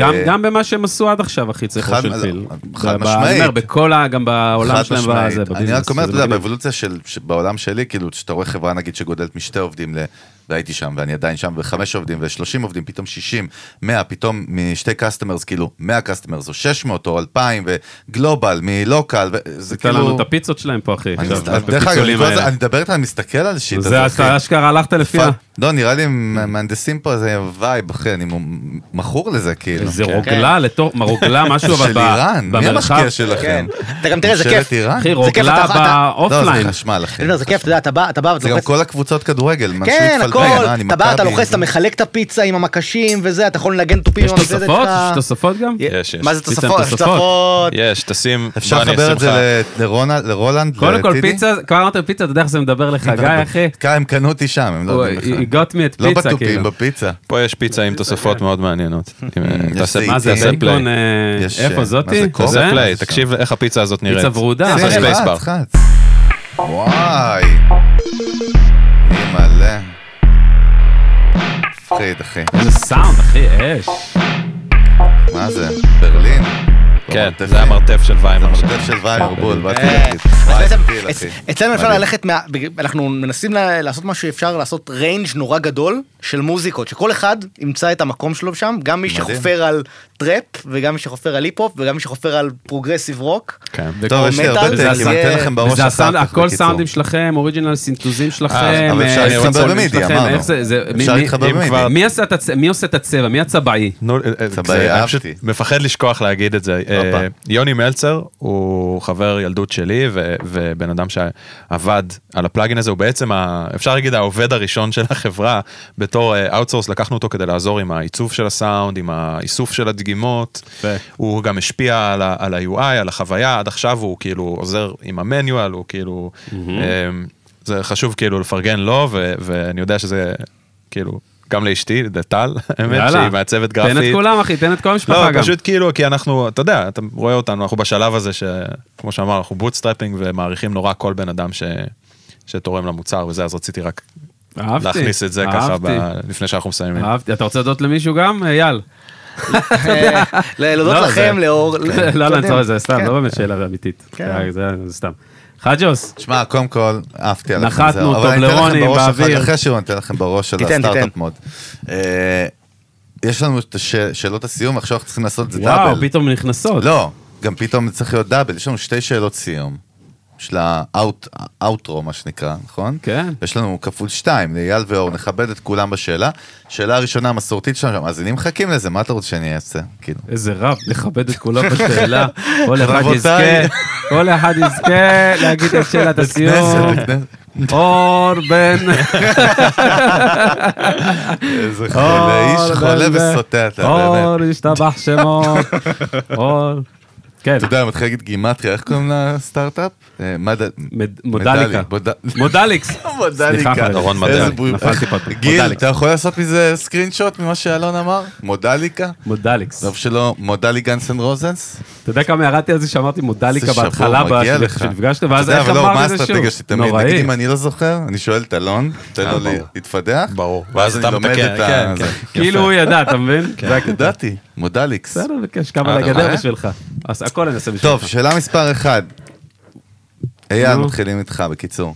Speaker 3: גם-
Speaker 4: אה,
Speaker 3: גם במה שהם עשו עד עכשיו, אחי, צריך
Speaker 4: חד-
Speaker 3: של פיל.
Speaker 4: חד משמעית.
Speaker 3: אני אומר, בכל ה... גם בעולם שלהם. בזה,
Speaker 4: אני
Speaker 3: ב business.
Speaker 4: רק אומר, אתה יודע. באבולוציה של, בעולם שלי, כאילו, כשאתה רואה חברה, נגיד, שגודלת משתי עובדים, ל... והייתי שם, ואני עדיין שם, וחמש עובדים, ושלושים עובדים, פתאום שישים, מאה, פתאום משתי קסטמרס, כאילו, מאה קסטמרס, או שש מאות, או אלפיים, וגלובל, מלוקל, וזה
Speaker 3: תן לנו
Speaker 4: כאילו...
Speaker 3: את הפיצות שלהם פה, אחי.
Speaker 4: אני דרך אגב, אני. אני מדבר איתך, אני מסתכל על שיט
Speaker 3: זה. אתה אשכרה הלכת לפי ה...
Speaker 4: לא, נראה לי מהנדסים פה איזה וייב, אחי, אני מכור לזה, כאילו.
Speaker 3: איזה
Speaker 4: כן.
Speaker 3: רוגלה לתוך, מה, רוגלה משהו אבל
Speaker 4: של
Speaker 3: ב-
Speaker 4: איראן, מי
Speaker 3: במרחב.
Speaker 4: המשקיע שלכם?
Speaker 2: כן. אתה גם תראה, זה
Speaker 4: ממשלת
Speaker 2: כיף.
Speaker 4: איראן?
Speaker 3: אחי,
Speaker 2: זה כיף,
Speaker 3: רוגלה
Speaker 2: אתה- אתה-
Speaker 4: לא,
Speaker 3: באופליין.
Speaker 4: זה חשמל, אחי.
Speaker 2: זה כיף, אתה יודע, אתה בא, אתה בא
Speaker 4: זה גם. כל הקבוצות כדורגל, מה
Speaker 2: כן,
Speaker 4: שמתפלפל,
Speaker 2: הכל,
Speaker 4: מה, אני
Speaker 2: אתה בא, אתה
Speaker 4: מכבי.
Speaker 2: לוחץ, אתה מחלק את הפיצה עם המקשים וזה, אתה יכול לנגן תופים
Speaker 3: יש
Speaker 2: עם המזלת
Speaker 3: תוספות?
Speaker 2: שלך.
Speaker 3: יש תוספות גם?
Speaker 1: יש, יש.
Speaker 2: מה זה תוספות? יש
Speaker 3: תוספות.
Speaker 2: תוספות.
Speaker 1: יש, תשים,
Speaker 4: אפשר לחבר את זה
Speaker 1: לך-
Speaker 4: לרולנד?
Speaker 3: קודם כל? פיצה, כבר אמרת פיצה, אתה יודע איך זה מדבר לך, גיא אחי?
Speaker 4: הם קנו אותי שם, הם לא יודעים
Speaker 3: he got me את
Speaker 4: לא
Speaker 3: פיצה,
Speaker 4: בתופים,
Speaker 3: כאילו.
Speaker 4: בפיצה.
Speaker 1: פה יש פיצה עם תוספות מאוד מעניינות. אה.
Speaker 3: מה זה, בייקון,
Speaker 1: פליי.
Speaker 3: אה,
Speaker 4: יש,
Speaker 3: איפה
Speaker 4: אה,
Speaker 3: זאתי?
Speaker 4: זה?
Speaker 1: תעשה
Speaker 3: זה?
Speaker 1: פליי, תקשיב איך הפיצה הזאת נראית.
Speaker 3: פיצה ורודה.
Speaker 4: זה. וואי. מלא. מפחיד, אחי.
Speaker 3: איזה סאונד, אחי, אש.
Speaker 4: מה זה? ברלין?
Speaker 1: כן, זה המרתף של
Speaker 4: זה
Speaker 1: ויימר.
Speaker 4: המרתף של ויימר בול, באתי
Speaker 2: אה,
Speaker 4: להגיד.
Speaker 2: בעצם,
Speaker 4: אחי.
Speaker 2: אצלנו אפשר. ללכת, אנחנו מנסים לעשות מה שאפשר לעשות range נורא גדול של מוזיקות, שכל אחד ימצא את המקום שלו שם, גם מי. שחופר על טראפ, וגם מי שחופר על היפ-הופ, וגם מי שחופר על פרוגרסיב רוק.
Speaker 1: כן.
Speaker 4: טוב, יש לי הרבה
Speaker 2: זה
Speaker 4: takes, אני אתן לכם בראש אחר
Speaker 3: הסאונד,
Speaker 4: כך,
Speaker 3: הכל. סאונדים שלכם, original סינטוזים שלכם.
Speaker 4: אבל אפשר
Speaker 3: אה,
Speaker 4: להתחבר ב
Speaker 3: MIDI,
Speaker 4: אמרנו.
Speaker 3: זה- זה- מי-
Speaker 4: אפשר
Speaker 3: מי-
Speaker 4: להתחבר
Speaker 3: אם
Speaker 4: ב MIDI.
Speaker 3: כבר- מי עושה את הצבע? מי הצבעי?
Speaker 1: אה, אה,
Speaker 4: צבעי,
Speaker 1: זה-
Speaker 4: אהבתי.
Speaker 1: מפחד לשכוח להגיד את זה. אה, יוני מלצר הוא חבר ילדות שלי ו- ובן אדם שעבד על ה plugin הזה, הוא בעצם, ה- אפשר להגיד העובד הראשון של החברה, בתור outsource, לקחנו אותו כדי לעזור עם העיצוב של הסאונד, עם האיסוף של הדגימות.
Speaker 3: יפה.
Speaker 1: הוא גם השפיע על ה- על ה-UI, על החוויה, עד עכשיו הוא כאילו עוזר עם ה manual, הוא כאילו, אה, זה חשוב כאילו לפרגן לו, ו- ואני יודע שזה כאילו, גם לאשתי, לטל, האמת. שהיא מעצבת גרפית.
Speaker 3: תן את כולם, אחי, תן את כל המשפחה
Speaker 1: לא,
Speaker 3: גם.
Speaker 1: פשוט כאילו, כי אנחנו, אתה יודע, אתה רואה אותנו, אנחנו בשלב הזה שכמו שאמר, אנחנו bootstrapping ומעריכים נורא כל בן אדם ש... שתורם למוצר וזה, אז רציתי רק
Speaker 3: אהבתי,
Speaker 1: להכניס את זה ככה
Speaker 3: אהבתי.
Speaker 1: ב... לפני שאנחנו מסיימים.
Speaker 3: אהבתי. אתה רוצה להודות למישהו גם? אייל.
Speaker 2: אה, להודות
Speaker 3: לא,
Speaker 2: לכם, לאור.
Speaker 3: לא, לא, אני צוחק, זה סתם,
Speaker 2: כן.
Speaker 3: לא באמת שאלה אמיתית.
Speaker 2: כן.
Speaker 3: זה סתם. חג'וס,
Speaker 4: שמע, קודם כל, עפתי עליכם.
Speaker 3: נחתנו, טובלרונים באוויר.
Speaker 4: אחרי השיעור אני אתן לכם בראש של
Speaker 2: תיתן, תיתן.
Speaker 4: הסטארט-אפ מוד. אה, יש לנו את שאלות הסיום, עכשיו אנחנו צריכים לעשות את זה
Speaker 3: וואו,
Speaker 4: דאבל.
Speaker 3: פתאום נכנסות.
Speaker 4: לא, גם פתאום צריך להיות דאבל, יש לנו שתי שאלות סיום. של האוטרו, מה שנקרא, נכון?
Speaker 3: כן.
Speaker 4: יש לנו כפול שתיים, לאייל ואור, נכבד את כולם בשאלה. שאלה הראשונה המסורתית שלנו, המאזינים מחכים לזה, מה אתה רוצה שאני אעשה? כאילו.
Speaker 3: איזה רב, לכבד את כולם בשאלה. כל אחד. יזכה, כל אחד יזכה להגיד את שאלת הסיום. אור בן...
Speaker 4: איזה חולה, איש חולה וסוטה אתה, באמת.
Speaker 3: אור ישתבח שמו. אור. כן,
Speaker 4: אתה יודע, אני מתחיל להגיד גימטריה, איך קוראים לסטארט-אפ? אה,
Speaker 3: מודליקה.
Speaker 4: מוד-
Speaker 3: מודליקס.
Speaker 4: מודליקה.
Speaker 3: סליחה,
Speaker 1: דורון
Speaker 3: פה.
Speaker 4: גיל. אתה יכול לעשות מזה screenshot ממה שאלון אמר? מודליקה?
Speaker 3: מודליקס.
Speaker 4: טוב שלא, מודלי Guns N' Roses?
Speaker 3: אתה יודע כמה ירדתי על זה שאמרתי מודליקה בהתחלה,
Speaker 4: אתה
Speaker 3: ואז איך
Speaker 4: לא,
Speaker 3: אמר
Speaker 4: מה
Speaker 3: את זה שוב?
Speaker 4: האסטרטגיה שלי תמיד?
Speaker 3: נוראי.
Speaker 4: נגיד אם אני לא זוכר, אני שואל את אלון, תן לו. להתפדח.
Speaker 1: ברור.
Speaker 4: ואז
Speaker 1: אתה
Speaker 4: לומד
Speaker 1: מתקן,
Speaker 4: את ה...
Speaker 1: כן. כן.
Speaker 3: כאילו הוא ידע, אתה מבין? הקטע.
Speaker 4: ידעתי, מודליקס.
Speaker 3: בסדר, בכיף, שקם
Speaker 4: אה,
Speaker 3: על
Speaker 4: אתה
Speaker 3: הגדר
Speaker 4: רואה?
Speaker 3: בשבילך. אז הכל אני אעשה בשבילך.
Speaker 4: טוב, שאלה מספר 1. אייל. מתחילים איתך, בקיצור.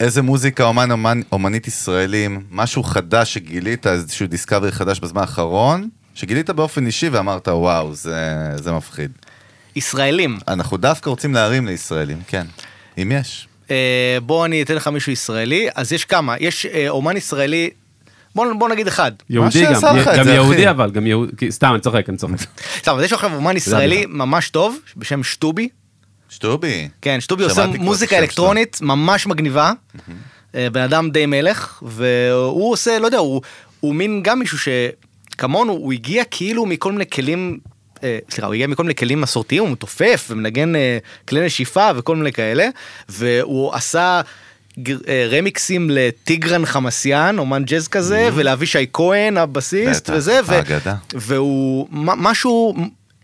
Speaker 4: איזה מוזיקה, אומן, אומן, אומנית ישראלים, משהו חדש שגילית, איזשהו דיסקאברי חדש בזמן האחרון, שגילית באופן אישי ואמרת, וואו, זה, זה מפחיד.
Speaker 2: ישראלים.
Speaker 4: אנחנו דווקא רוצים להרים לישראלים, כן. אם יש.
Speaker 2: אה, בוא אני אתן לך מישהו ישראלי, אז יש כמה, יש אה, אומן ישראלי, בוא, בוא נגיד אחד.
Speaker 3: יהודי גם, גם יהודי
Speaker 4: אחי?
Speaker 3: אבל, גם יהודי, סתם, אני צוחק, אני צוחק.
Speaker 2: סתם, אז יש עכשיו אומן ישראלי ממש טוב, בשם שטובי.
Speaker 4: שטובי.
Speaker 2: כן, שטובי עושה מוזיקה אלקטרונית ממש מגניבה. אה, בן אדם די מלך, והוא עושה, לא יודע, הוא, הוא מין גם מישהו שכמונו, הוא הגיע כאילו מכל מיני כלים, אה, סליחה, הוא הגיע מכל מיני כלים מסורתיים, הוא מתופף ומנגן אה, כלי נשיפה וכל מיני כאלה, והוא עשה... אה, רמיקסים לטיגרן חמאסיאן, אומן ג'אז כזה, ולאבישי כהן הבסיסט וזה. והוא משהו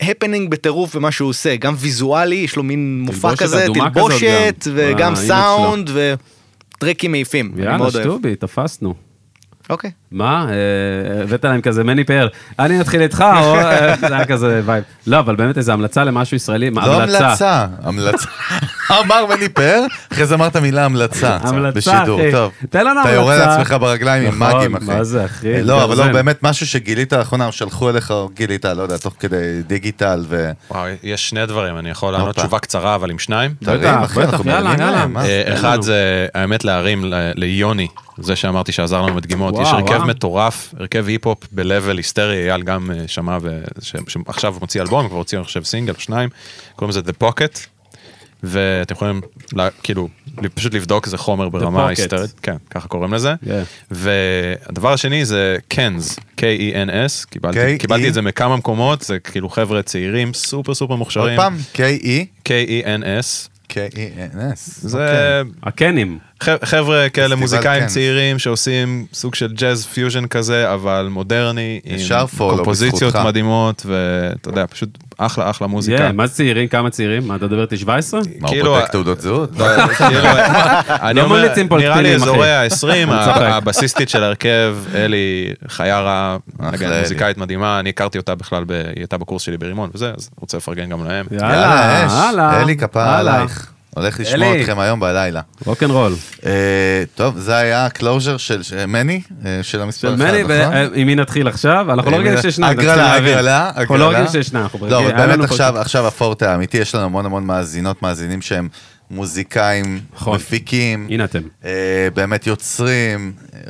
Speaker 2: הפנינג בטירוף במה שהוא עושה, גם ויזואלי, יש לו מין מופע כזה, תלבושת
Speaker 3: גם,
Speaker 2: וגם סאונד וטרקים מעיפים,
Speaker 3: יאללה. שטובי, תפסנו.
Speaker 2: אוקיי.
Speaker 3: מה? אה, הבאת להם כזה מני פאר, אני אתחיל איתך, או אה, זה היה כזה vibe. לא, אבל באמת איזה המלצה למשהו ישראלי, מה,
Speaker 4: לא המלצה, המלצה. אמר מני פאר, אחרי זה אמרת מילה המלצה.
Speaker 3: המלצה,
Speaker 4: בשידור,
Speaker 3: אחי.
Speaker 4: טוב.
Speaker 3: תן לנו
Speaker 4: אתה יורד
Speaker 3: המלצה.
Speaker 4: לעצמך ברגליים עם
Speaker 3: נכון,
Speaker 4: מאגים, אחי.
Speaker 3: מה זה, אחי?
Speaker 4: לא, אבל לא. באמת משהו שגילית לאחרונה, או שלחו אליך, או גילית, לא יודע, תוך כדי digital ו...
Speaker 1: וואו, יש שני דברים, אני יכול לענות. תשובה קצרה, אבל עם שניים.
Speaker 3: בטח, בטח, יאללה, יאללה.
Speaker 1: אה, אחד. זה האמת להרים ליוני, זה שאמרתי שעזר לנו בדגימות. יש הרכב
Speaker 3: וואו.
Speaker 1: מטורף, הרכב היפ-הופ ב-level היסטרי, אייל גם אה, שמע, שעכשיו מוציא אלבום, כבר הוציא אני חושב סינגל, שניים, קוראים לזה The Pocket, ואתם יכולים כאילו פשוט לבדוק איזה חומר ברמה. היסטרית, כן, ככה קוראים לזה.
Speaker 3: Yeah.
Speaker 1: והדבר השני זה Kens, K-E-N-S, קיבלתי,
Speaker 4: K-E?
Speaker 1: קיבלתי את זה מכמה מקומות, זה כאילו חבר'ה צעירים סופר סופר
Speaker 4: עוד
Speaker 1: מוכשרים.
Speaker 4: פעם, K-E,
Speaker 1: K-E-N-S,
Speaker 4: K-E-N-S.
Speaker 1: זה
Speaker 3: הקנים.
Speaker 1: חבר'ה כאלה מוזיקאים
Speaker 4: Kens.
Speaker 1: צעירים שעושים סוג של ג'אז פיוז'ן כזה, אבל מודרני, עם קומפוזיציות
Speaker 4: בזכותך.
Speaker 1: מדהימות, ואתה יודע, פשוט אחלה אחלה מוזיקה.
Speaker 3: Yeah, מה זה צעירים? כמה צעירים? מה, אתה מדבר איתי 17?
Speaker 4: מה, הוא
Speaker 1: כאילו,
Speaker 4: בודק תעודות זהות?
Speaker 1: לא, כאילו, אני
Speaker 3: לא
Speaker 1: אומר,
Speaker 3: ממליצים פה על
Speaker 1: נראה לי. אזורי ה-20,
Speaker 3: אני צוחק.
Speaker 1: הבסיסטית של ההרכב, אלי,
Speaker 4: אלי.
Speaker 1: מוזיקאית מדהימה, אני הכרתי אותה בכלל, ב- היא הייתה בקורס שלי ברימון וזה, אז רוצה לפרגן גם להם.
Speaker 3: יאללה.
Speaker 4: אלי כפרה. עלייך. הולך לשמוע
Speaker 3: אלי.
Speaker 4: אתכם היום בלילה.
Speaker 3: רוקנרול.
Speaker 4: אה, טוב, זה היה ה closure של של מני, אה, של המספר
Speaker 3: של
Speaker 4: אחד,
Speaker 3: מני,
Speaker 4: נכון?
Speaker 3: ועם מי נתחיל עכשיו? אנחנו לא רגילים
Speaker 4: מי-
Speaker 3: שיש שניים, אתם
Speaker 4: הגרלה,
Speaker 3: להבין.
Speaker 4: הגרלה,
Speaker 3: אנחנו לא
Speaker 4: הגרלה.
Speaker 3: רגילים שיש שניים, אנחנו
Speaker 4: לא, אבל
Speaker 3: היה
Speaker 4: באמת
Speaker 3: לנו פה-
Speaker 4: עכשיו, עכשיו הפורט האמיתי, יש לנו המון המון מאזינות, מאזינים שהם מוזיקאים,
Speaker 3: נכון.
Speaker 4: מפיקים,
Speaker 3: הנה אתם.
Speaker 4: אה, באמת יוצרים, אה,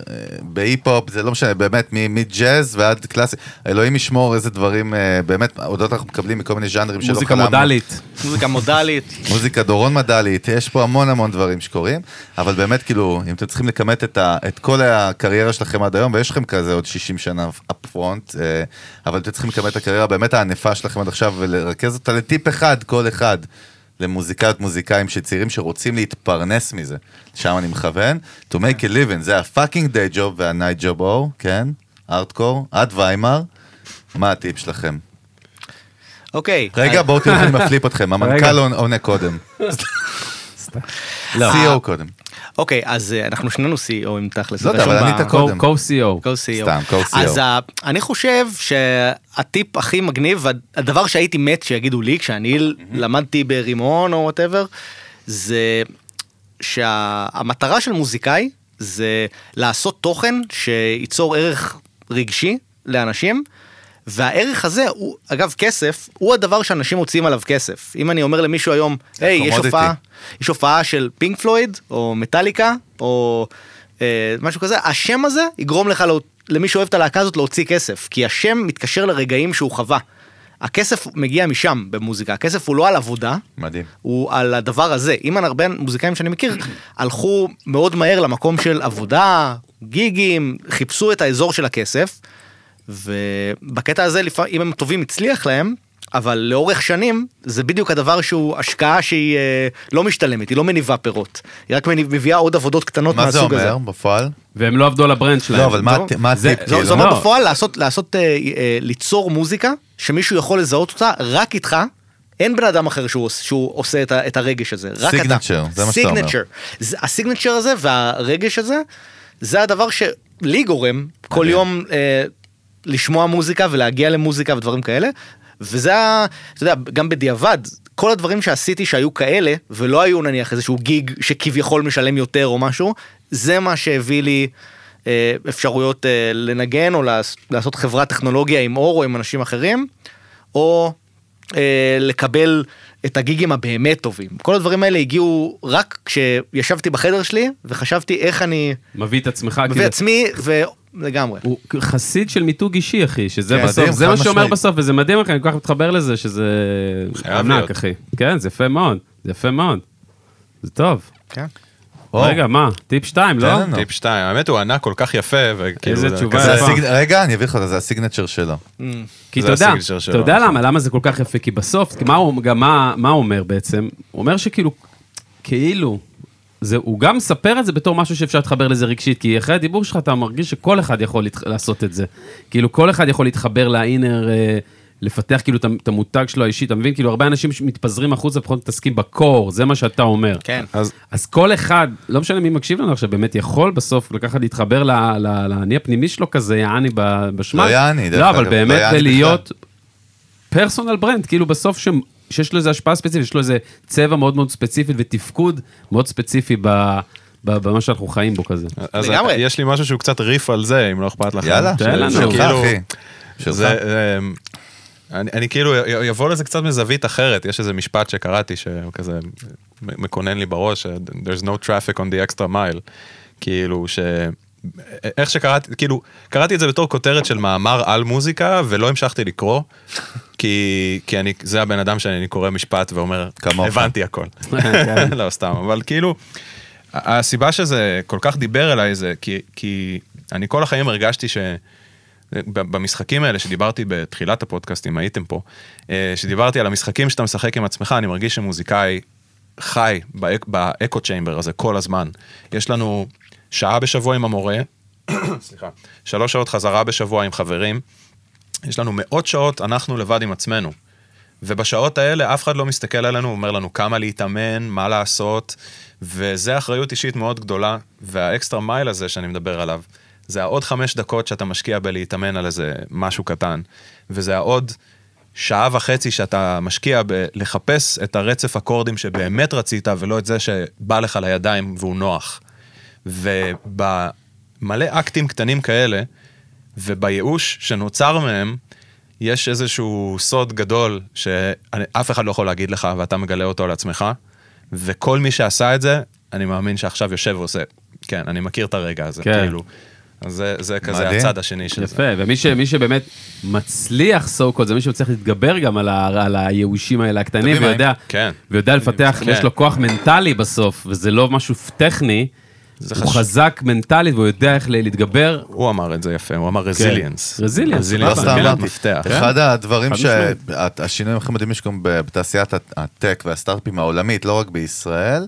Speaker 4: בהיפ-הופ, זה לא משנה, באמת, מ- מג'אז ועד קלאסי, אלוהים ישמור איזה דברים, אה, באמת, אודות אנחנו מקבלים מכל מיני ז'אנרים שלא
Speaker 3: מוזיקה
Speaker 4: חלמנו.
Speaker 3: מודלית.
Speaker 2: מוזיקה מודלית.
Speaker 4: מוזיקה דורון מדלית, יש פה המון המון דברים שקורים, אבל באמת כאילו, אם אתם צריכים לכמת את, ה, את כל הקריירה שלכם עד היום, ויש לכם כזה עוד 60 שנה up front, אה, אבל אתם צריכים לכמת את הקריירה באמת הענפה שלכם עד עכשיו, ולרכז אותה לטיפ אחד, כל אחד, למוזיקאיות מוזיקאים שצעירים שרוצים להתפרנס מזה, שם אני מכוון, to make a living, זה ה-fucking day job וה-night job או, כן, ארטקור, עד ויימר, מה הטיפ שלכם?
Speaker 2: אוקיי.
Speaker 4: רגע, בואו תראו אני מ flip אתכם, המנכ"ל עונה קודם.
Speaker 3: לא.
Speaker 4: CEO קודם.
Speaker 2: אוקיי, אז אה, אנחנו שנינו CEO ים תכלס.
Speaker 4: לא יודע, אבל ענית קודם.
Speaker 3: co-CO.
Speaker 2: co-CEO.
Speaker 4: סתם, co-CEO.
Speaker 2: אז ה- אני חושב שהטיפ הכי מגניב, הדבר שהייתי מת שיגידו לי כשאני למדתי ברימון או whatever, זה שהמטרה של מוזיקאי זה לעשות תוכן שייצור ערך רגשי לאנשים. והערך הזה הוא, אגב, כסף, הוא הדבר שאנשים מוציאים עליו כסף. אם אני אומר למישהו היום, היי, יש. הופעה, יש הופעה של פינק פלויד, או מטאליקה, או אה, משהו כזה, השם הזה יגרום לך, לא, למי שאוהב את הלהקה הזאת, להוציא כסף. כי השם מתקשר לרגעים שהוא חווה. הכסף מגיע משם במוזיקה, הכסף הוא לא על עבודה,
Speaker 4: מדהים.
Speaker 2: הוא על הדבר הזה. אם הרבה מוזיקאים שאני מכיר, הלכו מאוד מהר למקום של עבודה, גיגים, חיפשו את האזור של הכסף, ובקטע הזה, לפעמים, אם הם טובים, הצליח להם, אבל לאורך שנים, זה בדיוק הדבר שהוא השקעה שהיא אה, לא משתלמת, היא לא מניבה פירות. היא רק מביאה עוד עבודות קטנות
Speaker 4: מה זה
Speaker 2: מהסוג הזה.
Speaker 4: אומר בפועל?
Speaker 3: והם לא עבדו על ה brand שלהם.
Speaker 4: לא, אבל מה מה
Speaker 3: זה-
Speaker 4: הטיפ?
Speaker 2: זה
Speaker 4: כאילו?
Speaker 2: זה אומר
Speaker 3: לא.
Speaker 2: בפועל לעשות, לעשות, אה, אה, ליצור מוזיקה שמישהו יכול לזהות אותה רק איתך, אין בן אדם אחר שהוא, שהוא עושה את, את הרגש הזה, רק אתה.
Speaker 4: Signature, זה מה שאתה אומר.
Speaker 2: Signature. זה- הסיגנצ'ר הזה והרגש הזה, זה הדבר שלי גורם כל יום אה, לשמוע מוזיקה ולהגיע למוזיקה ודברים כאלה. וזה, אתה יודע, גם בדיעבד, כל הדברים שעשיתי שהיו כאלה, ולא היו נניח איזשהו גיג שכביכול משלם יותר או משהו, זה מה שהביא לי אה, אפשרויות אה, לנגן או לעש, לעשות חברת טכנולוגיה עם אור או עם אנשים אחרים, או אה, לקבל את הגיגים הבאמת טובים. כל הדברים האלה הגיעו רק כשישבתי בחדר שלי וחשבתי איך אני
Speaker 3: מביא את עצמך,
Speaker 2: מביא
Speaker 3: כאילו,
Speaker 2: עצמי ולגמרי.
Speaker 3: הוא חסיד של מיתוג אישי, אחי, שזה
Speaker 4: כן,
Speaker 3: בסוף, זה מה שאומר. בסוף, וזה מדהים, אחי, אני כל כך מתחבר לזה, שזה ענק. אחי. כן, זה יפה מאוד, זה יפה מאוד. זה טוב.
Speaker 2: כן.
Speaker 4: או,
Speaker 3: רגע, מה? טיפ 2, לא?
Speaker 1: טיפ 2, האמת הוא ענה כל כך יפה, וכאילו...
Speaker 3: איזה
Speaker 1: זה
Speaker 3: תשובה יפה.
Speaker 4: הסיג- רגע, אני אביא לך זה הסיגנצ'ר שלו.
Speaker 3: כי
Speaker 1: זה
Speaker 3: אתה יודע, אתה. יודע למה, למה זה כל כך יפה? כי בסוף, כי מה הוא, גם מה, מה הוא אומר בעצם? הוא אומר שכאילו, כאילו, זה, הוא גם מספר את זה בתור משהו שאפשר להתחבר לזה רגשית, כי אחרי הדיבור שלך אתה מרגיש שכל אחד יכול להתח... לעשות את זה. כאילו, כל אחד יכול להתחבר לאינר, אה, לפתח כאילו את המותג שלו האישי, אתה מבין? כאילו, הרבה אנשים מתפזרים החוצה ופחות מתעסקים בקור, זה מה שאתה אומר.
Speaker 2: כן.
Speaker 1: אז
Speaker 3: אז כל אחד, לא משנה מי מקשיב לנו עכשיו, באמת יכול בסוף לקחת, להתחבר לאני הפנימי שלו כזה, יעני ב- בשמע.
Speaker 4: לא יעני, דרך
Speaker 3: לא, אבל
Speaker 4: אגב,
Speaker 3: באמת
Speaker 4: לא
Speaker 3: להיות פרסונל ברנד, כאילו בסוף ש... שיש לו איזה השפעה ספציפית, יש לו איזה צבע מאוד מאוד ספציפי ותפקוד מאוד ספציפי ב... במה שאנחנו חיים בו כזה.
Speaker 1: אז
Speaker 2: לגמרי.
Speaker 1: יש לי משהו שהוא קצת ריף על זה, אם לא אכפת לך.
Speaker 4: יאללה,
Speaker 3: תן לנו.
Speaker 4: שלך,
Speaker 1: כאילו-
Speaker 4: אחי. שלך.
Speaker 1: זה, אמ, אני, אני כאילו יבוא לזה קצת מזווית אחרת, יש איזה משפט שקראתי שכזה מקונן לי בראש, there's no traffic on the extra mile, כאילו ש... איך שקראתי, כאילו, קראתי את זה בתור כותרת של מאמר על מוזיקה ולא המשכתי לקרוא, כי, כי אני, זה הבן אדם שאני קורא משפט ואומר,
Speaker 4: כמוך.
Speaker 1: הבנתי הכל. לא סתם, אבל כאילו, הסיבה שזה כל כך דיבר אליי זה כי, כי אני כל החיים הרגשתי ש... במשחקים האלה שדיברתי בתחילת הפודקאסט, אם הייתם פה, אה, שדיברתי על המשחקים שאתה משחק עם עצמך, אני מרגיש שמוזיקאי חי באק- באקו צ'יימבר הזה כל הזמן. יש לנו שעה בשבוע עם המורה, סליחה, שלוש שעות חזרה בשבוע עם חברים, יש לנו מאות שעות אנחנו לבד עם עצמנו. ובשעות האלה אף אחד לא מסתכל עלינו, אומר לנו כמה להתאמן, מה לעשות, וזה אחריות אישית מאוד גדולה, והאקסטרה מייל הזה שאני מדבר עליו, זה העוד חמש דקות שאתה משקיע בלהתאמן על איזה משהו קטן, וזה העוד שעה וחצי שאתה משקיע בלחפש את הרצף אקורדים שבאמת רצית, ולא את זה שבא לך לידיים והוא נוח. ובמלא אקטים קטנים כאלה, ובייאוש שנוצר מהם, יש איזשהו סוד גדול שאף אחד לא יכול להגיד לך ואתה מגלה אותו על עצמך, וכל מי שעשה את זה, אני מאמין שעכשיו יושב ועושה, כן, אני מכיר את הרגע הזה,
Speaker 3: כן.
Speaker 1: כאילו. אז זה, זה כזה
Speaker 4: מדהים.
Speaker 1: הצד השני של זה.
Speaker 3: יפה, ומי ש, מי שבאמת מצליח so called, זה מי שמצליח להתגבר גם על, ה, על הייאושים האלה הקטנים, ויודע,
Speaker 1: כן.
Speaker 3: ויודע לפתח,
Speaker 1: כן.
Speaker 3: יש לו כוח מנטלי בסוף, וזה לא משהו טכני, הוא
Speaker 1: חשוב.
Speaker 3: חזק מנטלית והוא יודע איך להתגבר.
Speaker 1: הוא אמר את זה יפה, הוא אמר רזיליאנס.
Speaker 3: Resilience,
Speaker 4: לא
Speaker 1: רזיליאנס,
Speaker 4: סתם
Speaker 1: מילת. מפתח.
Speaker 4: אחד הדברים
Speaker 3: חד משמעית.
Speaker 4: שהשינויים הכי מדהימים שקורים בתעשיית הטק והסטארט-אפים העולמית, לא רק בישראל,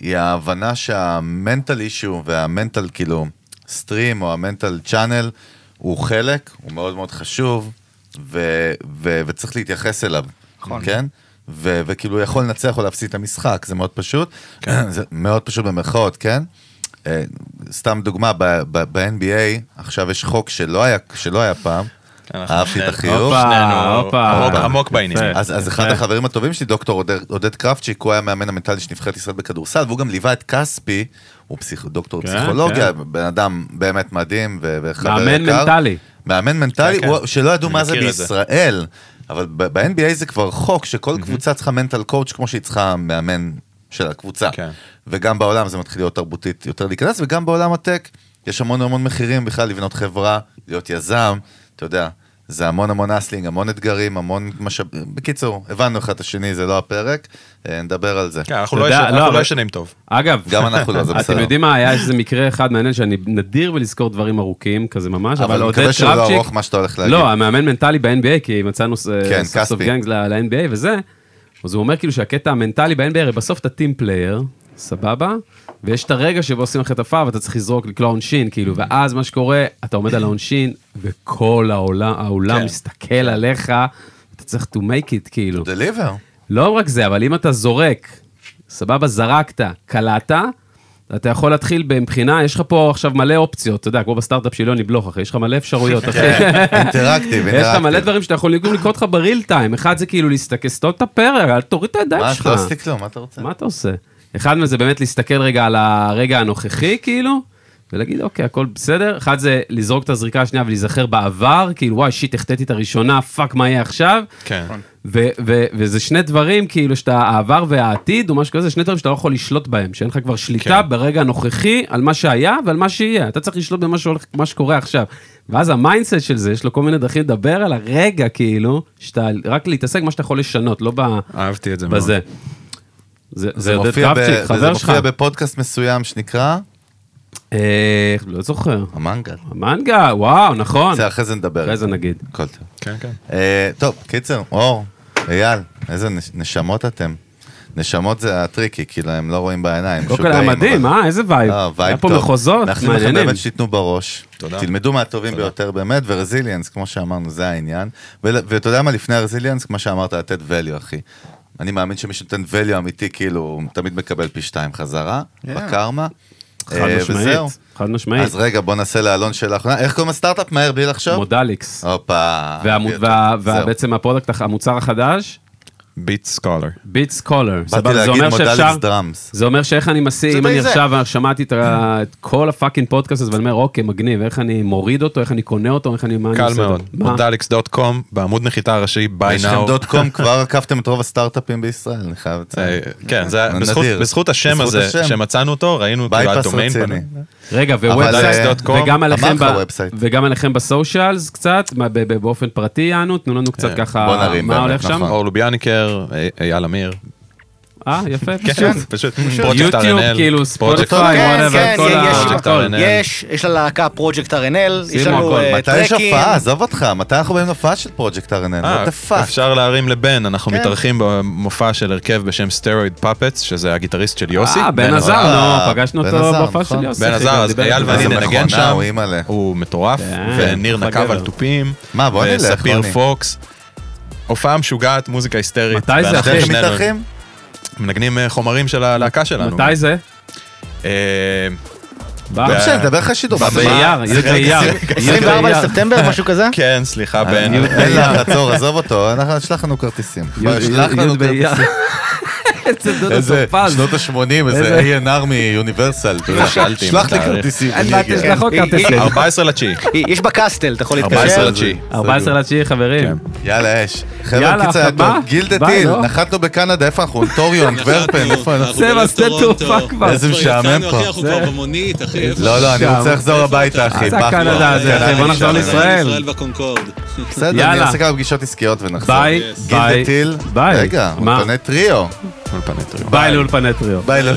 Speaker 4: היא ההבנה שהמנטל אישו והמנטל כאילו סטרים או המנטל צ'אנל הוא חלק, הוא מאוד מאוד חשוב, ו- ו- וצריך להתייחס אליו,
Speaker 2: נכון.
Speaker 4: כן? ו- וכאילו יכול לנצח או להפסיד את המשחק, זה מאוד פשוט, זה מאוד פשוט במרכאות, כן? אה, סתם דוגמה, ב- ב- ב-NBA עכשיו יש חוק שלא היה, שלא היה פעם,
Speaker 1: אנחנו
Speaker 4: אהבתי את החיוך.
Speaker 3: הופה.
Speaker 1: עמוק- בעניין.
Speaker 4: אז, אז אחד החברים הטובים שלי, דוקטור עודד, קרפצ'יק, הוא היה מאמן המנטלי של נבחרת ישראל בכדורסל, והוא גם ליווה את כספי, הוא פסיכ... דוקטור
Speaker 3: כן,
Speaker 4: פסיכולוגיה,
Speaker 3: כן.
Speaker 4: בן אדם באמת מדהים וחבר
Speaker 3: מאוד
Speaker 4: יקר.
Speaker 3: מנטלי.
Speaker 4: מאמן מנטלי,
Speaker 1: כן,
Speaker 4: הוא-
Speaker 1: כן.
Speaker 4: שלא ידעו מה זה
Speaker 1: את זה.
Speaker 4: בישראל, אבל ב-NBA זה כבר חוק שכל קבוצה צריכה mental coach כמו שהיא צריכה מאמן של הקבוצה.
Speaker 1: כן.
Speaker 4: וגם בעולם זה מתחיל להיות תרבותית יותר להיכנס, וגם בעולם ה tech יש המון המון מחירים בכלל לבנות חברה, להיות יזם, אתה יודע, זה המון המון hustling, המון אתגרים, המון משאבים. בקיצור, הבנו אחד את השני, זה לא הפרק, אה, נדבר על זה.
Speaker 1: כן, אנחנו לא
Speaker 3: יודע,
Speaker 1: ישנים-
Speaker 3: לא,
Speaker 1: אנחנו
Speaker 3: אבל-
Speaker 1: לא ישנים טוב.
Speaker 3: אגב,
Speaker 4: גם אנחנו לא, זה בסדר.
Speaker 3: אתם יודעים מה, היה איזה מקרה אחד מעניין שאני נדיר בלזכור דברים ארוכים, כזה ממש,
Speaker 4: אבל
Speaker 3: אבל
Speaker 4: אני
Speaker 3: עודד
Speaker 4: מקווה שהוא לא
Speaker 3: קרבצ'יק,
Speaker 4: ארוך מה שאתה הולך להגיד.
Speaker 3: לא, המאמן מנטלי ב-NBA, כי מצאנו
Speaker 4: כן,
Speaker 3: סוף סוף. גנגס ל-NBA וזה, אז הוא אומר כאילו שהקטע המנטלי ב-NBA, הרי בסוף אתה team player, סבבה, ויש את הרגע שבו עושים לך את הפאב, ואתה צריך לזרוק, לקלוע עונשין, כאילו, ואז מה שקורה, אתה עומד על העונשין, וכל העולם, העולם
Speaker 1: כן.
Speaker 3: מסתכל עליך, אתה צריך to make it, כאילו.
Speaker 4: deliver.
Speaker 3: לא רק זה, אבל אם אתה זורק, סבבה, זרקת, קלעת, אתה יכול להתחיל מבחינה, יש לך פה עכשיו מלא אופציות, אתה יודע, כמו בסטארט-אפ של יוני בלוך, אחי, יש לך מלא אפשרויות, אחי.
Speaker 4: interactive,
Speaker 3: יש לך מלא
Speaker 4: interactive.
Speaker 3: דברים שאתה יכול גם לקרות לך ב real time, אחד זה כאילו להסתכל, סתום את הפרק, אל תוריד את הידיים
Speaker 4: מה,
Speaker 3: שלך.
Speaker 4: לא עשיתי כלום, מה אתה רוצה?
Speaker 3: מה אתה עושה? אחד מזה באמת להסתכל רגע על הרגע הנוכחי, כאילו, ולהגיד, אוקיי, הכל בסדר. אחד זה לזרוק את הזריקה השנייה ולהיזכר בעבר, כאילו, וואי, shit, החטאתי את הראשונה, fuck, מה יהיה עכשיו?
Speaker 1: כן.
Speaker 3: ו- ו- וזה שני דברים, כאילו, שאתה, העבר והעתיד, או משהו כזה, שני דברים שאתה לא יכול לשלוט בהם, שאין לך כבר שליטה
Speaker 1: כן.
Speaker 3: ברגע הנוכחי על מה שהיה ועל מה שיהיה. אתה צריך לשלוט במה שהולך, מה שקורה עכשיו. ואז ה mindset של זה, יש לו כל מיני דרכים לדבר על הרגע, כאילו, שאתה, רק להתעסק במה שאתה יכול לשנות, לא ב...
Speaker 1: אהבתי את זה מאוד.
Speaker 3: בזה. זה, זה
Speaker 4: זה
Speaker 3: עודד
Speaker 4: מופיע ב-
Speaker 3: שלך.
Speaker 4: מופיע בפודקאסט מסוים שנקרא
Speaker 3: לא זוכר.
Speaker 4: המנגל.
Speaker 3: המנגה, וואו, נכון.
Speaker 4: בסדר, אחרי זה נדבר.
Speaker 3: אחרי זה נגיד.
Speaker 4: הכל טוב.
Speaker 1: כן, כן.
Speaker 4: אה, טוב, קיצר, אור, אייל, איזה נש- נשמות אתם. נשמות זה ה tricky, כאילו הם לא רואים בעיניים.
Speaker 3: קודם כל היה מדהים,
Speaker 4: אבל-
Speaker 3: אה? איזה vibe.
Speaker 4: לא,
Speaker 3: היה פה. מחוזות
Speaker 4: מאחלים לכם
Speaker 3: מעניינים.
Speaker 4: באמת שתיתנו בראש.
Speaker 1: תודה.
Speaker 4: תלמדו מהטובים ביותר באמת, ו resilience, כמו שאמרנו, זה העניין. ואתה יודע מה, לפני ה resilience, כמו שאמרת, לתת value, אחי. אני מאמין שמי שנותן value אמיתי, כאילו, הוא תמיד מקבל פי שתיים חזרה, בקרמה.
Speaker 3: חד
Speaker 4: אה, וזהו.
Speaker 3: משמעית, חד משמעית.
Speaker 4: אז רגע, בוא נעשה לאלון שאלה אחרונה. איך קוראים לסטארט-אפ? מהר, בלי לחשוב.
Speaker 3: מודליקס.
Speaker 4: הופה.
Speaker 3: ובעצם הפרודקט, הח- המוצר החדש,
Speaker 1: ביט סקולר.
Speaker 3: ביט סקולר.
Speaker 4: באתי להגיד מודליקס דראמס.
Speaker 3: זה אומר שאיך אני מסיע,
Speaker 2: זה
Speaker 3: אם אני. עכשיו שמעתי את כל הפאקינג פודקאסט הזה ואני אומר, אוקיי, מגניב, איך אני מוריד אותו, איך אני קונה אותו, איך אני,
Speaker 1: קל מאוד.
Speaker 3: אותו. מה?
Speaker 1: מודליקס.קום, בעמוד נחיתה הראשי, ביי
Speaker 4: יש לכם
Speaker 1: נאו.
Speaker 4: דוט קום, כבר עקפתם את רוב הסטארט-אפים בישראל, אני חייב לציין.
Speaker 1: כן, זה. בזכות- השם הזה. שמצאנו אותו, ראינו כאילו הדומיין. פנו.
Speaker 3: רגע,
Speaker 1: אה,
Speaker 3: וגם עליכם, ב socials קצת, באופן פרטי יענו, תנו לנו קצת
Speaker 1: כן.
Speaker 3: ככה, מה הולך שם?
Speaker 4: נכון.
Speaker 1: אור לוביאניקר, אי- אייל אמיר.
Speaker 3: אה, יפה,
Speaker 1: כן,
Speaker 3: פשוט.
Speaker 1: פשוט. פרויקט
Speaker 3: יוטיוב,
Speaker 1: RNL,
Speaker 3: כאילו,
Speaker 1: פרויקט-
Speaker 3: ספוטיפיי,
Speaker 2: כן,
Speaker 3: whatever,
Speaker 2: כן,
Speaker 3: כל ה-
Speaker 2: יש. יש, ללהקה פרויקט RNL, יש לנו
Speaker 3: הכל.
Speaker 2: אה,
Speaker 4: מתי יש
Speaker 2: tracks.
Speaker 4: הופעה? עזוב אותך, מתי אנחנו באים להופעה של פרויקט RNL?
Speaker 1: אה? אפשר להרים לבן, אנחנו
Speaker 2: כן.
Speaker 1: מתארחים במופע של הרכב בשם סטרואיד פאפטס, שזה הגיטריסט של יוסי.
Speaker 3: אה, בן עזר,
Speaker 4: אה,
Speaker 3: נו, פגשנו
Speaker 4: בן
Speaker 3: אותו
Speaker 4: עזר,
Speaker 3: בהופעה
Speaker 4: נכון.
Speaker 3: של יוסי.
Speaker 1: בן עזר, אז אייל. ואני
Speaker 4: איזה
Speaker 1: ננגן שם,
Speaker 4: הוא,
Speaker 1: מטורף,
Speaker 3: כן,
Speaker 1: וניר נקב. על תופים,
Speaker 4: בוא נלך,
Speaker 1: וספיר. פוקס. הופעה משוגעת, מוזיקה היסטרית.
Speaker 3: מתי זה, אחי?
Speaker 4: אתם
Speaker 1: שנינו
Speaker 4: מתארחים?
Speaker 1: מנגנים אה, חומרים של הלהקה שלנו.
Speaker 3: מתי זה?
Speaker 1: אה.
Speaker 4: לא משנה, נדבר לך שידור.
Speaker 3: באייר, י' באייר. י'
Speaker 2: 24
Speaker 3: באייר.
Speaker 2: לספטמבר, משהו כזה?
Speaker 1: כן, סליחה, בן.
Speaker 3: י'
Speaker 4: אין לך, עצור, עזוב אותו, אנחנו- שלח לנו כרטיסים.
Speaker 3: י' באייר. איזה דודו טופז.
Speaker 4: שנות ה-80,
Speaker 3: איזה-
Speaker 4: A&R מיוניברסל. אתה יודע.
Speaker 1: שאלתי אם
Speaker 4: שלח לי. כרטיסים.
Speaker 3: תשלח עוד כרטיסים.
Speaker 1: 14 לתשיעי.
Speaker 2: יש בקסטל, אתה יכול
Speaker 1: 14
Speaker 2: להתקשר.
Speaker 1: לתשיעי.
Speaker 3: 14 לתשיעי, חברים.
Speaker 1: כן.
Speaker 4: יאללה, אש. חבר'ה, קיצר, היה? טוב. גילדה טיל,
Speaker 3: לא?
Speaker 4: נחתנו בקנדה, איפה אנחנו? אונטוריו, אנטוורפן, איפה אנחנו?
Speaker 3: צבע שדה תעופה כבר.
Speaker 4: איזה משעמם פה.
Speaker 5: אחי, אנחנו כבר במונית, אחי.
Speaker 4: לא, לא, אני. רוצה לחזור הביתה, אחי.
Speaker 3: זה הקנדה. הזה, אחי, בוא נחזור. לישראל.
Speaker 4: בסדר, אני. אעשה כמה פגישות עסקיות ונחזור.
Speaker 3: ביי,
Speaker 4: גילדה
Speaker 3: ביי.
Speaker 4: טיל.
Speaker 3: ביי.
Speaker 4: רגע,
Speaker 3: מה?
Speaker 4: אולפני טריו.
Speaker 1: אולפני טריו.
Speaker 3: ביי לאולפני טריו.
Speaker 4: ביי. לא-